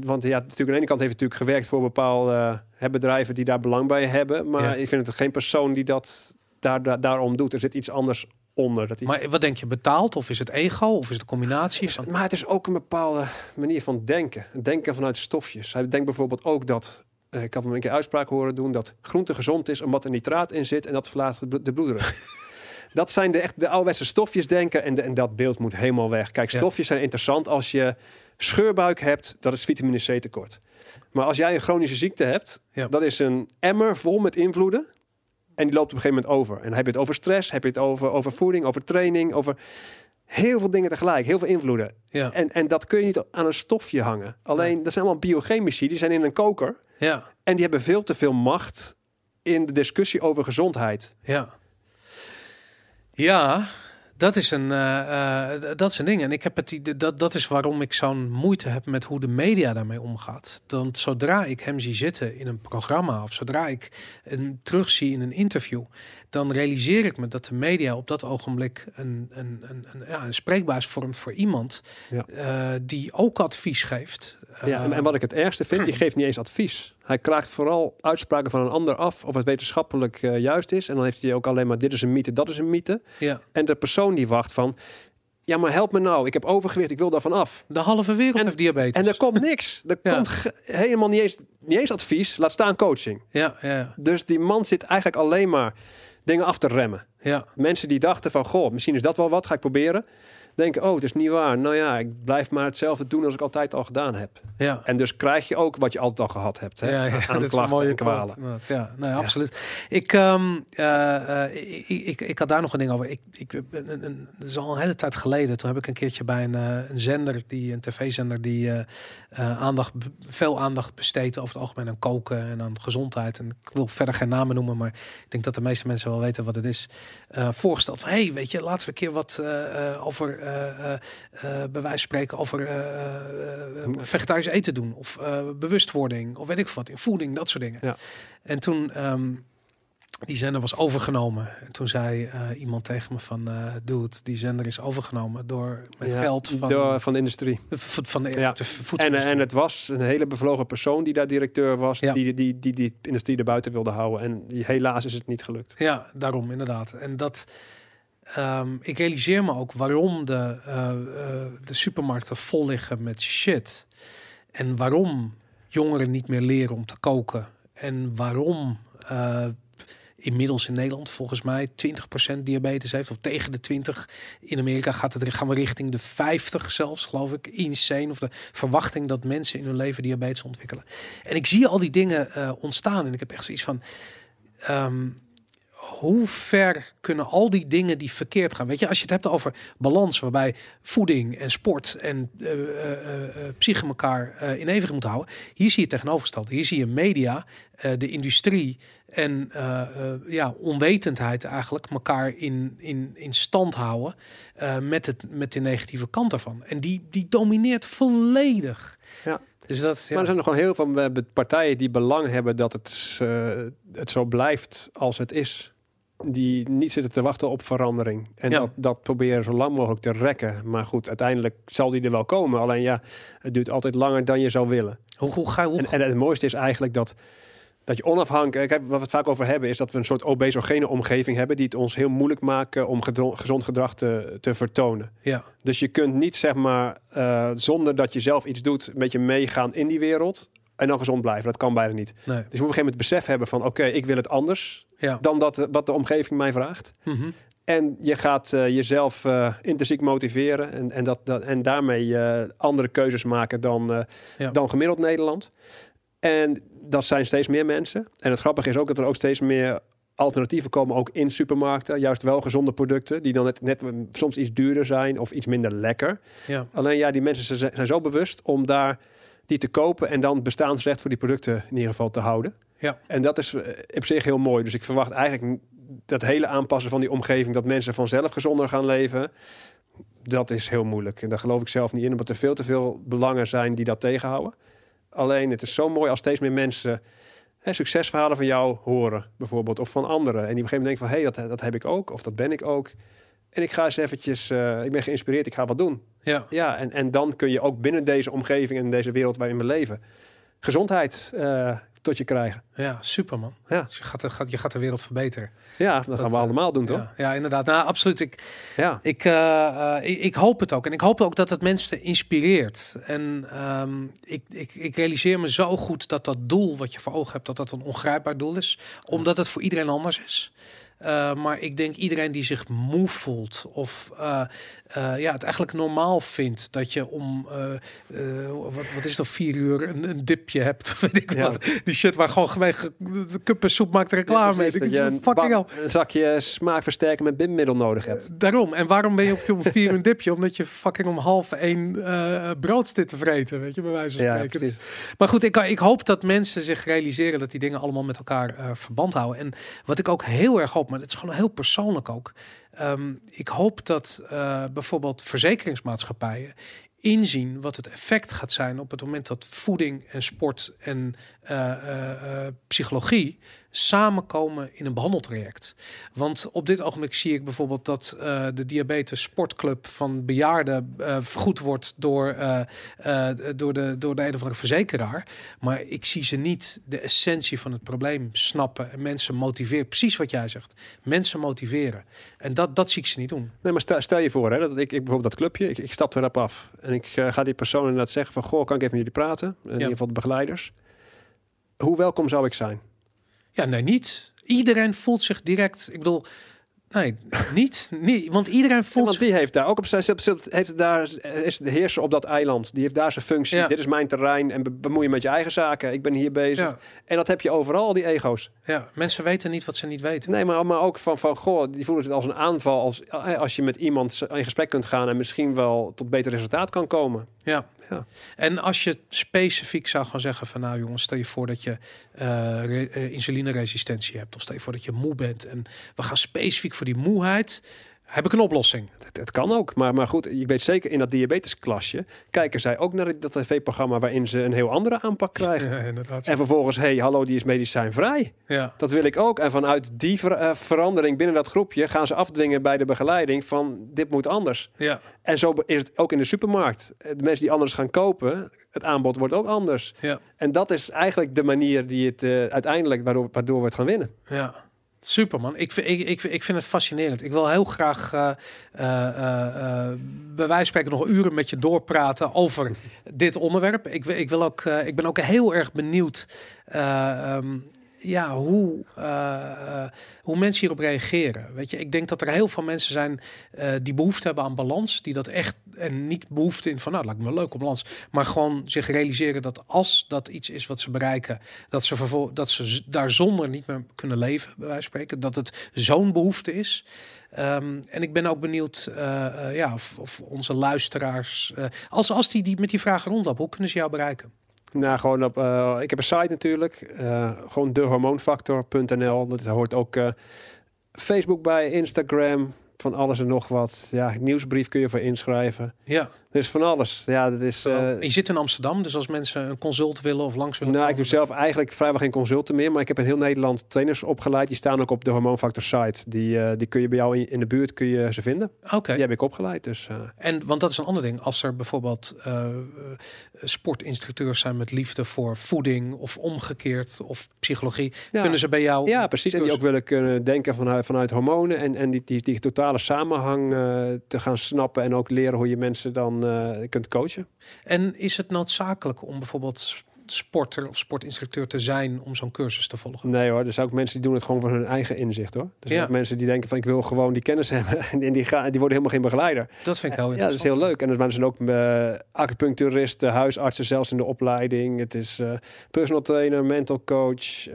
C: want ja, natuurlijk aan de ene kant heeft het natuurlijk gewerkt voor bepaalde eh, bedrijven die daar belang bij hebben. Maar
B: Ja.
C: ik vind het geen persoon die dat daar, daar, daarom doet. Er zit iets anders onder. Dat die,
B: Maar wat denk je, betaald? Of is het ego? Of is het een combinatie? Van...
C: maar het is ook een bepaalde manier van denken. Denken vanuit stofjes. Hij denkt bijvoorbeeld ook dat, eh, ik had hem een keer uitspraak horen doen, dat groente gezond is omdat er nitraat in zit en dat verlaagt de, blo- de bloeddruk. dat zijn de, echt de ouderwetse stofjes denken en, de- en dat beeld moet helemaal weg. Kijk,
B: Ja.
C: stofjes zijn interessant als je scheurbuik hebt, dat is vitamine C tekort. Maar als jij een chronische ziekte hebt,
B: Ja.
C: dat is een emmer vol met invloeden. En die loopt op een gegeven moment over. En dan heb je het over stress, heb je het over, over voeding, over training, over heel veel dingen tegelijk, heel veel invloeden.
B: Ja,
C: En, en dat kun je niet aan een stofje hangen. Alleen, dat zijn allemaal biochemici, die zijn in een koker.
B: ja,
C: En die hebben veel te veel macht in de discussie over gezondheid.
B: ja. Ja, dat is een, eh, eh, dat is een ding. En ik heb het, dat, dat is waarom ik zo'n moeite heb met hoe de media daarmee omgaat. Want zodra ik hem zie zitten in een programma of zodra ik hem terugzie in een interview, dan realiseer ik me dat de media op dat ogenblik een, een, een, een, ja, een spreekbuis vormt voor iemand
C: Ja.
B: eh, die ook advies geeft.
C: Ja, en,
B: Eh,
C: en wat ik het ergste vind, die geeft niet eens advies. Hij kraakt vooral uitspraken van een ander af of het wetenschappelijk eh, juist is. En dan heeft hij ook alleen maar dit is een mythe, dat is een mythe.
B: ja,
C: En de persoon die wacht van, ja, maar help me nou. Ik heb overgewicht, ik wil daarvan af.
B: De halve wereld
C: En-
B: heeft diabetes.
C: En er komt niks. Er
B: Ja.
C: komt helemaal niet eens, niet eens advies, laat staan coaching.
B: Ja, ja,
C: Dus die man zit eigenlijk alleen maar dingen af te remmen.
B: ja.
C: Mensen die dachten van, goh, misschien is dat wel wat, ga ik proberen. Denken, oh, het is niet waar. Nou ja, ik blijf maar hetzelfde doen als ik altijd al gedaan heb.
B: ja.
C: En dus krijg je ook wat je altijd al gehad hebt. Hè?
B: Ja, ja,
C: aan
B: dat is een
C: klachten
B: mooie
C: en kwalen.
B: quote, inderdaad. Ja, nee, absoluut. Ik, ehm, eh, eh, ik, ik, ik had daar nog een ding over. Ik, ik, een, een, een- dat is al een hele tijd geleden. Toen heb ik een keertje bij een, eh, een zender, die, een tv-zender, die aandacht, veel aandacht besteedt over het algemeen aan koken en aan gezondheid. En ik wil verder geen namen noemen, maar ik denk dat de meeste mensen wel weten wat het is. Eh, voorgesteld van, hey, weet je, laten we een keer wat over, bij wijze van spreken, over eh, eh, vegetarisch eten doen. Of eh, bewustwording, of weet ik wat, in voeding, dat soort dingen.
C: Ja.
B: En toen, ehm, die zender was overgenomen. En toen zei eh, iemand tegen me van, eh dude, die zender is overgenomen door met
C: Ja,
B: geld van,
C: door- van de industrie.
B: van de,
C: Ja.
B: de
C: En, en het was een hele bevlogen persoon die daar directeur was,
B: Ja.
C: die, die, die die industrie erbuiten wilde houden. En die, helaas is het niet gelukt.
B: Ja, daarom inderdaad. En dat, ehm, ik realiseer me ook waarom de, eh, eh, de supermarkten vol liggen met shit. En waarom jongeren niet meer leren om te koken. En waarom eh, inmiddels in Nederland volgens mij 20% diabetes heeft. Of tegen de 20. In Amerika gaat het, gaan we richting de 50 zelfs, geloof ik. Insane. Of de verwachting dat mensen in hun leven diabetes ontwikkelen. En ik zie al die dingen ontstaan. En ik heb echt zoiets van... ehm, hoe ver kunnen al die dingen die verkeerd gaan? Weet je, als je het hebt over balans, waarbij voeding en sport en eh, psyche elkaar in evenwicht moeten houden. Hier zie je tegenovergestelde. Hier zie je media, de industrie en ja, onwetendheid eigenlijk elkaar in, in, in stand houden met, het, met de negatieve kant ervan. En die, die domineert volledig.
C: Ja.
B: Dus dat, ja.
C: Maar er zijn nog gewoon heel veel partijen die belang hebben dat het, het zo blijft als het is. Die niet zitten te wachten op verandering. En
B: Ja.
C: dat, dat proberen zo lang mogelijk te rekken. Maar goed, uiteindelijk zal die er wel komen. Alleen ja, het duurt altijd langer dan je zou willen.
B: hoe, hoe ga je... Hoe,
C: En, en het mooiste is eigenlijk dat, dat je onafhankelijk... Wat we het vaak over hebben is dat we een soort obesogene omgeving hebben... die het ons heel moeilijk maken om gezond gedrag te, te vertonen.
B: ja,
C: Dus je kunt niet, zeg maar, eh, zonder dat je zelf iets doet... een beetje meegaan in die wereld en dan gezond blijven. Dat kan bijna niet. Dus je moet op een gegeven moment besef hebben van... oké, ik wil het anders
B: Ja.
C: dan dat, wat de omgeving mij vraagt.
B: Mhm.
C: En je gaat eh, jezelf eh, intrinsiek motiveren en, en, dat, dat, en daarmee eh, andere keuzes maken dan, eh,
B: Ja.
C: dan gemiddeld Nederland. En dat zijn steeds meer mensen. En het grappige is ook dat er ook steeds meer alternatieven komen, ook in supermarkten. Juist wel gezonde producten, die dan net, net soms iets duurder zijn of iets minder lekker.
B: ja.
C: Alleen ja, die mensen zijn zo bewust om daar die te kopen en dan bestaansrecht voor die producten in ieder geval te houden.
B: Ja.
C: En dat is eh, op zich heel mooi. Dus ik verwacht eigenlijk dat hele aanpassen van die omgeving, dat mensen vanzelf gezonder gaan leven, dat is heel moeilijk. En daar geloof ik zelf niet in, omdat er veel te veel belangen zijn die dat tegenhouden. Alleen het is zo mooi als steeds meer mensen hè, succesverhalen van jou horen, bijvoorbeeld, of van anderen. En die op een gegeven moment denken van, hé, hey, dat, dat heb ik ook, of dat ben ik ook. En ik ga eens eventjes, eh, ik ben geïnspireerd, ik ga wat doen.
B: ja.
C: Ja, en, en dan kun je ook binnen deze omgeving en deze wereld waarin we leven, gezondheid eh, tot je krijgen.
B: Ja, super man.
C: Ja.
B: Dus je, gaat de, gaat, je gaat de wereld verbeteren.
C: Ja, dat, gaan we
B: eh,
C: allemaal doen, toch?
B: Ja, ja, inderdaad. Nou, absoluut. Ik,
C: Ja.
B: ik, eh, eh, ik, ik hoop het ook. En ik hoop ook dat het mensen inspireert. En ehm, ik, ik, ik realiseer me zo goed dat dat doel wat je voor ogen hebt, dat dat een ongrijpbaar doel is. Omdat het voor iedereen anders is. Eh, maar ik denk iedereen die zich moe voelt of eh, eh, ja, het eigenlijk normaal vindt dat je om wat, wat is dat vier uur een, een dipje hebt, weet ik
C: Ja.
B: wat. Die shit waar gewoon gemeen de kuppensoep maakt reclame mee. Ik
C: dat je
B: fucking hell.
C: een zakje smaakversterker met bindmiddel nodig hebt.
B: Daarom. En waarom ben je op om vier uur een dipje? Omdat je fucking om half één brood zit te vreten, weet je, bij wijze van
C: Ja,
B: spreken.
C: precies.
B: Maar goed, ik, ik hoop dat mensen zich realiseren dat die dingen allemaal met elkaar verband houden. En wat ik ook heel erg hoop, maar het is gewoon heel persoonlijk ook. Ehm, ik hoop dat eh, bijvoorbeeld verzekeringsmaatschappijen inzien wat het effect gaat zijn op het moment dat voeding en sport en eh, eh, psychologie samenkomen in een behandeltraject. Want op dit ogenblik zie ik bijvoorbeeld dat eh, de diabetes sportclub van bejaarden eh, vergoed wordt door, eh, door, de, door de een of andere verzekeraar. Maar ik zie ze niet de essentie van het probleem snappen en mensen motiveren. Precies wat jij zegt. Mensen motiveren. En dat, dat zie ik ze niet doen.
C: Nee, maar stel, stel je voor, hè, dat ik, ik bijvoorbeeld dat clubje, ik, ik stap er rap af. En ik ga die persoon inderdaad zeggen van, goh, kan ik even met jullie praten? In ieder geval de begeleiders. Hoe welkom zou ik zijn?
B: Ja, nee, niet. Iedereen voelt zich direct. Ik bedoel, nee, niet. niet want iedereen
C: Ja,
B: voelt
C: want
B: zich.
C: die heeft daar ook op zijn heeft daar is de heerser op dat eiland. Die heeft daar zijn functie.
B: Ja.
C: Dit is mijn terrein en be- bemoei je met je eigen zaken. Ik ben hier bezig.
B: Ja,
C: En dat heb je overal die ego's.
B: ja, mensen weten niet wat ze niet weten.
C: Nee, maar, maar ook van, van goh, die voelen het als een aanval als, eh, als je met iemand in gesprek kunt gaan en misschien wel tot beter resultaat kan komen.
B: Ja.
C: Ja.
B: En als je specifiek zou gaan zeggen van nou jongens, stel je voor dat je eh, insulineresistentie hebt. Of stel je voor dat je moe bent. En we gaan specifiek voor die moeheid. Heb ik een oplossing?
C: Het, het kan ook, maar, maar goed, ik weet zeker in dat diabetesklasje kijken zij ook naar dat tv-programma waarin ze een heel andere aanpak krijgen.
B: Ja, inderdaad.
C: En vervolgens, hey, hallo, die is medicijnvrij.
B: Ja,
C: Dat wil ik ook. En vanuit die ver- eh, verandering binnen dat groepje gaan ze afdwingen bij de begeleiding van dit moet anders.
B: ja,
C: En zo is het ook in de supermarkt. De mensen die anders gaan kopen, het aanbod wordt ook anders.
B: ja,
C: En dat is eigenlijk de manier die het eh, uiteindelijk waardoor, waardoor we het gaan winnen.
B: ja. Super man, ik, vind- ik, ik, ik vind het fascinerend. Ik wil heel graag eh eh, eh, bij wijze van spreken nog uren met je doorpraten over dit onderwerp. Ik, wil- ik, wil ook, ik ben ook heel erg benieuwd eh, ehm, ja, hoe, eh, eh, hoe mensen hierop reageren. Weet je, ik denk dat er heel veel mensen zijn eh, die behoefte hebben aan balans, die dat echt en niet behoefte in van nou, lijkt me wel leuk om balans, maar gewoon zich realiseren dat als dat iets is wat ze bereiken, dat ze dat ze daar zonder niet meer kunnen leven, bij wijze van spreken, dat het zo'n behoefte is. Ehm, en ik ben ook benieuwd ja, of, of onze luisteraars, als, als die, die met die vragen rondlopen, hoe kunnen ze jou bereiken?
C: Nou, gewoon op. eh, ik heb een site natuurlijk. eh, gewoon dehormoonfactor.nl. Dat hoort ook eh, Facebook bij, Instagram, van alles en nog wat. Ja, nieuwsbrief kun je voor inschrijven.
B: Ja.
C: Er is van alles. Ja, dat is. eh,
B: je zit in Amsterdam, dus als mensen een consult willen of langs willen
C: nou, ik doe zelf eigenlijk vrijwel geen consulten meer, maar ik heb in heel Nederland trainers opgeleid. Die staan ook op de Hormoonfactor site. Die, eh, die kun je bij jou in, in de buurt kun je ze vinden.
B: Oké.
C: Die heb ik opgeleid. Dus eh,
B: En want dat is een ander ding. Als er bijvoorbeeld sportinstructeurs zijn met liefde voor voeding of omgekeerd of psychologie,
C: ja.
B: kunnen ze bij jou.
C: Ja, precies. En die ook willen kunnen denken vanuit, vanuit hormonen en, en die, die, die totale samenhang te gaan snappen en ook leren hoe je mensen dan eh, kunt coachen.
B: En is het noodzakelijk om bijvoorbeeld sporter of sportinstructeur te zijn om zo'n cursus te volgen?
C: Nee hoor, er zijn ook mensen die doen het gewoon voor hun eigen inzicht hoor. Er zijn
B: Ja.
C: ook mensen die denken van ik wil gewoon die kennis hebben en die, gaan, die worden helemaal geen begeleider.
B: Dat vind ik heel
C: Ja, dat is
B: interessant.
C: heel leuk. En er zijn ook eh, acupuncturisten, huisartsen zelfs in de opleiding. Het is eh, personal trainer, mental coach.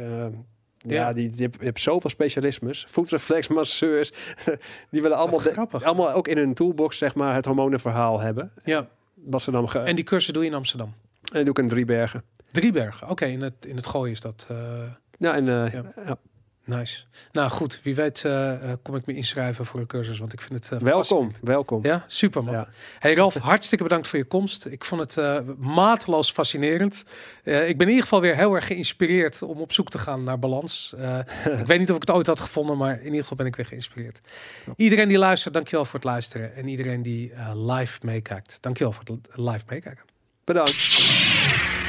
C: Ja,
B: Ja.
C: die, je hebt zoveel specialismes. Voetreflex, masseurs. die willen allemaal, de- allemaal ook in hun toolbox zeg maar, het hormonenverhaal hebben.
B: Ja.
C: Wat ze dan ge-
B: En die cursus doe je in Amsterdam.
C: en doe ik in Driebergen.
B: Driebergen. Oké, in, het, in het gooien is dat. eh,
C: Ja, en eh,
B: Ja.
C: ja.
B: Nice. Nou goed, wie weet eh, eh, kom ik me inschrijven voor een cursus, want ik vind het. eh,
C: welkom, welkom.
B: Ja, super man.
C: Ja.
B: Hey Ralf, hartstikke bedankt voor je komst. Ik vond het eh, mateloos fascinerend. Ik ben in ieder geval weer heel erg geïnspireerd om op zoek te gaan naar balans. Ik weet niet of ik het ooit had gevonden, maar in ieder geval ben ik weer geïnspireerd. Iedereen die luistert, dankjewel voor het luisteren. En iedereen die live meekijkt, dankjewel voor het live meekijken.
C: Bedankt.